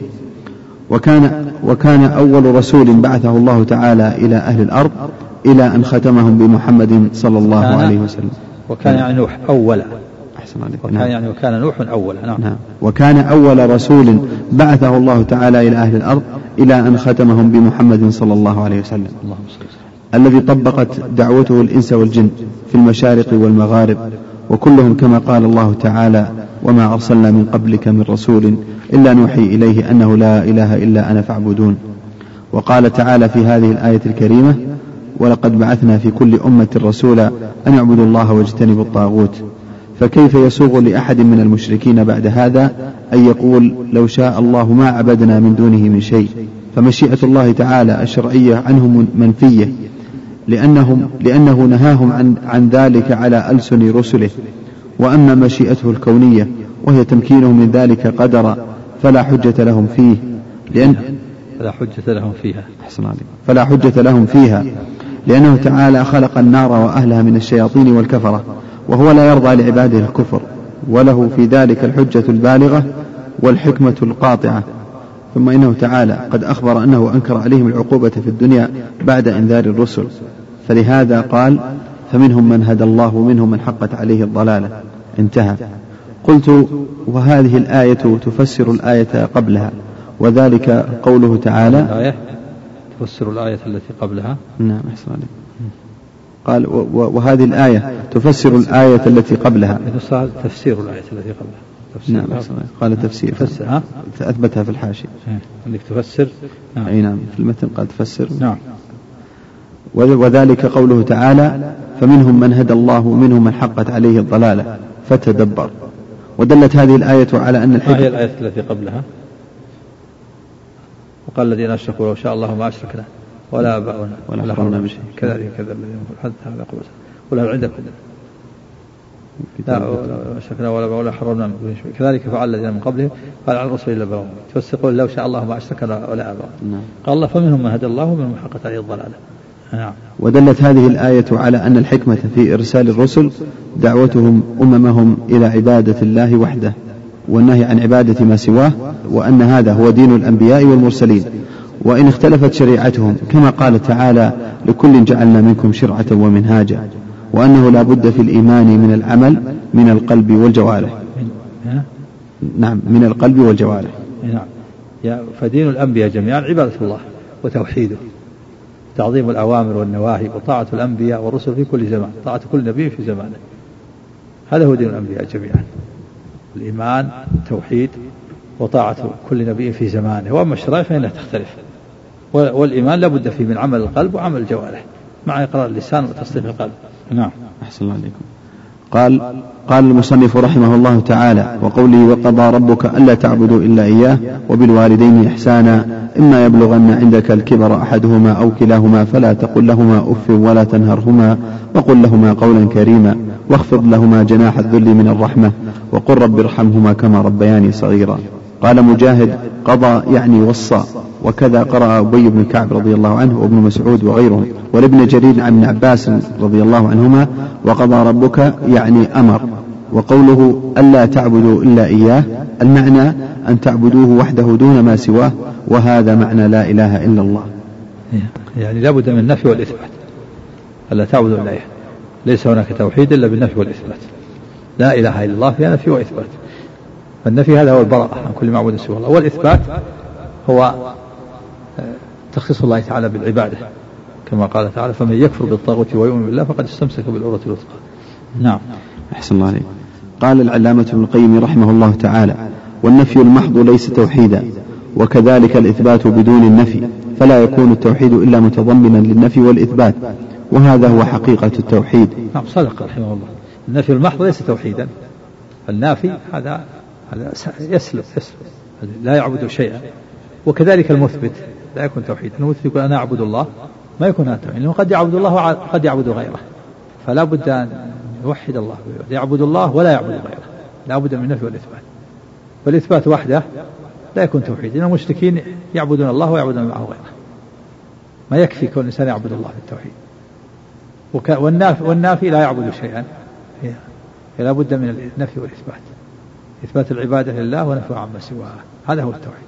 وكان وكان أول رسول بعثه الله تعالى إلى أهل الأرض إلى أن ختمهم بمحمد صلى الله عليه وسلم. وكان يعني نوح أولا أحسن عليك وكان نعم. يعني وكان نوح أولا نعم. نعم. وكان أول رسول بعثه الله تعالى إلى أهل الأرض إلى أن ختمهم بمحمد صلى الله عليه وسلم. اللهم صل الذي طبقت دعوته الإنس والجن في المشارق والمغارب وكلهم كما قال الله تعالى وما أرسلنا من قبلك من رسول إلا نوحي إليه أنه لا إله إلا أنا فاعبدون. وقال تعالى في هذه الآية الكريمة ولقد بعثنا في كل أمة رسولا أن يعبدوا الله واجتنبوا الطاغوت. فكيف يسوغ لأحد من المشركين بعد هذا أن يقول لو شاء الله ما عبدنا من دونه من شيء؟ فمشيئة الله تعالى الشرعية عنهم منفية لأنهم لأنه نهاهم عن عن ذلك على ألسن رسله. وأما مشيئته الكونية وهي تمكينه من ذلك قدرا فلا حجة لهم فيه لأن فلا حجة لهم فيها. أحسن عليك. فلا حجة لهم فيها لأنه تعالى خلق النار وأهلها من الشياطين والكفرة. وهو لا يرضى لعباده الكفر وله في ذلك الحجة البالغة والحكمة القاطعة. ثم إنه تعالى قد أخبر أنه أنكر عليهم العقوبة في الدنيا بعد إنذار الرسل. فلهذا قال فمنهم من هدى الله ومنهم من حقت عليه الضلالة. انتهى. قلت وهذه الآية تفسر الآية قبلها وذلك قوله تعالى الآية تفسر الآية التي قبلها؟ نعم أحسن عليك. قال وهذه الآية تفسر الآية التي قبلها. تفسير الآية التي قبلها. تفسير. نعم قال تفسير. تفسر ها؟ أثبتها في الحاشية. أنك تفسر؟ نعم. أي نعم في المتن قال تفسر. نعم. وذلك قوله تعالى فمنهم من هدى الله ومنهم من حقت عليه الضلالة فتدبر. ودلت هذه الآية على أن الحكمة ما هي الآية التي قبلها؟ وقال الذين أشركوا لو شاء الله ما أشركنا. ولا آباؤنا ولا حرمنا من شيء كذلك كذا الذين حتى هذا قبل ولا عندكم لا أشركنا ولا ولا حرمنا من شيء كذلك فعل الذين من قبلهم. قال على الرسول إلا بلغوا تفسقون لو شاء الله ما أشركنا ولا آباؤنا نعم. قال الله فمنهم من هدى الله ومنهم من حقت عليه الضلالة. نعم. ودلت هذه الآية على أن الحكمة في إرسال الرسل دعوتهم أممهم إلى عبادة الله وحده والنهي عن عبادة ما سواه وأن هذا هو دين الأنبياء والمرسلين. وإن اختلفت شريعتهم كما قال تعالى لكل جعلنا منكم شرعة ومنهاجا وأنه لا بد في الإيمان من العمل من القلب والجوارح. نعم من القلب والجوارح. نعم. فدين الأنبياء جميعا عبادة الله وتوحيده تعظيم الأوامر والنواهي وطاعة الأنبياء والرسل في كل زمان طاعة كل نبي في زمانه. هذا هو دين الأنبياء جميعا. الإيمان التوحيد وطاعة كل نبي في زمانه. وأما الشرائع فإنها تختلف. والإيمان لابد فيه من عمل القلب وعمل الجوارح مع إقرار اللسان وتصديق القلب. نعم. أحسن الله عليكم. قال قال المصنف رحمه الله تعالى وقوله وقضى ربك ألا تعبدوا إلا إياه وبالوالدين إحسانا إما يبلغن عندك الكبر أحدهما أو كلاهما فلا تقل لهما أف ولا تنهرهما وقل لهما قولا كريما واخفض لهما جناح الذل من الرحمة وقل رب ارحمهما كما ربياني صغيرا. قال مجاهد قضى يعني وصى. وكذا قرأ أبي بن كعب رضي الله عنه وابن مسعود وغيرهم ولابن جرير عن ابن عباس رضي الله عنهما وقضى ربك يعني أمر وقوله ألا تعبدوا إلا إياه المعنى أن تعبدوه وحده دون ما سواه وهذا معنى لا إله إلا الله. يعني لابد من النفي والإثبات. ألا تعبدوا إلا إياه. ليس هناك توحيد إلا بالنفي والإثبات. لا إله إلا الله فيها نفي وإثبات. فالنفي هذا هو البراءة عن كل معبود سوى الله. والإثبات هو تخصيص الله تعالى بالعبادة كما قال تعالى فمن يكفر بالطاغوت ويؤمن بالله فقد استمسك بالعروة الوثقى. نعم. أحسن الله عليك. قال العلامة ابن القيم رحمه الله تعالى والنفي المحض ليس توحيدا وكذلك الإثبات بدون النفي فلا يكون التوحيد إلا متضمنا للنفي والإثبات وهذا هو حقيقة التوحيد. نعم صدق رحمه الله. النفي المحض ليس توحيدا. النافي هذا هذا يسلب يسلب لا يعبد شيئا. وكذلك المثبت. لا يكون توحيد. المثبت يقول أنا أعبد الله. ما يكون هذا توحيد لأنه قد يعبد الله وقد يعبد غيره. فلا بد أن يوحد الله. يعبد الله ولا يعبد غيره. لا بد من النفي والإثبات. والإثبات وحده لا يكون توحيد. لأن المشركين يعبدون الله ويعبدون معه غيره. ما يكفي كون الإنسان يعبد الله في التوحيد. والنافي, والنافي لا يعبد شيئا لا بد من النفي والإثبات. إثبات العبادة لله ونفي عما سواه. هذا هو التوحيد.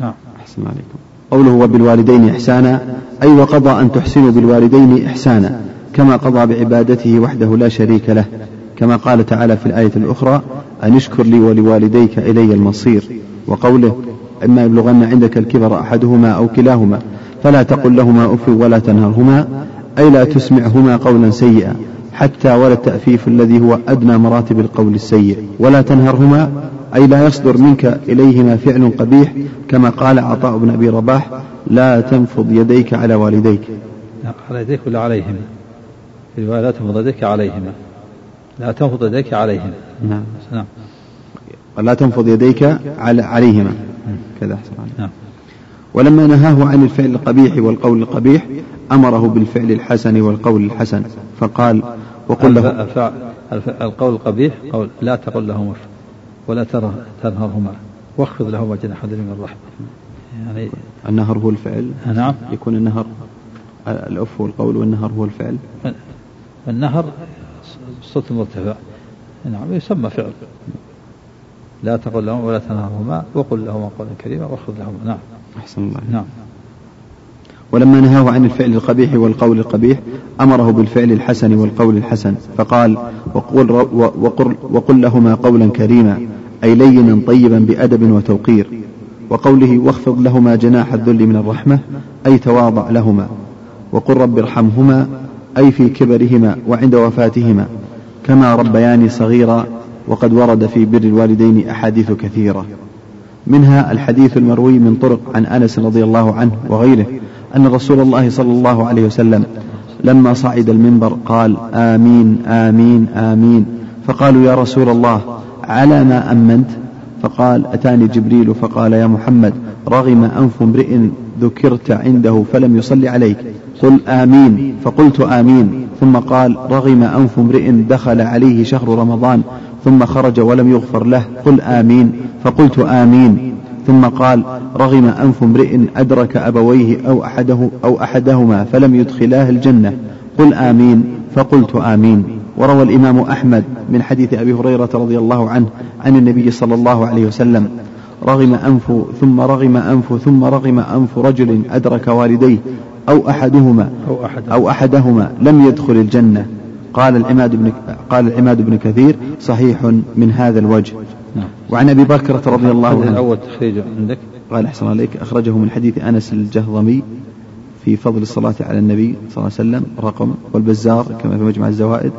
نعم. أحسن عليكم. قوله وبالوالدين إحسانا أي وقضى أن تحسنوا بالوالدين إحسانا كما قضى بعبادته وحده لا شريك له. كما قال تعالى في الآية الأخرى أن اشكر لي ولوالديك إلي المصير. وقوله إما يبلغن عندك الكبر أحدهما أو كلاهما فلا تقل لهما أف ولا تنهرهما أي لا تسمعهما قولا سيئا حتى ولا التأفيف الذي هو أدنى مراتب القول السيء. ولا تنهرهما أي لا يصدر منك إليهما فعل قبيح كما قال عطاء بن أبي رباح لا تنفض يديك على والديك. على يديك ولا عليهما؟ لا تنفض يديك عليهما. لا تنفض يديك عليهما. نعم. نعم. لا تنفض يديك على عليهما. كذا أحسن نعم. ولما نهاه عن الفعل القبيح والقول القبيح أمره بالفعل الحسن والقول الحسن فقال وقل له القول القبيح قول لا تقل لهما ولا تنهرهما واخفض لهما جناح ذل من الرحمة يعني النهر هو الفعل. نعم. يكون النهر الأف هو القول والنهر هو الفعل. النهر صوت مرتفع. نعم يسمى فعل. لا تقل لهما ولا تنهرهما وقل لهما قولا كريما واخفض لهما. نعم. أحسن الله نعم. ولما نهاه عن الفعل القبيح والقول القبيح أمره بالفعل الحسن والقول الحسن فقال وقل, وقل, وقل لهما قولا كريما. أي لينا طيبا بأدب وتوقير وقوله واخفض لهما جناح الذل من الرحمة أي تواضع لهما وقل رب ارحمهما أي في كبرهما وعند وفاتهما كما ربياني صغيرا وقد ورد في بر الوالدين أحاديث كثيرة. منها الحديث المروي من طرق عن أنس رضي الله عنه وغيره أن رسول الله صلى الله عليه وسلم لما صعد المنبر قال آمين آمين آمين فقالوا يا رسول الله على ما أمنت؟ فقال أتاني جبريل؟ فقال يا محمد رغم أنف امرئ ذكرت عنده فلم يصلي عليك. قل آمين. فقلت آمين. ثم قال رغم أنف امرئ دخل عليه شهر رمضان ثم خرج ولم يغفر له. قل آمين. فقلت آمين. ثم قال رغم أنف امرئ أدرك أبويه أو أحده أو أحدهما فلم يدخلاه الجنة. قل آمين. فقلت آمين. وروى الإمام أحمد من حديث أبي هريرة رضي الله عنه عن النبي صلى الله عليه وسلم رغم أنف ثم رغم أنف ثم رغم أنف رجل أدرك والديه أو أحدهما أو, أحد أو أحدهما لم يدخل الجنة. قال العماد بن قال العماد بن كثير صحيح من هذا الوجه. نعم. وعن أبي بكرة رضي الله عنه. الأول تخريجه عندك؟ قال أحسن عليك أخرجه من حديث أنس الجهضمي في فضل الصلاة على النبي صلى الله عليه وسلم رقم والبزار كما في مجمع الزوائد.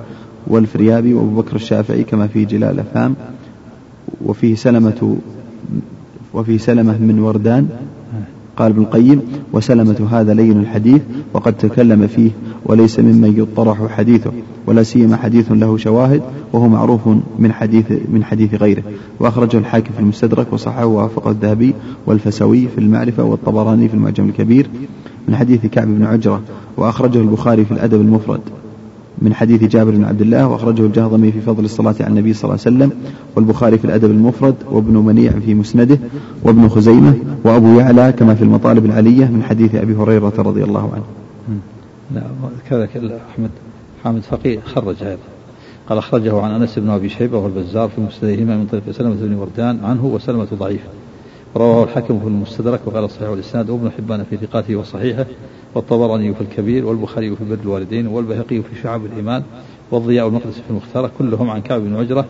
والفريابي وابو بكر الشافعي كما في جلال الافهام وفيه سلمة وفيه سلمة من وردان قال ابن القيم وسلمة هذا لين الحديث وقد تكلم فيه وليس ممن يطرح حديثه ولا سيما حديث له شواهد وهو معروف من حديث من حديث غيره وأخرجه الحاكم في المستدرك وصححه ووافقه الذهبي والفسوي في المعرفة والطبراني في المعجم الكبير من حديث كعب بن عجرة وأخرجه البخاري في الأدب المفرد من حديث جابر بن عبد الله وأخرجه الجهضمي في فضل الصلاة على النبي صلى الله عليه وسلم والبخاري في الأدب المفرد وابن منيع في مسنده وابن خزيمة وأبو يعلى كما في المطالب العلية من حديث أبي هريرة رضي الله عنه. لا كذا أحمد حامد فقيه خرج هذا. قال أخرجه عن أنس بن أبي شيبة والبزار في مسندهما من طريق سلمة بن وردان عنه وسلمة ضعيف رواه الحاكم في المستدرك وقال صحيح الإسناد وابن حبان في ثقاته وصحيحه والطبراني في الكبير والبخاري في بر الوالدين والبهقي في شعب الإيمان والضياء المقدس في المختار كلهم عن كعب بن عجرة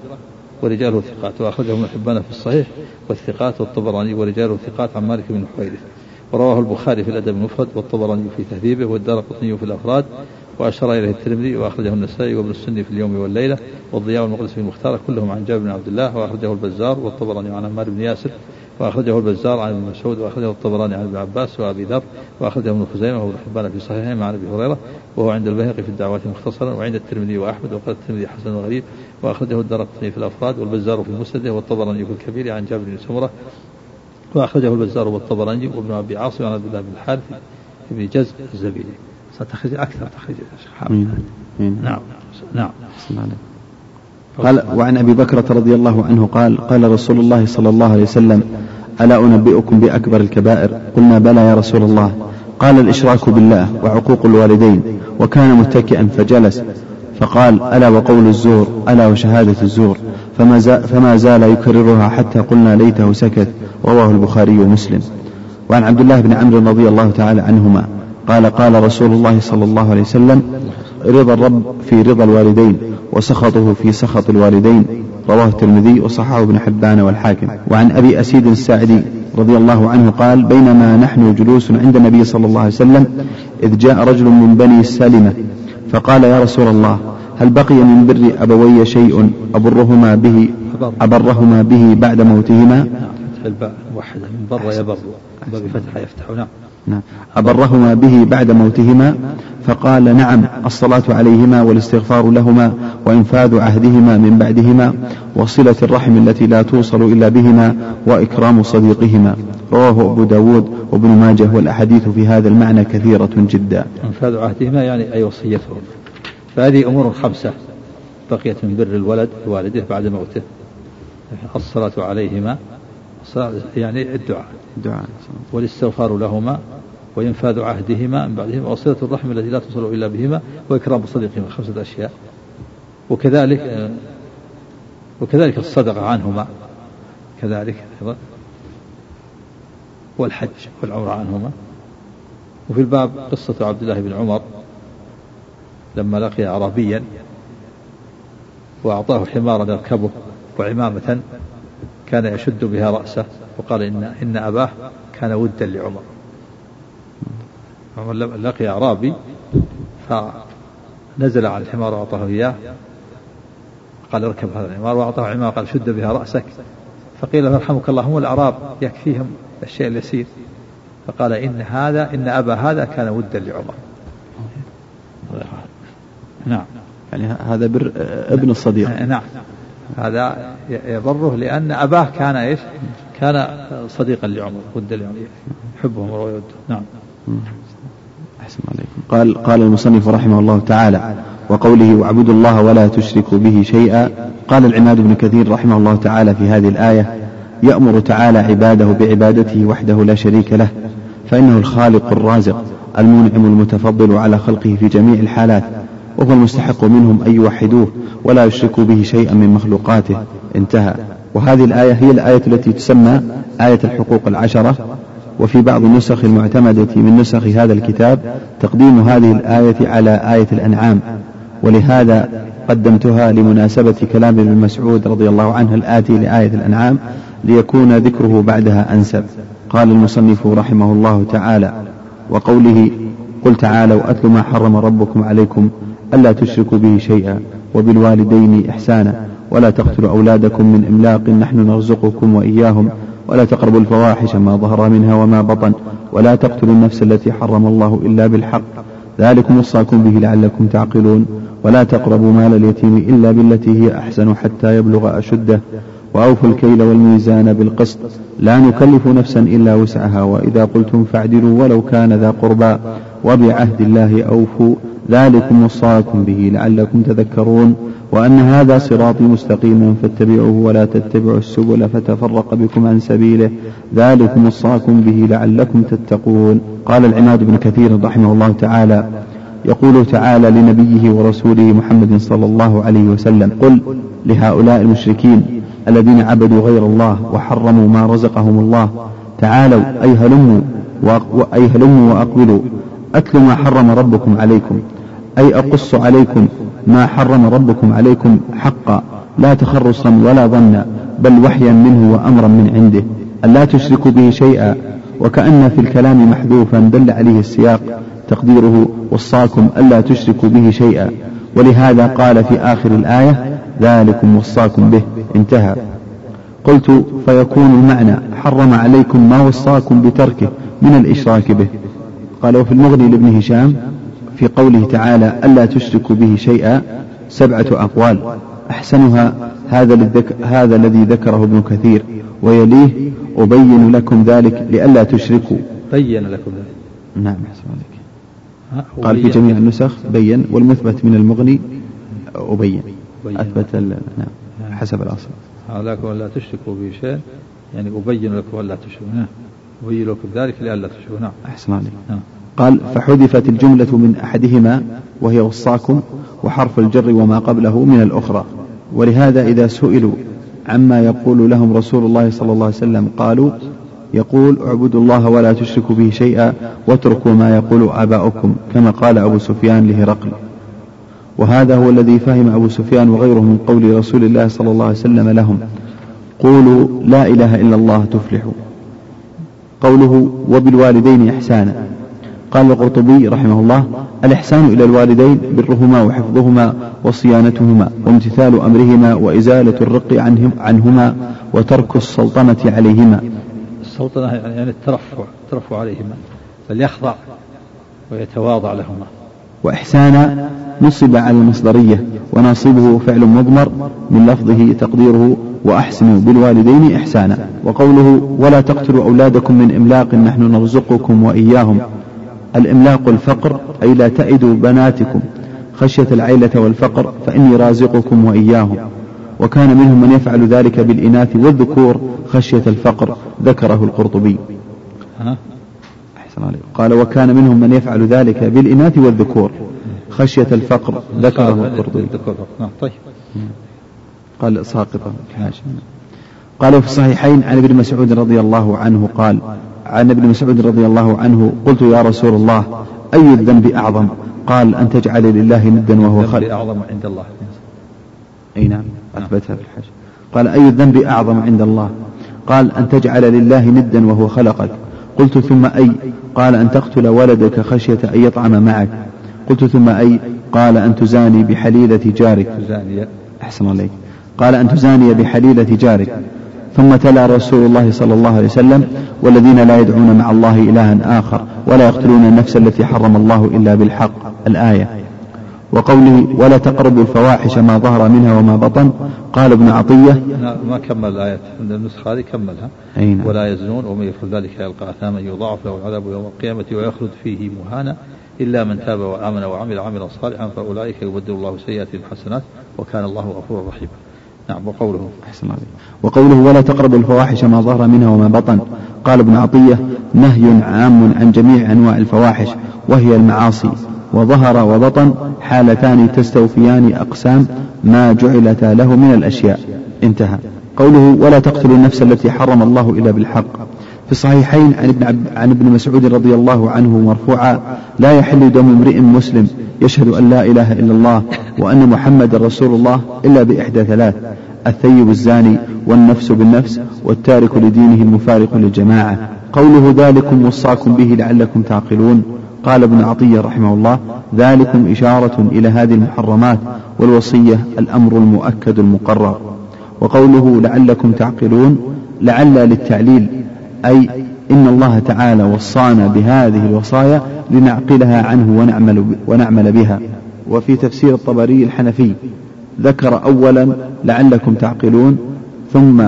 ورجاله ثقات. وأخرجه ابن حبان في الصحيح والثقات والطبراني ورجاله ثقات عن مالك بن حويرث. ورواه البخاري في الأدب المفرد والطبراني في تهذيبه والدار قطني في الأفراد. وأشار إليه الترمذي وأخرجه النسائي وابن السني في اليوم والليلة. والضياء المقدس في المختار كلهم عن جابر بن عبد الله. وأخرجه البزار والطبراني عن عمار بن ياسر. وأخرجه البزار عن ابن مسعود وأخرجه الطبراني عن ابن عباس وأبي ذر وأخرجه ابن خزيمة وابن حبان في صحيحه عن أبي هريرة وهو عند البيهقي في الدعوات مختصرا وعند الترمذي وأحمد وقال الترمذي حسن وغريب وأخرجه الدرقطني في الأفراد والبزار في المسند والطبراني في الكبير عن جابر بن سمرة وأخرجه البزار والطبراني وابن أبي عاصم عن عبد الله بن الحارث بن جز الزبيدي. ستخرج أكثر تخرج نعم. نعم. قال وعن أبي بكرة رضي الله عنه قال قال رسول الله صلى الله عليه وسلم ألا أنبئكم بأكبر الكبائر؟ قلنا بلى يا رسول الله. قال الإشراك بالله وعقوق الوالدين وكان متكئا فجلس. فقال ألا وقول الزور ألا وشهادة الزور فما, فما زال يكررها حتى قلنا ليته سكت. رواه البخاري ومسلم. وعن عبد الله بن عمرو رضي الله تعالى عنهما قال قال رسول الله صلى الله عليه وسلم رضا الرب في رضا الوالدين. وسخطه في سخط الوالدين. رواه الترمذي وصححه ابن حبان والحاكم. وعن أبي أسيد الساعدي رضي الله عنه قال بينما نحن جلوس عند النبي صلى الله عليه وسلم إذ جاء رجل من بني سلمة فقال يا رسول الله هل بقي من بر أبوي شيء أبرهما به أبرهما به بعد موتهما؟ موحدة من بر يبر. بفتحة يفتح. نعم نعم. أبرهما به بعد موتهما فقال نعم الصلاة عليهما والاستغفار لهما وإنفاذ عهدهما من بعدهما وصلة الرحم التي لا توصل إلا بهما وإكرام صديقهما. رواه أبو داود وابن ماجه والأحاديث في هذا المعنى كثيرة جدا. إنفاذ عهدهما يعني أي وصيتهم فهذه أمور خمسة. بقيت من بر الولد لوالده بعد موته. الصلاة عليهما يعني الدعاء الدعاء والاستغفار لهما وإنفاذ عهدهما من بعدهما وصلة الرحم التي لا تصل إلا بهما وإكرام صديقهما خمسة أشياء. وكذلك وكذلك الصدقة عنهما كذلك أيضا. والحج والعمرة عنهما. وفي الباب قصة عبد الله بن عمر لما لقي أعرابيا وأعطاه حمارا يركبه وعمامة كان يشد بها رأسه وقال إن إن أباه كان ودا لعمر. عمر لقي أعرابي نزل على الحمار وأعطاه إياه. قال اركب هذا الحمار وأعطاه عمار قال شد بها رأسك. فقيل له يرحمك الله هم الأعراب يكفيهم الشيء اليسير. فقال إن هذا إن أبا هذا كان ودا لعمر. نعم. يعني هذا بر ابن الصديق. نعم. هذا يبره لأن أباه كان إيش؟ كان صديقا لعمر ودا لعمر. يحبهم ويوده نعم. أحسن عليكم. قال قال المصنف رحمه الله تعالى وقوله واعبدوا الله ولا تشركوا به شيئا قال العماد بن كثير رحمه الله تعالى في هذه الآية يأمر تعالى عباده بعبادته وحده لا شريك له فإنه الخالق الرازق المنعم المتفضل على خلقه في جميع الحالات وهو المستحق منهم أن يوحدوه ولا يشركوا به شيئا من مخلوقاته. انتهى. وهذه الآية هي الآية التي تسمى آية الحقوق العشرة. وفي بعض النسخ المعتمدة من نسخ هذا الكتاب تقديم هذه الآية على آية الأنعام. ولهذا قدمتها لمناسبة كلام ابن مسعود رضي الله عنه الآتي لآية الأنعام ليكون ذكره بعدها أنسب. قال المصنف رحمه الله تعالى وقوله قل تعالوا أتل ما حرم ربكم عليكم ألا تشركوا به شيئا وبالوالدين إحسانا. ولا تقتلوا أولادكم من إملاق نحن نرزقكم وإياهم. ولا تقربوا الفواحش ما ظهر منها وما بطن. ولا تقتلوا النفس التي حرم الله إلا بالحق. ذلكم وصاكم به لعلكم تعقلون. ولا تقربوا مال اليتيم إلا بالتي هي أحسن حتى يبلغ أشده. وأوفوا الكيل والميزان بالقسط. لا نكلف نفسا إلا وسعها. وإذا قلتم فاعدلوا ولو كان ذا قربى. وبعهد الله أوفوا. ذلكم وصاكم به لعلكم تذكرون وأن هذا صراطي مستقيما فاتبعوه ولا تتبعوا السبل فتفرق بكم عن سبيله. ذلكم وصاكم به لعلكم تتقون. قال العماد بن كثير رحمه الله تعالى يقول تعالى لنبيه ورسوله محمد صلى الله عليه وسلم قل لهؤلاء المشركين الذين عبدوا غير الله وحرموا ما رزقهم الله تعالوا أي هلموا هلموا وأقبلوا أتلوا ما حرم ربكم عليكم. أي أقص عليكم ما حرم ربكم عليكم حقا لا تخرصا ولا ظنا بل وحيا منه وأمرا من عنده ألا تشركوا به شيئا. وكأن في الكلام محذوفا دل عليه السياق تقديره وصاكم ألا تشركوا به شيئا. ولهذا قال في آخر الآية ذلكم وصاكم به انتهى. قلت فيكون المعنى حرم عليكم ما وصاكم بتركه من الإشراك به. قال وفي المغني لابن هشام في قوله تعالى ألا تشركوا به شيئا سبعة أقوال. أحسنها هذا, هذا الذي ذكره ابن كثير ويليه أبين لكم ذلك لئلا تشركوا. بين لكم ذلك. نعم قال في جميع النسخ بين والمثبت من المغني أبين. أثبت نعم حسب الأصل. لكم ألا تشركوا به شيء يعني أبين لكم ألا تشركوا. نعم أبين لكم ذلك لئلا تشركوا. نعم. أحسن عليك. نعم. قال فحذفت الجملة من أحدهما وهي وصاكم وحرف الجر وما قبله من الأخرى. ولهذا إذا سئلوا عما يقول لهم رسول الله صلى الله عليه وسلم قالوا يقول اعبدوا الله ولا تشركوا به شيئا واتركوا ما يقول آباؤكم كما قال أبو سفيان لهرقل. وهذا هو الذي فهم أبو سفيان وغيره من قول رسول الله صلى الله عليه وسلم لهم. قولوا لا إله إلا الله تفلحوا. قوله وبالوالدين إحسانا. قال القرطبي رحمه الله الإحسان إلى الوالدين برهما وحفظهما وصيانتهما وامتثال أمرهما وإزالة الرق عنهم عنهما وترك السلطنة عليهما. السلطنة يعني الترفع الترفع عليهما بل يخضع ويتواضع لهما. وإحسانا نصب على المصدرية وناصبه فعل مضمر من لفظه تقديره وأحسنوا بالوالدين إحسانا. وقوله ولا تقتلوا أولادكم من إملاق نحن نرزقكم وإياهم الإملاق الفقر أي لا تئدوا بناتكم خشية العيلة والفقر فإني رازقكم وإياهم. وكان منهم من يفعل ذلك بالإناث والذكور خشية الفقر ذكره القرطبي. أحسن عليك. قال وكان منهم من يفعل ذلك بالإناث والذكور خشية الفقر ذكره القرطبي. نعم، طيب. قال ساقطة قال في الصحيحين عن ابن مسعود رضي الله عنه قال عن ابن مسعود رضي الله عنه قلت يا رسول الله أي الذنب أعظم؟ قال أن تجعل لله ندا وهو خلق أعظم عند الله. أي نعم أثبتها في الحج قال أي الذنب أعظم عند الله؟ قال أن تجعل لله ندا وهو خلقك. قلت ثم أي؟ قال أن تقتل ولدك خشية أن يطعم معك. قلت ثم أي؟ قال أن تزاني بحليلة جارك. أحسن عليك قال أن تزاني بحليلة جارك. ثم تلا رسول الله صلى الله عليه وسلم والذين لا يدعون مع الله إلها آخر ولا يقتلون النفس التي حرم الله إلا بالحق. الآية. وقوله ولا تقربوا الفواحش ما ظهر منها وما بطن. قال ابن عطية ما كمل الآية. عند النسخة هذه كملها. أين ولا يزنون ومن يفعل ذلك يلقى أثاما يضاعف له العذاب يوم القيامة ويخلد فيه مهانا إلا من تاب وآمن وعمل عملا صالحا فأولئك يبدل الله سيئاتهم حسنات وكان الله غفورا رحيما. نعم وقوله أحسن عليك وقوله ولا تقربوا الفواحش ما ظهر منها وما بطن. قال ابن عطية نهي عام عن جميع أنواع الفواحش وهي المعاصي. وظهر وبطن حالتان تستوفيان أقسام ما جعلتا له من الأشياء. انتهى. قوله ولا تقتلوا النفس التي حرم الله إلا بالحق. في الصحيحين عن ابن, عب عن ابن مسعود رضي الله عنه مرفوعا لا يحل دم امرئ مسلم يشهد أن لا إله إلا الله وأن محمد رسول الله إلا بإحدى ثلاث الثيب الزاني والنفس بالنفس والتارك لدينه المفارق للجماعة. قوله ذلكم وصاكم به لعلكم تعقلون. قال ابن عطية رحمه الله ذلكم إشارة إلى هذه المحرمات والوصية الأمر المؤكد المقرر. وقوله لعلكم تعقلون لعل للتعليل أي إن الله تعالى وصانا بهذه الوصايا لنعقلها عنه ونعمل, ونعمل بها. وفي تفسير الطبري الحنفي ذكر أولا لعلكم تعقلون ثم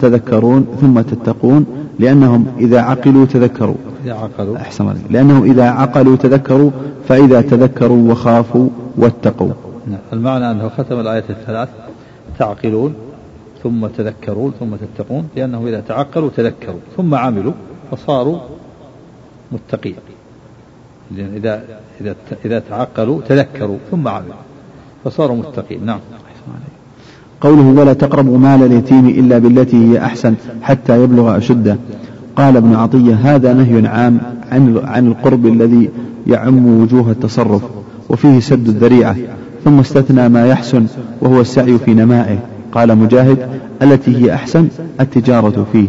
تذكرون ثم تتقون لأنهم إذا عقلوا تذكروا. إذا عقلوا. أحسن عليك. لأنهم إذا عقلوا تذكروا فإذا تذكروا وخافوا واتقوا. نعم. المعنى أنه ختم الآية الثلاث تعقلون. ثم تذكرون ثم تتقون لأنهم إذا تعقلوا تذكروا ثم عملوا فصاروا متقين. لأن إذا إذا إذا تعقلوا تذكروا ثم عملوا فصاروا متقين. نعم. قوله ولا تقربوا مال اليتيم إلا بالتي هي أحسن حتى يبلغ أشده. قال ابن عطية هذا نهي عام عن عن القرب الذي يعم وجوه التصرف وفيه سد الذريعة ثم استثنى ما يحسن وهو السعي في نمائه. قال مجاهد التي هي أحسن التجارة فيه.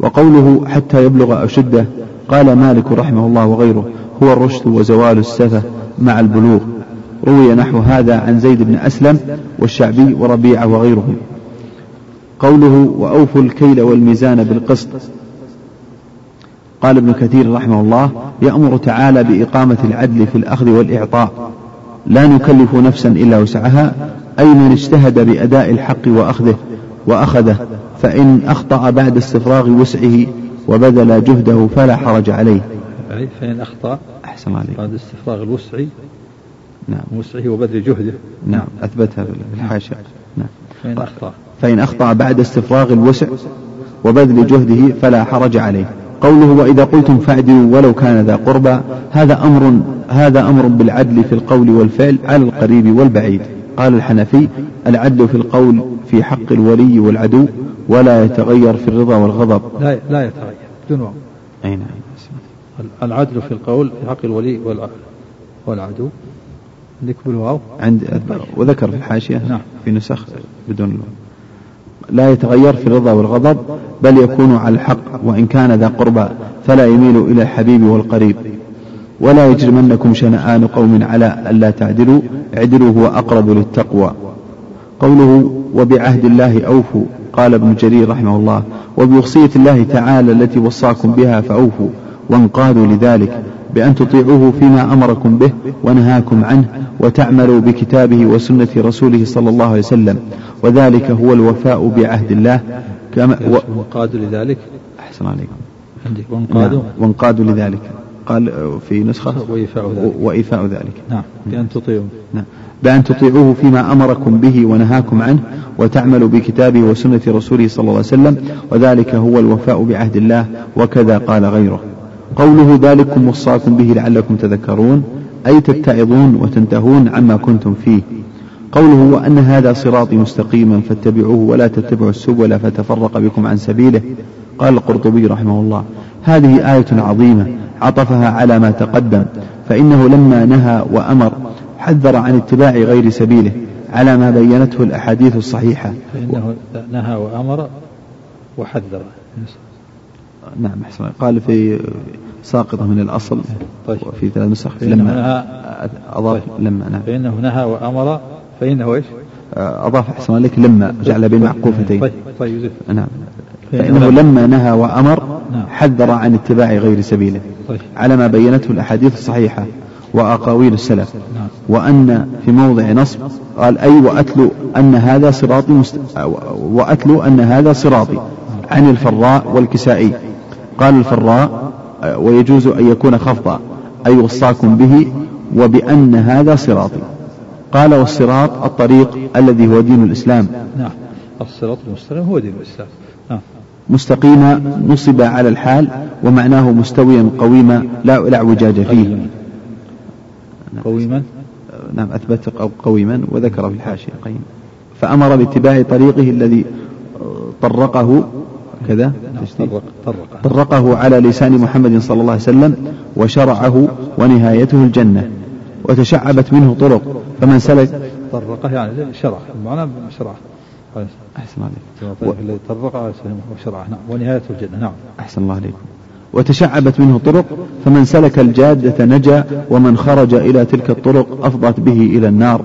وقوله حتى يبلغ أشده قال مالك رحمه الله وغيره هو الرشد وزوال السفة مع البلوغ. روي نحو هذا عن زيد بن أسلم والشعبي وربيعة وغيرهم. قوله وأوفوا الكيل والميزان بالقسط. قال ابن كثير رحمه الله يأمر تعالى بإقامة العدل في الأخذ والإعطاء. لا نكلف نفسا إلا وسعها أي من اجتهد بأداء الحق وأخذه وأخذه فإن أخطأ بعد استفراغ وسعه وبذل جهده فلا حرج عليه. فإن أخطأ أحسن عليك. بعد استفراغ الوسع نعم. وسعه وبذل جهده. نعم أثبتها في الحاشية. نعم. فإن أخطأ. فإن أخطأ بعد استفراغ الوسع وبذل جهده فلا حرج عليه. قوله وإذا قلتم فاعدلوا ولو كان ذا قربى هذا أمر هذا أمر بالعدل في القول والفعل على القريب والبعيد. قال الحنفي العدل في القول في حق الولي والعدو ولا يتغير في الرضا والغضب. لا لا يتغير. بدون أي نعم العدل في القول في حق الولي والعدو. عندك بالواو عند وذكر في الحاشية نعم. في نسخ بدون الواو لا يتغير في الرضا والغضب بل يكون على الحق وإن كان ذا قربى فلا يميل إلى الحبيب والقريب. ولا يجرمنكم شنآن قوم على ألا تعدلوا اعدلوا هو أقرب للتقوى. قوله وبعهد الله أوفوا قال ابن جرير رحمه الله وبوصية الله تعالى التي وصاكم بها فأوفوا وانقادوا لذلك بأن تطيعوه فيما أمركم به ونهاكم عنه وتعملوا بكتابه وسنة رسوله صلى الله عليه وسلم. وذلك هو الوفاء بعهد الله. كما وانقادوا لذلك؟ أحسن عليكم. وانقادوا؟ نعم وانقادوا لذلك. قال في نسخة. وإيفاء ذلك. وإيفاء ذلك. نعم بأن تطيعوه. نعم. بأن تطيعوه فيما أمركم به ونهاكم عنه وتعملوا بكتابه وسنة رسوله صلى الله عليه وسلم وذلك هو الوفاء بعهد الله وكذا قال غيره. قوله ذلكم وصاكم به لعلكم تذكرون أي تتعظون وتنتهون عما كنتم فيه. قوله وأن هذا صراطي مستقيما فاتبعوه ولا تتبعوا السبل فتفرق بكم عن سبيله. قال القرطبي رحمه الله هذه آية عظيمة عطفها على ما تقدم فإنه لما نهى وأمر حذر عن اتباع غير سبيله على ما بينته الأحاديث الصحيحة فإنه نهى وأمر وحذر نعم أحسن قال في ساقطة من الأصل طيب. وفي ثلاث نسخ لما أضاف طيب. لما نعم فإنه نهى وأمر فإنه إيش؟ أضاف أحسن عليك لما جعل بين معقوفتين طيب طيب. نعم فإنه فإنه لما نهى وأمر نعم. حذر عن اتباع غير سبيله. طيب. على ما بينته الأحاديث الصحيحة وأقاويل السلف. نعم. وأن في موضع نصب قال أي وأتلو أن هذا صراطي مست... وأتلو أن هذا صراطي عن الفراء والكسائي. قال الفراء ويجوز أن يكون خفضا أي وصاكم به وبأن هذا صراطي. قال والصراط الطريق الذي هو دين الإسلام. نعم. الصراط المستقيم هو دين الإسلام. نعم. مستقيما نصب على الحال ومعناه مستويا قويما لا لا اعوجاج فيه. قويما. نعم أثبت قويما وذكر في الحاشية. قيما فأمر باتباع طريقه الذي طرقه كذا؟ تشديد. طرق طرق. طرقه على لسان محمد صلى الله عليه وسلم وشرعه ونهايته الجنة. وتشعبت منه طرق فمن سلك طرقه يعني شرع المعنى أحسن. عليك. طيب الذي طرق وشرع نعم. ونهايته الجنة. نعم. أحسن الله عليكم. وتشعبت منه طرق فمن سلك الجادة نجا ومن خرج إلى تلك الطرق أفضت به إلى النار.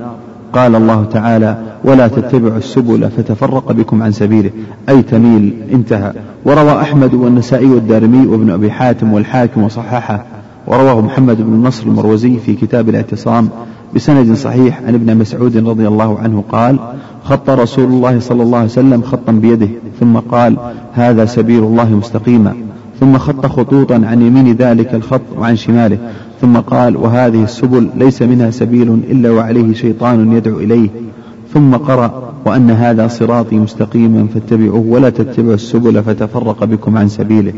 قال الله تعالى ولا تتبعوا السبل فتفرق بكم عن سبيله. أي تميل انتهى. وروى أحمد والنسائي والدارمي وابن أبي حاتم والحاكم وصححه. ورواه محمد بن النصر المروزي في كتاب الاعتصام. بسند صحيح عن ابن مسعود رضي الله عنه قال خط رسول الله صلى الله عليه وسلم خطا بيده ثم قال هذا سبيل الله مستقيما. ثم خط خطوطا عن يمين ذلك الخط وعن شماله ثم قال وهذه السبل ليس منها سبيل إلا وعليه شيطان يدعو إليه. ثم قرأ وأن هذا صراطي مستقيما فاتبعوه ولا تتبعوا السبل فتفرق بكم عن سبيله.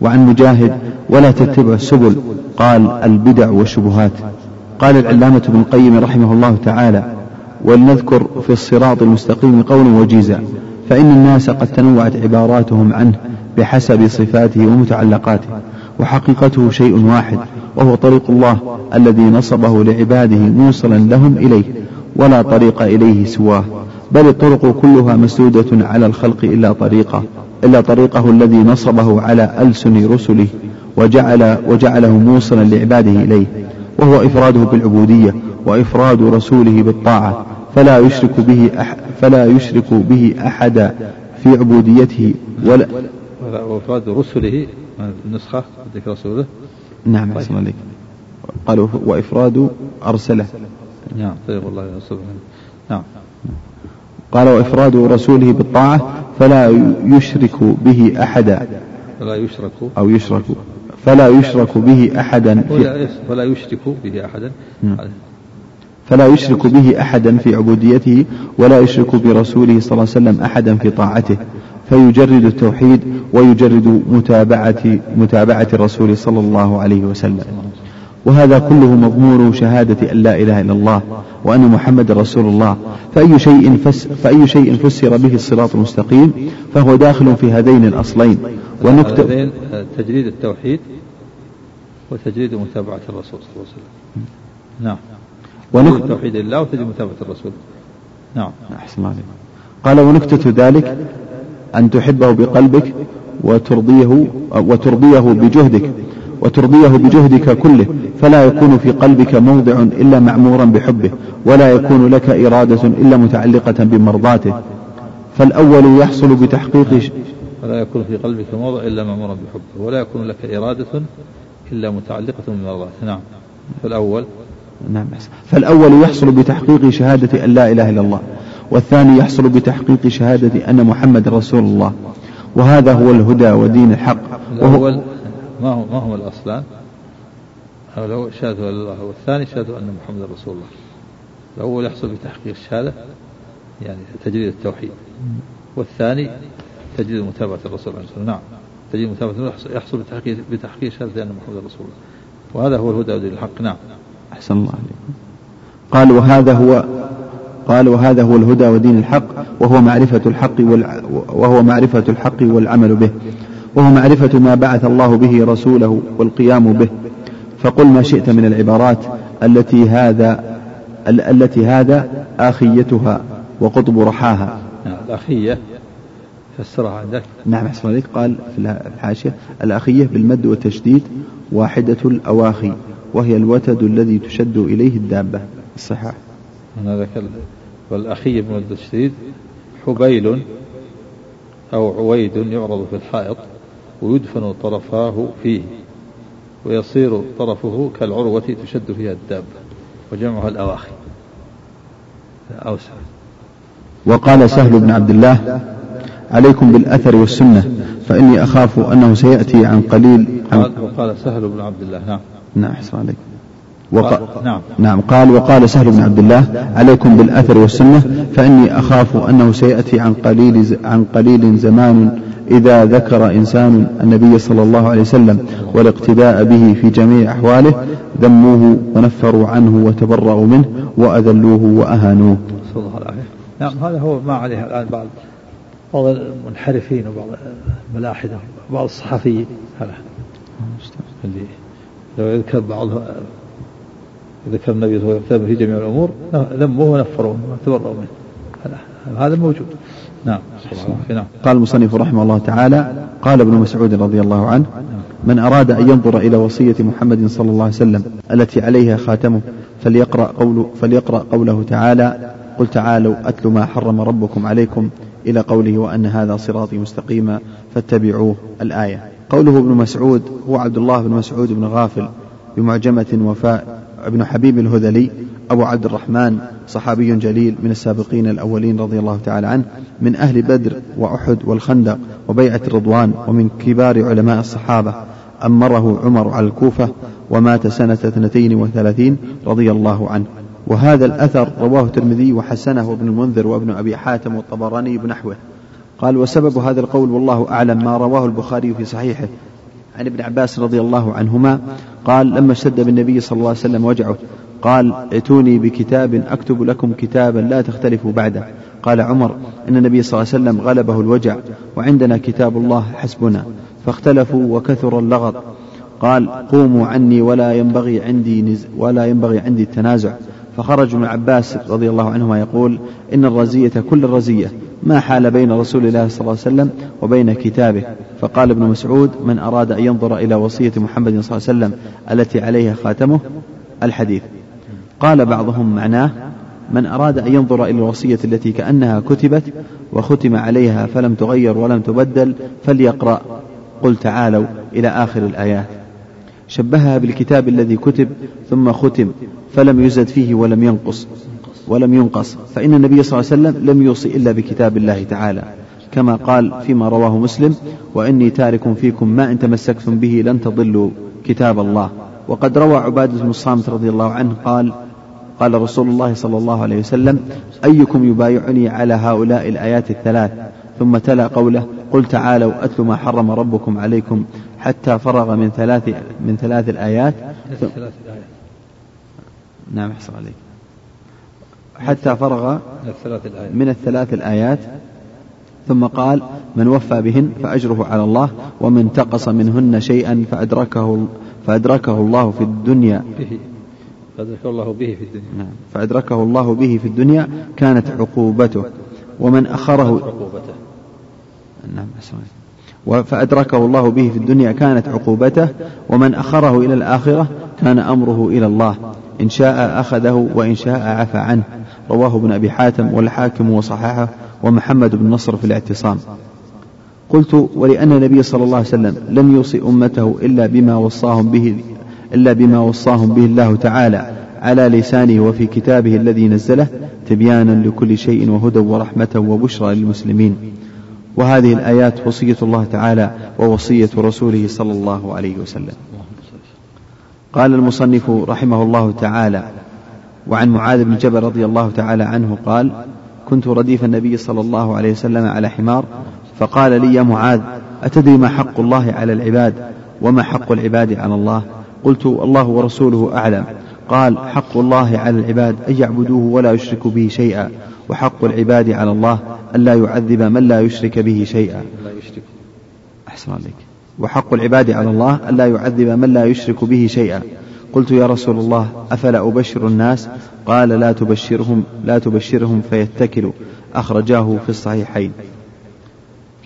وعن مجاهد ولا تتبعوا السبل قال البدع والشبهات. قال العلامة ابن القيم رحمه الله تعالى ولنذكر في الصراط المستقيم قولا وجيزا فإن الناس قد تنوعت عباراتهم عنه بحسب صفاته ومتعلقاته وحقيقته شيء واحد وهو طريق الله الذي نصبه لعباده موصلا لهم إليه ولا طريق إليه سواه بل الطرق كلها مسدودة على الخلق إلا طريقة إلا طريقه الذي نصبه على ألسن رسله وجعل وجعله موصلا لعباده إليه وهو إفراده بالعبودية وإفراد رسوله بالطاعة فلا يشرك به أح فلا يشرك به أحدا في عبوديته ولا وإفراد رسله النسخة ذكر رسوله. نعم أحسن عليك. قالوا وإفراد أرسله. نعم طيب الله. ينصره نعم. قال وإفراد رسوله بالطاعة فلا يشرك به أحدا فلا يشرك. أو يشرك. فلا يشرك به أحدا في فلا يشرك به أحدا. فلا يشرك به أحدا في عبوديته ولا يشرك برسوله صلى الله عليه وسلم أحدا في طاعته. فيجرد التوحيد ويجرد متابعة متابعة الرسول صلى الله عليه وسلم. وهذا كله مضمون شهادة أن لا إله إلا الله وأن محمد رسول الله. فأي شيء فس فأي شيء فسر به الصراط المستقيم فهو داخل في هذين الأصلين. هذين تجريد التوحيد وتجريد متابعة الرسول صلى الله عليه وسلم. نعم. ونكتة توحيد الله وتجريد متابعة الرسول. نعم. أحسن عليك. قال ونكتة ذلك أن تحبه بقلبك وترضيه وترضيه بجهدك. وترضيه بجهدك كله فلا يكون في قلبك موضع إلا معمورا بحبه ولا يكون لك إرادة إلا متعلقة بمرضاته. فالأول يحصل بتحقيق ولا يكون في قلبك موضع إلا مأمورا بحبه ولا يكون لك إرادة إلا متعلقة بمرضاته. نعم. فالأول. نعم. فالأول يحصل بتحقيق شهادة أن لا إله إلا الله والثاني يحصل بتحقيق شهادة أن محمد رسول الله وهذا هو الهدى ودين الحق. الأول. ما هو ما هو الأصلان؟ الأول شهادة الله والثاني شهادة أن محمد رسول الله. الأول يحصل بتحقيق الشهادة يعني تجريد التوحيد. والثاني تجريد متابعة الرسول عليه الصلاة نعم. تجريد متابعة يحصل- بتحقيق بتحقيق شهادة أن محمد رسول الله. وهذا هو الهدى ودين الحق. نعم. أحسن الله عليكم. قال وهذا هو قال وهذا هو الهدى ودين الحق وهو معرفة الحق وهو معرفة الحق والعمل به. وهو معرفة ما بعث الله به رسوله والقيام به. فقل ما شئت من العبارات التي هذا ال- التي هذا آخيتها وقطب رحاها. نعم الأخية. فسرها عندك. نعم أحسن عليك. قال في الحاشية الأخية بالمد والتشديد واحدة الأواخي وهي الوتد الذي تشد إليه الدابة. الصحاح هذا والأخية بالمد والتشديد حبيل أو عويد يعرض في الحائط. ويدفن طرفاه فيه ويصير طرفه كالعروة تشد فيها الدابة وجمعها الأواخي أوسع وقال سهل بن عبد الله عليكم بالأثر والسنة فإني أخاف أنه سيأتي عن قليل عن وقال سهل بن عبد الله نعم. نعم أحسن عليك. وق... نعم. نعم قال وقال سهل بن عبد الله عليكم بالأثر والسنة فإني أخاف أنه سيأتي عن قليل عن قليل زمان إذا ذكر إنسان النبي صلى الله عليه وسلم والاقتداء به في جميع أحواله ذموه ونفروا عنه وتبرأوا منه وأذلوه وأهانوه. صلى الله عليه نعم هذا هو ما عليه الآن بعض بعض المنحرفين وبعض الملاحدة وبعض الصحفيين. هذا. اللي لو يذكر بعض ذكر النبي صلى الله عليه وسلم في جميع الأمور ذموه ونفروه وتبرأوا منه. هذا موجود. نعم. نعم. قال المصنف رحمه الله تعالى قال ابن مسعود رضي الله عنه من أراد أن ينظر إلى وصية محمد صلى الله عليه وسلم التي عليها خاتمه فليقرأ, قول فليقرأ قوله تعالى قل تعالوا أتل ما حرم ربكم عليكم إلى قوله وأن هذا صراطي مستقيما فاتبعوه الآية. قوله ابن مسعود هو عبد الله بن مسعود بن غافل بمعجمة وفاء ابن حبيب الهذلي أبو عبد الرحمن صحابي جليل من السابقين الأولين رضي الله تعالى عنه من أهل بدر وأحد والخندق وبيعة الرضوان ومن كبار علماء الصحابة. أمره عمر على الكوفة ومات سنة اثنتين وثلاثين رضي الله عنه. وهذا الأثر رواه الترمذي وحسنه ابن المنذر وابن أبي حاتم والطبراني بنحوه قال وسبب هذا القول والله أعلم ما رواه البخاري في صحيحه. عن ابن عباس رضي الله عنهما قال لما اشتد بالنبي صلى الله عليه وسلم وجعه قال ائتوني بكتاب أكتب لكم كتابا لا تختلفوا بعده. قال عمر إن النبي صلى الله عليه وسلم غلبه الوجع وعندنا كتاب الله حسبنا. فاختلفوا وكثر اللغط. قال قوموا عني ولا ينبغي عندي نز ولا ينبغي عندي التنازع. فخرج ابن عباس رضي الله عنهما يقول إن الرزية كل الرزية ما حال بين رسول الله صلى الله عليه وسلم وبين كتابه. فقال ابن مسعود من أراد أن ينظر إلى وصية محمد صلى الله عليه وسلم التي عليها خاتمه الحديث. قال بعضهم معناه من أراد أن ينظر إلى الوصية التي كأنها كتبت وختم عليها فلم تغير ولم تبدل فليقرأ. قل تعالوا إلى آخر الآيات. شبهها بالكتاب الذي كتب ثم ختم فلم يزد فيه ولم ينقص ولم ينقص. فإن النبي صلى الله عليه وسلم لم يوصي إلا بكتاب الله تعالى. كما قال فيما رواه مسلم وإني تارك فيكم ما إن تمسكتم به لن تضلوا كتاب الله. وقد روى عبادة بن الصامت رضي الله عنه قال قال رسول الله صلى الله عليه وسلم أيكم يبايعني على هؤلاء الآيات الثلاث؟ ثم تلا قوله قل تعالوا أتل ما حرم ربكم عليكم حتى فرغ من ثلاث من ثلاث الآيات. نعم أحسن عليك. حتى فرغ من الثلاث الآيات. ثم قال من وفى بهن فأجره على الله ومن تقص منهن شيئا فأدركه فأدركه الله في الدنيا. فأدركه الله به في الدنيا. نعم. فأدركه الله به في الدنيا كانت عقوبته. ومن أخره عقوبته. نعم فأدركه الله به في الدنيا كانت عقوبته. ومن أخره إلى الآخرة كان أمره إلى الله. إن شاء أخذه وإن شاء عفى عنه. رواه ابن أبي حاتم والحاكم وصححه ومحمد بن نصر في الاعتصام. قلت ولأن النبي صلى الله عليه وسلم لم يوصي أمته إلا بما وصاهم به إلا بما وصاهم به الله تعالى على لسانه وفي كتابه الذي نزله تبيانا لكل شيء وهدى ورحمة وبشرى للمسلمين. وهذه الآيات وصية الله تعالى ووصية رسوله صلى الله عليه وسلم. قال المصنف رحمه الله تعالى وعن معاذ بن جبل رضي الله تعالى عنه قال كنت رديف النبي صلى الله عليه وسلم على حمار فقال لي يا معاذ أتدري ما حق الله على العباد وما حق العباد على الله؟ قلت الله ورسوله أعلم. قال حق الله على العباد أن يعبدوه ولا يشركوا به شيئا وحق العباد على الله أن لا يعذب من لا يشرك به شيئا. أحسن عليك. وحق العباد على الله أن لا يعذب من لا يشرك به شيئا. قلت يا رسول الله أفلا أبشر الناس؟ قال لا تبشرهم لا تبشرهم فيتكلوا أخرجاه في الصحيحين.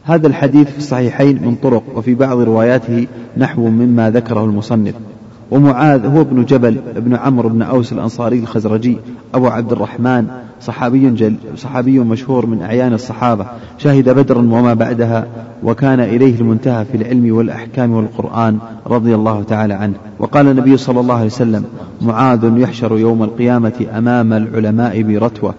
هذا الحديث في الصحيحين من طرق وفي بعض رواياته نحو مما ذكره المصنف. ومعاذ هو ابن جبل ابن عمرو بن أوس الأنصاري الخزرجي أبو عبد الرحمن صحابي جل صحابي مشهور من أعيان الصحابة شهد بدرا وما بعدها وكان إليه المنتهى في العلم والأحكام والقرآن رضي الله تعالى عنه. وقال النبي صلى الله عليه وسلم معاذ يحشر يوم القيامة أمام العلماء برتوة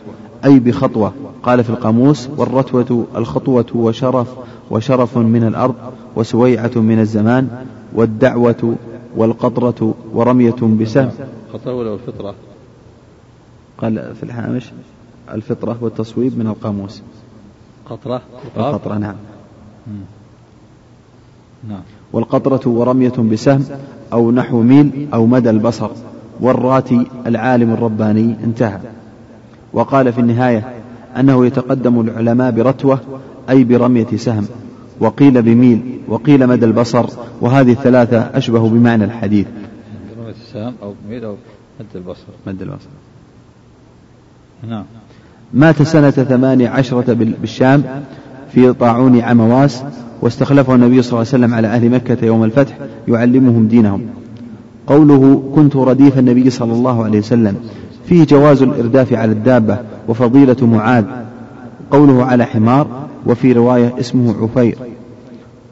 أي بخطوة؟ قال في القاموس والرتوة الخطوة وشرف وشرف من الأرض وسويعة من الزمان والدعوة والقطرة ورمية بسهم. القطرة ولا الفطرة؟ قال في الهامش الفطرة والتصويب من القاموس. قطرة؟ القطرة نعم. نعم. والقطرة ورمية بسهم أو نحو ميل أو مدى البصر. والراتي العالم الرباني انتهى. وقال في النهاية أنه يتقدم العلماء برتوة أي برمية سهم. وقيل بميل وقيل مدى البصر وهذه الثلاثة أشبه بمعنى الحديث. السهم أو ميل أو مد البصر. مد البصر. نعم. مات سنة ثمان عشرة بالشام في طاعون عمواس واستخلفه النبي صلى الله عليه وسلم على أهل مكة يوم الفتح يعلمهم دينهم. قوله كنت رديف النبي صلى الله عليه وسلم فيه جواز الإرداف على الدابة وفضيلة معاذ. قوله على حمار وفي رواية اسمه عفير.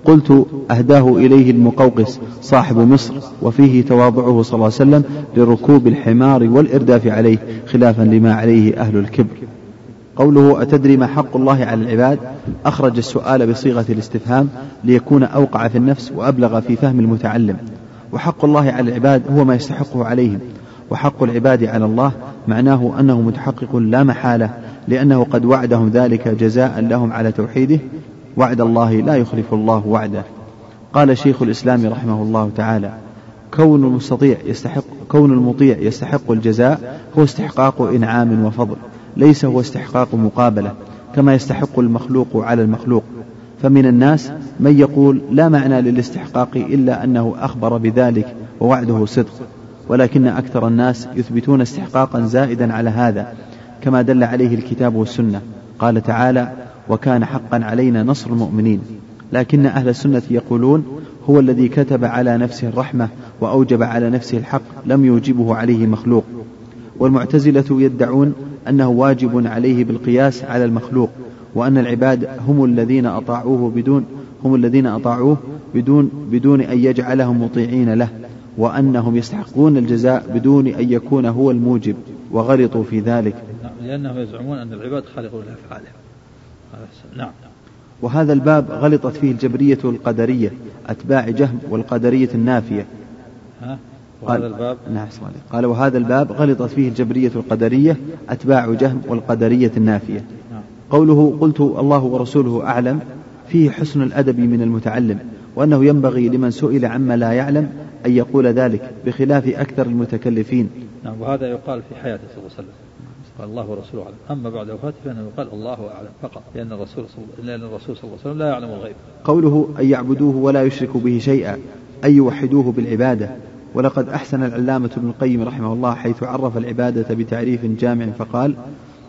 قلت أهداه إليه المقوقس صاحب مصر وفيه تواضعه صلى الله عليه وسلم لركوب الحمار والإرداف عليه خلافا لما عليه أهل الكبر. قوله أتدري ما حق الله على العباد؟ أخرج السؤال بصيغة الاستفهام ليكون أوقع في النفس وأبلغ في فهم المتعلم. وحق الله على العباد هو ما يستحقه عليهم. وحق العباد على الله معناه أنه متحقق لا محالة لأنه قد وعدهم ذلك جزاء لهم على توحيده وعد الله لا يخلف الله وعده. قال شيخ الإسلام رحمه الله تعالى كون المستطيع يستحق كون المطيع يستحق الجزاء هو استحقاق إنعام وفضل ليس هو استحقاق مقابلة كما يستحق المخلوق على المخلوق. فمن الناس من يقول لا معنى للاستحقاق إلا أنه أخبر بذلك ووعده صدق. ولكن أكثر الناس يثبتون استحقاقا زائدا على هذا كما دل عليه الكتاب والسنة. قال تعالى وكان حقا علينا نصر المؤمنين. لكن أهل السنة يقولون هو الذي كتب على نفسه الرحمة وأوجب على نفسه الحق لم يوجبه عليه مخلوق. والمعتزلة يدعون أنه واجب عليه بالقياس على المخلوق وأن العباد هم الذين أطاعوه بدون هم الذين أطاعوه بدون بدون أن يجعلهم مطيعين له. وأنهم يستحقون الجزاء بدون أن يكون هو الموجب وغلطوا في ذلك. نعم لأنهم يزعمون أن العباد خالقون لأفعالهم نعم وهذا الباب غلطت فيه الجبرية القدرية أتباع جهم والقدرية النافية. ها؟ وهذا الباب؟ نعم قال وهذا الباب غلطت فيه الجبرية القدرية أتباع جهم والقدرية النافية. نعم. قوله قلت الله ورسوله أعلم فيه حسن الأدب من المتعلم. وأنه ينبغي لمن سئل عما لا يعلم أن يقول ذلك بخلاف أكثر المتكلفين. نعم وهذا يقال في حياته صلى الله عليه وسلم. قال الله ورسوله أعلم. أما بعد وفاته فإنه يقال الله أعلم فقط لأن الرسول صلى لأن الرسول صلى الله عليه وسلم لا يعلم الغيب. قوله أن يعبدوه ولا يشركوا به شيئا أن يوحدوه بالعبادة. ولقد أحسن العلامة ابن القيم رحمه الله حيث عرف العبادة بتعريف جامع فقال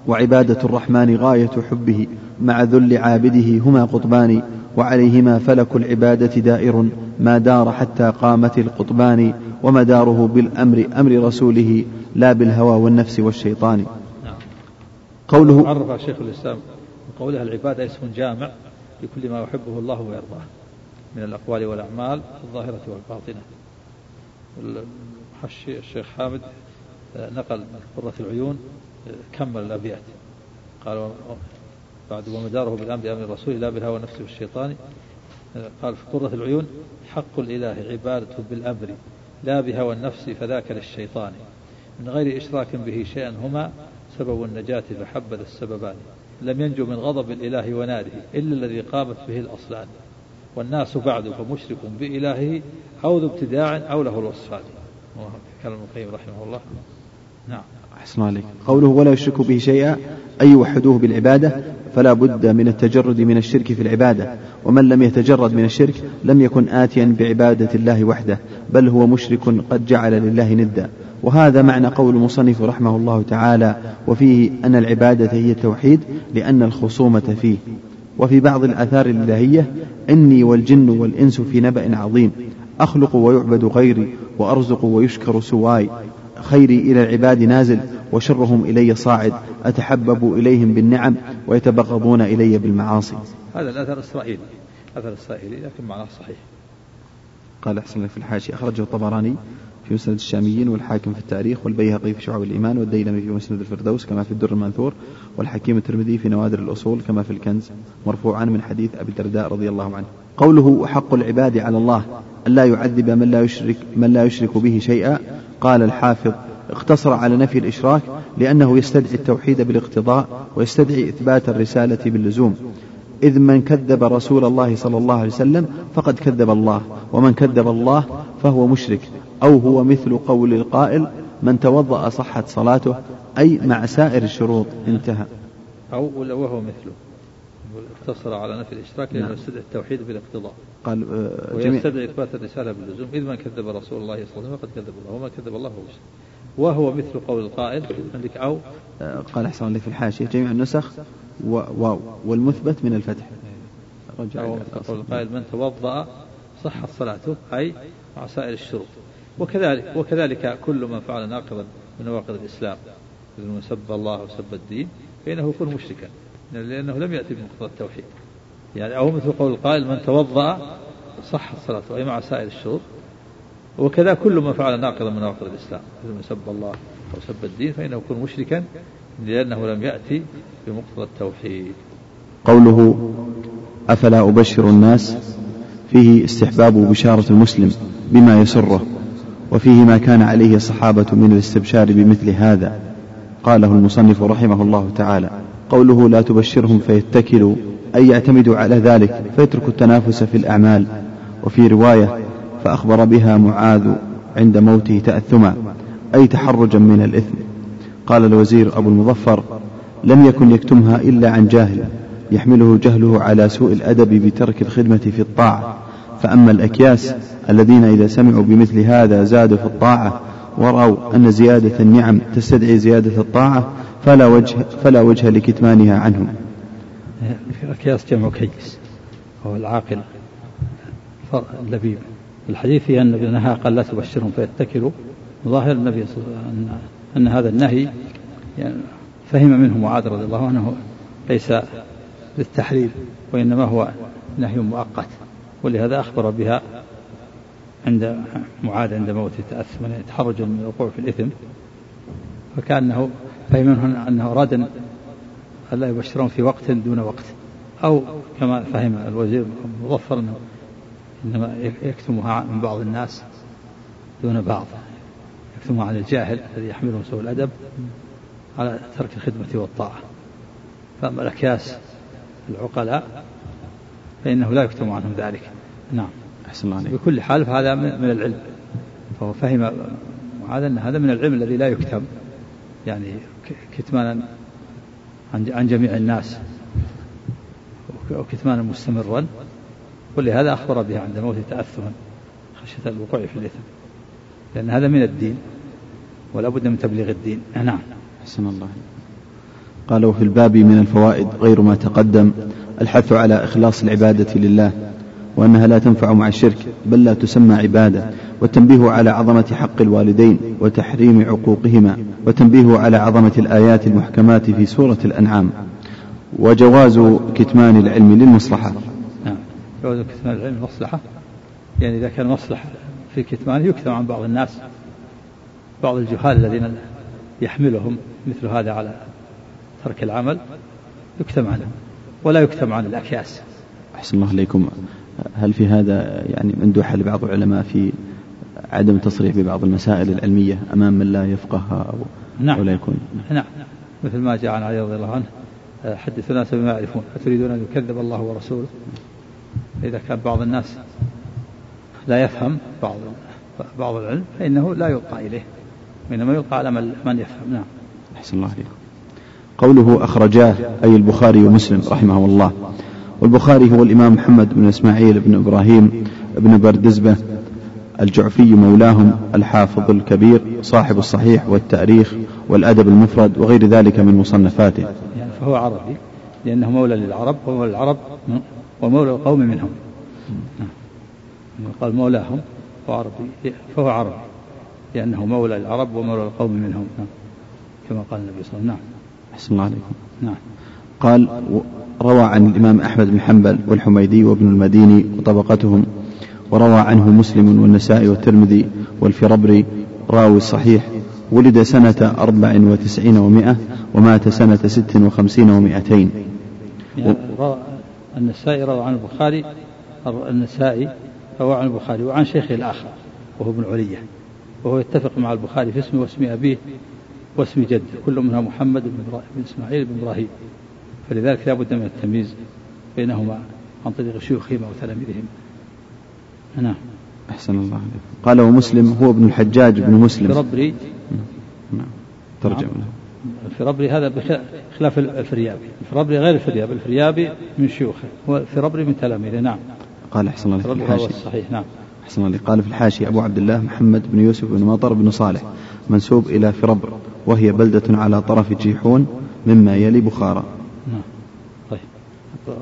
وعبادة الرحمن غاية حبه مع ذل عابده هما قطبان وعليهما فلك العبادة دائر ما دار حتى قامت القطبان ومداره بالأمر أمر رسوله لا بالهوى والنفس والشيطان. قوله عرف شيخ الإسلام قولها العبادة اسم جامع لكل ما يحبه الله ويرضاه من الأقوال والأعمال الظاهرة والباطنة الشيخ حامد آه، نقل قرة العيون كمل الأبيات قال بعد ومداره بالأمر بأمر الرسول لا بالهوى والنفس والشيطان آه، قال في قرة العيون حق الإله عبادة بالأمر لا بهوى النفس فذاك للشيطان. من غير إشراك به شيئا هما سبب النجاة فحبذ السببان. لم ينجو من غضب الإله وناره إلا الذي قامت به الأصلان. والناس بعد فمشرك بإلهه أو ذو ابتداع أو له الوصفان. كلام القيم رحمه الله. نعم. أحسن عليك. قوله ولا يشرك به شيئا أي يوحدوه بالعبادة فلا بد من التجرد من الشرك في العبادة. ومن لم يتجرد من الشرك لم يكن آتيا بعبادة الله وحده بل هو مشرك قد جعل لله ندا. وهذا معنى قول المصنف رحمه الله تعالى وفيه أن العبادة هي التوحيد لأن الخصومة فيه. وفي بعض الآثار الإلهية إني والجن والإنس في نبأ عظيم أخلق ويعبد غيري وأرزق ويشكر سواي. خيري إلى العباد نازل وشرهم إلي صاعد أتحبب إليهم بالنعم ويتبغضون إلي بالمعاصي. هذا الأثر الإسرائيلي أثر إسرائيلي لكن معناه صحيح. قال أحسن في الحاشية أخرجه الطبراني في مسند الشاميين والحاكم في التاريخ والبيهقي في شعب الإيمان والديلمي في مسند الفردوس كما في الدر المنثور والحكيم الترمذي في نوادر الأصول كما في الكنز مرفوعا من حديث أبي الدرداء رضي الله عنه. قوله حق العباد على الله أن لا يعذب من لا يشرك من لا يشرك به شيئا قال الحافظ اقتصر على نفي الإشراك لأنه يستدعي التوحيد بالاقتضاء ويستدعي إثبات الرسالة باللزوم. إذ من كذب رسول الله صلى الله عليه وسلم فقد كذب الله ومن كذب الله فهو مشرك أو هو مثل قول القائل من توضأ صحت صلاته أي مع سائر الشروط انتهى. أو وهو مثله. اقتصر على نفي الإشراك لأنه نعم. يستدعي التوحيد بالاقتضاء قال آه ويستدعي إثبات الرسالة باللزوم. إذ من كذب رسول الله صلى الله عليه وسلم فقد كذب الله ومن كذب الله هو مشرك وهو مثل قول القائل عندك أو آه قال أحسن الله في الحاشية جميع النسخ واو والمثبت من الفتح. رجع أو قول القائل من توضأ صحت صلاته أي مع سائر الشروط. وكذلك وكذلك كل من فعل ناقضا من نواقض الإسلام مثل من سب الله وسب الدين فإنه يكون مشركا. لأنه لم يأتي بمقتضى التوحيد. يعني أو مثل قول القائل من توضأ صحت صلاته أي مع سائر الشروط وكذا كل من فعل ناقضا من نواقض الإسلام مثل من سب الله أو سب الدين فإنه يكون مشركا لأنه لم يأتي بمقتضى التوحيد. قوله أفلا أبشر الناس؟ فيه استحباب بشارة المسلم بما يسره وفيه ما كان عليه الصحابة من الاستبشار بمثل هذا. قاله المصنف رحمه الله تعالى. قوله لا تبشرهم فيتكلوا أي يعتمدوا على ذلك فيتركوا التنافس في الأعمال. وفي رواية فأخبر بها معاذ عند موته تأثما أي تحرجا من الإثم. قال الوزير أبو المظفر لم يكن يكتمها إلا عن جاهل يحمله جهله على سوء الأدب بترك الخدمة في الطاعة. فأما الأكياس الذين إذا سمعوا بمثل هذا زادوا في الطاعة ورأوا أن زيادة النعم تستدعي زيادة الطاعة فلا وجه فلا وجه لكتمانها عنهم. الأكياس جمع كيس وهو العاقل اللبيب الحديث فيه أن النبي نهى قال لا تبشرهم فيتكلوا ظاهر النبي أن, أن هذا النهي يعني فهم منه معاذ رضي الله عنه ليس للتحريم وإنما هو نهي مؤقت ولهذا أخبر بها عند معاذ عند موته تأثما يتحرج من الوقوع في الإثم فكأنه فهم منه أنه أراد أن لا يبشرون في وقت دون وقت أو كما فهم الوزير المظفر أنه إنما يكتمها من بعض الناس دون بعض يكتمها عن الجاهل الذي يحمله سوء الأدب على ترك الخدمة والطاعة. فأما الأكياس العقلاء فإنه لا يكتم عنهم ذلك. نعم. أحسن الله عليك. بكل حال فهذا من العلم. فهو فهم هذا أن هذا من العلم الذي لا يكتم يعني كتمانا عن جميع الناس. أو كتمانا مستمرا. ولهذا أخبر به عند موته تأثما خشية الوقوع في الإثم. لأن هذا من الدين ولا بد من تبليغ الدين. نعم. أحسن الله قالوا في الباب من الفوائد غير ما تقدم الحث على إخلاص العبادة لله. وأنها لا تنفع مع الشرك بل لا تسمى عبادة. والتنبيه على عظمة حق الوالدين وتحريم عقوقهما وتنبيه على عظمة الآيات المحكمات في سورة الأنعام. وجواز كتمان العلم للمصلحة. نعم. جواز كتمان العلم للمصلحة؟ يعني إذا كان مصلحة في كتمانه يكتم عن بعض الناس بعض الجهال الذين يحملهم مثل هذا على ترك العمل يكتم عنهم ولا يكتم عن الأكياس. أحسن الله عليكم هل في هذا يعني مندوحة لبعض العلماء في عدم التصريح ببعض المسائل العلمية أمام من لا يفقهها أو, نعم. أو لا يكون؟ نعم. مثل ما جاء عن علي رضي الله عنه حدثوا الناس بما يعرفون. أتريدون أن يكذب الله ورسوله؟ إذا كان بعض الناس لا يفهم بعض بعض العلم فإنه لا يلقى إليه. وإنما يلقى على من يفهم. نعم. أحسن الله عليكم قوله أخرجاه أي البخاري ومسلم رحمه الله. والبخاري هو الإمام محمد بن إسماعيل بن إبراهيم بن بردزبة الجعفي مولاهم الحافظ الكبير صاحب الصحيح والتاريخ والأدب المفرد وغير ذلك من مصنفاته يعني فهو عربي لأنه مولى للعرب ومولى العرب ومولى القوم منهم. قال مولاهم فهو عربي فهو عربي لأنه مولى العرب ومولى القوم منهم. كما قال النبي صلى الله عليه وسلم نعم أحسن الله عليكم نعم قال روى عن الإمام أحمد بن حنبل والحميدي وابن المديني وطبقتهم وروى عنه مسلم والنسائي والترمذي والفربري راوي الصحيح ولد سنة أربع وتسعين ومائة ومات سنة ست وخمسين ومائتين. يعني النسائي روى عن البخاري النسائي روى عن البخاري وعن شيخه الآخر وهو ابن علية وهو يتفق مع البخاري في اسمه واسم أبيه واسم جده كل منها محمد بن, بن إسماعيل بن إبراهيم. فلذلك لا بد من التمييز بينهما عن طريق شيوخهما وتلاميذهما. نعم. أحسن الله عليك قال ومسلم هو ابن الحجاج بن مسلم. الفربري نعم. ترجم نعم. الفربري هذا بخلاف الفريابي. الفربري غير الفريابي. الفريابي من شيوخه. والفربري من تلاميذه. نعم. قال أحسن الله عليك الحاشية صحيح نعم. أحسن الله قال في الحاشية أبو عبد الله محمد بن يوسف بن مطر بن صالح منسوب إلى فربر وهي بلدة على طرف جيحون مما يلي بخارى. نعم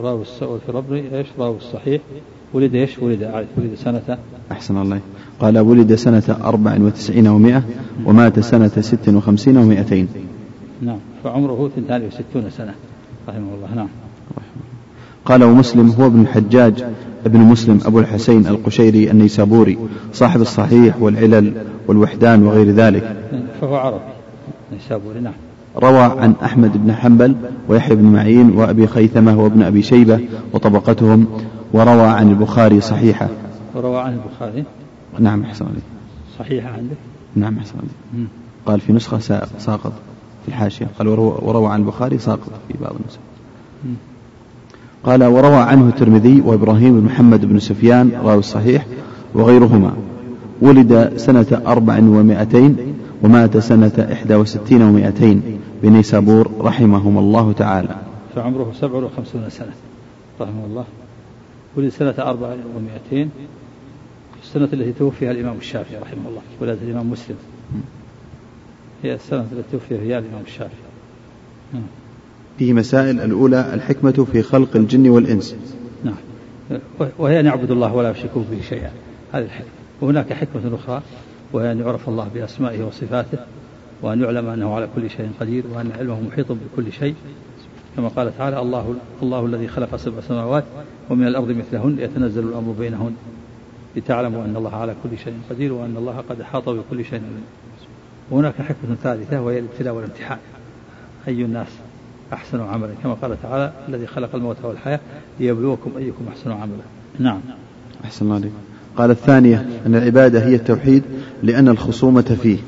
راوي الفربري إيش؟ راوي الصحيح. ولد إيش؟ ولد ولد سنة. أحسن الله. قال ولد سنة أربع وتسعين ومائة ومات سنة ست وخمسين ومائتين. نعم. فعمره ثنتان وستون سنة. رحمه الله. نعم. قال ومسلم هو ابن الحجاج ابن مسلم أبو الحسين القشيري النيسابوري صاحب الصحيح والعلل والوحدان وغير ذلك. فهو عربي. نيسابوري. نعم. روى عن أحمد بن حنبل ويحيى بن معين وأبي خيثمة وابن أبي شيبة وطبقتهم وروى عن البخاري صحيحة. وروى عن البخاري؟ نعم أحسن عليك صحيحة عندك؟ نعم أحسن عليك قال في نسخة ساقط في الحاشية. قال وروى عن البخاري ساقط في بعض النسخ. قال وروى عنه الترمذي وإبراهيم بن محمد بن سفيان راوي الصحيح وغيرهما. ولد سنة أربع ومائتين ومات سنة إحدى وستين ومائتين بنيسابور رحمهم الله تعالى. فعمره سبع وخمسون سنة رحمه الله. ولد سنة أربع ومائتين السنة التي توفيها الإمام الشافعي رحمه الله ولادة الإمام مسلم. هي السنة التي توفي فيها الإمام الشافعي. نعم. فيه مسائل الأولى الحكمة في خلق الجن والإنس. نعم. وهي أن يعبدوا الله ولا يشركوا به شيئا. هذه الحكمة. وهناك حكمة أخرى. وهي أن يعرف الله بأسمائه وصفاته وأن يعلم أنه على كل شيء قدير وأن علمه محيط بكل شيء. كما قال تعالى الله الله الذي خلق سبع سماوات ومن الأرض مثلهن يتنزل الأمر بينهن لتعلموا أن الله على كل شيء قدير وأن الله قد أحاط بكل شيء وهناك حكمة ثالثة وهي الابتلاء والامتحان. أي الناس أحسن عملا؟ كما قال تعالى الذي خلق الموت والحياة ليبلوكم أيكم أحسن عملا. نعم. أحسن الله قال الثانية أن العبادة هي التوحيد لأن الخصومة فيه.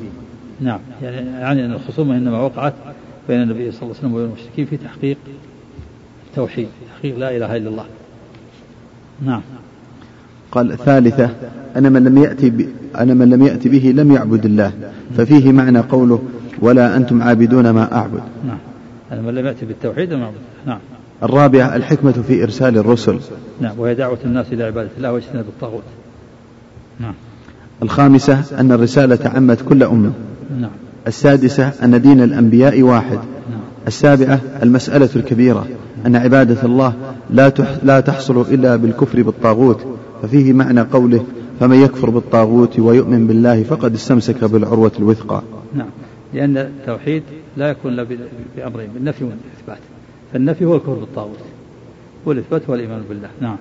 نعم يعني, أن الخصومة إنما وقعت بين النبي صلى الله عليه وسلم وبين المشركين في تحقيق التوحيد تحقيق لا إله إلا الله. نعم. قال الثالثة أنا من لم يأتي ب... أنا من لم يأتي به لم يعبد الله ففيه معنى قوله ولا أنتم عابدون ما أعبد. نعم. أنا من لم يأتي بالتوحيد لم يعبد نعم. الرابعة الحكمة في إرسال الرسل. نعم وهي دعوة الناس إلى عبادة الله واجتناب الطاغوت. نعم. الخامسة أن الرسالة عمت كل أمة. نعم. السادسة أن دين الأنبياء واحد. نعم. السابعة المسألة الكبيرة أن عبادة الله لا لا تحصل إلا بالكفر بالطاغوت ففيه معنى قوله فمن يكفر بالطاغوت ويؤمن بالله فقد استمسك بالعروة الوثقى نعم. لأن التوحيد لا يكون إلا بأمرين بالنفي والإثبات. فالنفي هو الكفر بالطاغوت والإثبات هو الإيمان بالله. نعم.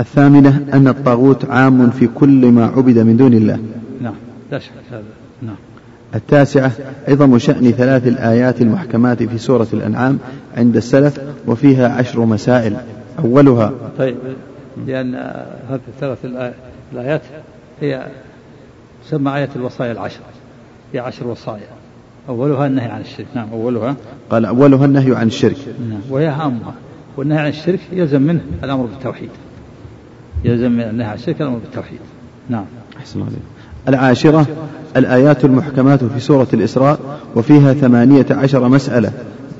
الثامنة أن الطاغوت عام في كل ما عبد من دون الله. نعم لا شك هذا. نعم. التاسعة عظم شأن ثلاث الآيات المحكمات في سورة الأنعام عند السلف وفيها عشر مسائل. أولها طيب لأن هذه الثلاث الآيات هي تسمى آية الوصايا العشر. هي عشر وصايا. أولها النهي عن الشرك. نعم أولها. قال أولها النهي عن الشرك. نعم وهي أهمها والنهي عن الشرك يلزم منه الأمر بالتوحيد. يلزم من النهي الشرك الأمر بالتوحيد. نعم. أحسن الله العاشرة الآيات المحكمات في سورة الإسراء وفيها ثمانية عشر مسألة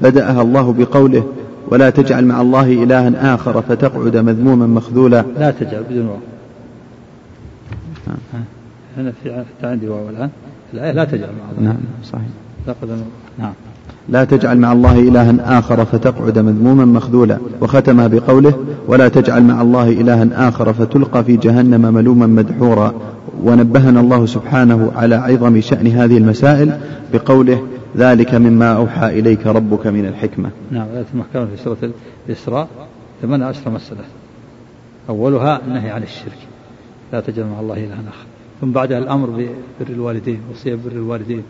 بدأها الله بقوله ولا تجعل مع الله إلها آخر فتقعد مذموما مخذولا. لا تجعل بدون واو. نعم. هنا في عندي واو الآن. الآية لا تجعل مع الله. نعم صحيح. نعم. لا تجعل مع الله إلها آخر فتقعد مذموما مخذولا وختم بقوله ولا تجعل مع الله إلها آخر فتلقى في جهنم ملوما مدحورا. ونبهنا الله سبحانه على عظم شأن هذه المسائل بقوله ذلك مما أوحى إليك ربك من الحكمة. نعم آية المحكمة في سورة الإسراء ثمان عشر مسألة. أولها النهي عن الشرك. لا تجعل مع الله إلها آخر. ثم بعدها الأمر ببر الوالدين وصية بر الوالدين.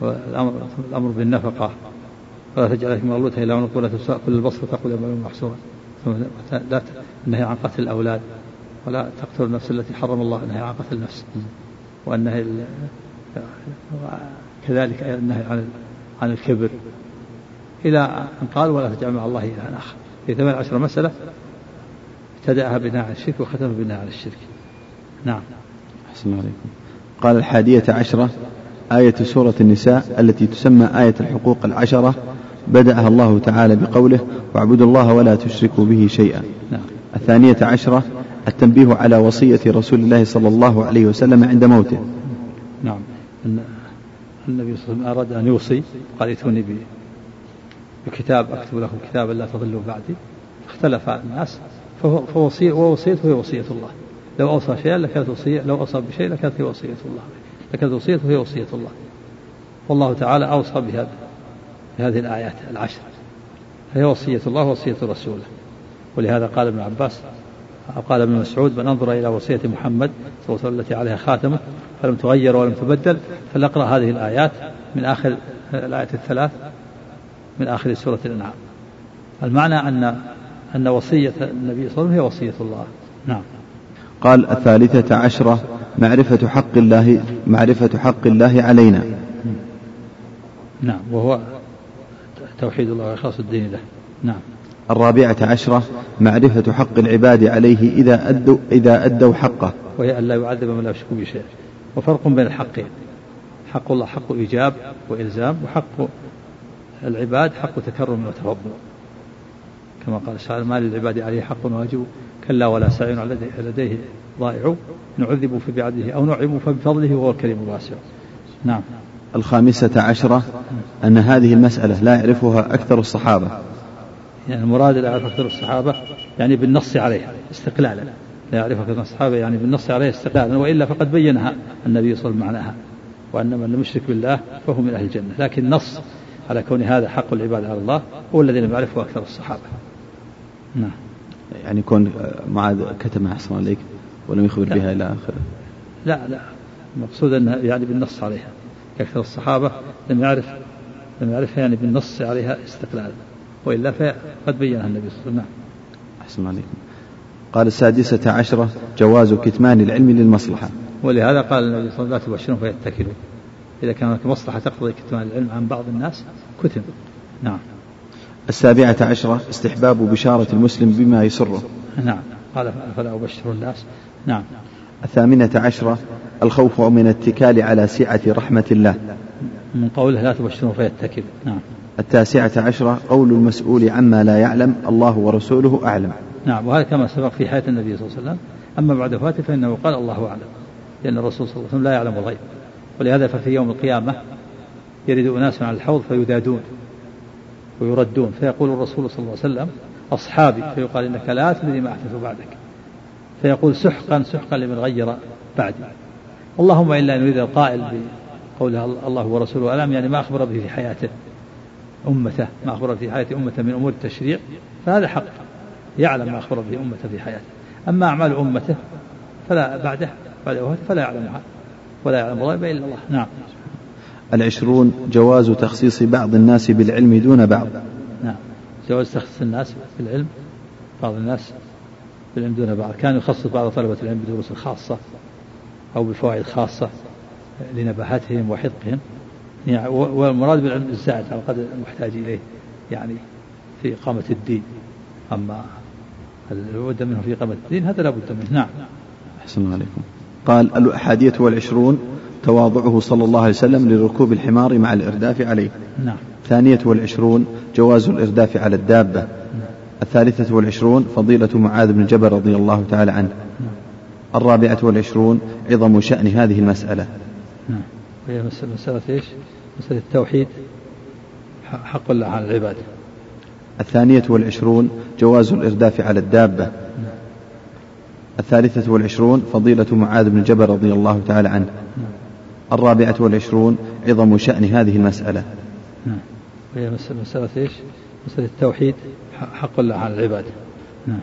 والأمر الأمر بالنفقة. ولا تجعل في مغلوتها إلى عنق ولا تساء كل البصر تقول يا محصورا لا النهي عن قتل الأولاد. ولا تقتل النفس التي حرم الله. النهي عن قتل النفس. والنهي كذلك النهي عن عن الكبر. إلى أن قال ولا تجعل مع الله إلها آخر. في ثمان عشر مسألة ابتدأها بناء على الشرك وختمها بناء على الشرك. نعم. أحسن عليكم. قال الحادية عشرة. آية سورة النساء التي تسمى آية الحقوق العشرة بدأها الله تعالى بقوله واعبدوا الله ولا تشركوا به شيئا. نعم. الثانية عشرة التنبيه على وصية رسول الله صلى الله عليه وسلم عند موته. نعم. النبي صلى الله عليه وسلم أراد أن يوصي قال ائتوني بكتاب أكتب لكم كتابا لا تضلوا بعدي. اختلف الناس فوصية ووصيته هي وصية الله. لو أوصى شيئا لكانت وصية لو أوصى بشيء لكانت هي وصية الله. لكانت وصيته هي وصية الله. والله تعالى أوصى بهذا بهذه الآيات العشر هي وصية الله ووصية رسوله. ولهذا قال ابن عباس أو قال ابن مسعود من أنظر إلى وصية محمد صلى الله عليه وسلم التي عليها خاتمة فلم تغير ولم تبدل فلنقرأ هذه الآيات من آخر الآية الثلاث من آخر سورة الأنعام. المعنى أن أن وصية النبي صلى الله عليه وسلم هي وصية الله. نعم. قال الثالثة عشرة معرفة حق الله معرفة حق الله علينا. نعم وهو توحيد الله وإخلاص الدين له. نعم. الرابعة عشرة معرفة حق العباد عليه إذا أدوا إذا أدوا حقه. وهي أن لا يعذب من لا يشرك بشيء وفرق بين الحقين. حق الله حق إيجاب وإلزام وحق العباد حق تكرم وتفضل. كما قال الشاعر ما للعباد عليه حق واجب؟ كلا ولا سعي لديه ضائع نعذب فبعدله أو نعم فبفضله وهو الكريم الواسع. نعم. الخامسة عشرة أن هذه المسألة لا يعرفها أكثر الصحابة. يعني المراد لا يعرف أكثر الصحابة يعني بالنص عليها استقلالا. لا يعرف أكثر الصحابة يعني بالنص عليها استقلالا وإلا فقد بينها النبي صلى الله عليه وسلم معناها وأن من لم يشرك بالله فهو من أهل الجنة. لكن نص على كون هذا حق العباد على الله هو الذي لم يعرفه أكثر الصحابة. نعم. يعني كون معاذ كتمها أحسن عليك ولم يخبر لا. بها إلى آخره. لا لا. المقصود أنها يعني بالنص عليها. أكثر الصحابة لم يعرف لم يعرفها يعني بالنص عليها استقلالا وإلا فقد بينها النبي صلى الله عليه وسلم. نعم. أحسن عليكم. قال السادسة عشرة جواز كتمان العلم للمصلحة. ولهذا قال النبي صلى الله عليه وسلم لا تبشرهم فيتكلوا. إذا كان هناك مصلحة تقتضي كتمان العلم عن بعض الناس كتم. نعم. السابعة عشرة استحباب بشارة المسلم بما يسره. نعم. قال فلا أبشر الناس. نعم. الثامنة عشرة الخوف من الاتكال على سعة رحمة الله. من قوله لا تبشروا فيتكل. نعم. التاسعة عشرة قول المسؤول عما لا يعلم الله ورسوله أعلم. نعم. وهذا كما سبق في حياة النبي صلى الله عليه وسلم. أما بعد وفاته فإنه قال الله أعلم لأن الرسول صلى الله عليه وسلم لا يعلم الغيب. ولهذا ففي يوم القيامة يرد أناس على الحوض فيدادون ويردون. فيقول الرسول صلى الله عليه وسلم أصحابي فيقال إنك لا تدري ما أحدث بعدك. فيقول سحقا سحقا لمن غير بعدي. اللهم إلا أن يريد القائل بقول الله ورسوله أعلم يعني ما أخبر به في حياته؟ أمته. ما أخبر في حياة أمته من أمور التشريع فهذا حق. يعلم ما أخبر به أمته في حياته. أما أعمال أمته فلا بعده بعد فلا يعلمها ولا يعلم الغيب إلا الله. نعم. العشرون جواز تخصيص بعض الناس بالعلم دون بعض. نعم. جواز تخصيص الناس بالعلم بعض الناس بالعلم دون بعض. كان يخصص بعض طلبة العلم بدروس خاصة أو بفوائد خاصة لنباهتهم وحذقهم يعني والمراد بالعلم الزائد على قدر المحتاج إليه يعني في إقامة الدين. أما الود منه في إقامة الدين؟ هذا لا بد منه. نعم. أحسن عليكم. قال الأحادية والعشرون تواضعه صلى الله عليه وسلم لركوب الحمار مع الإرداف عليه. نعم. الثانية والعشرون جواز الإرداف على الدابة. نعم. الثالثة والعشرون فضيلة معاذ بن جبل رضي الله تعالى عنه. نعم. الرابعة والعشرون عظم شأن هذه المسألة. نعم. هي مسألة إيش؟ مسألة التوحيد. حق الله على العباد. الثانية والعشرون جواز الإرداف على الدابة. الثالثة والعشرون فضيلة معاذ بن جبل رضي الله تعالى عنه. الرابعة والعشرون عظم شأن هذه المسألة. نعم. وهي مسألة إيش؟ مسألة التوحيد حق الله على العباد نعم.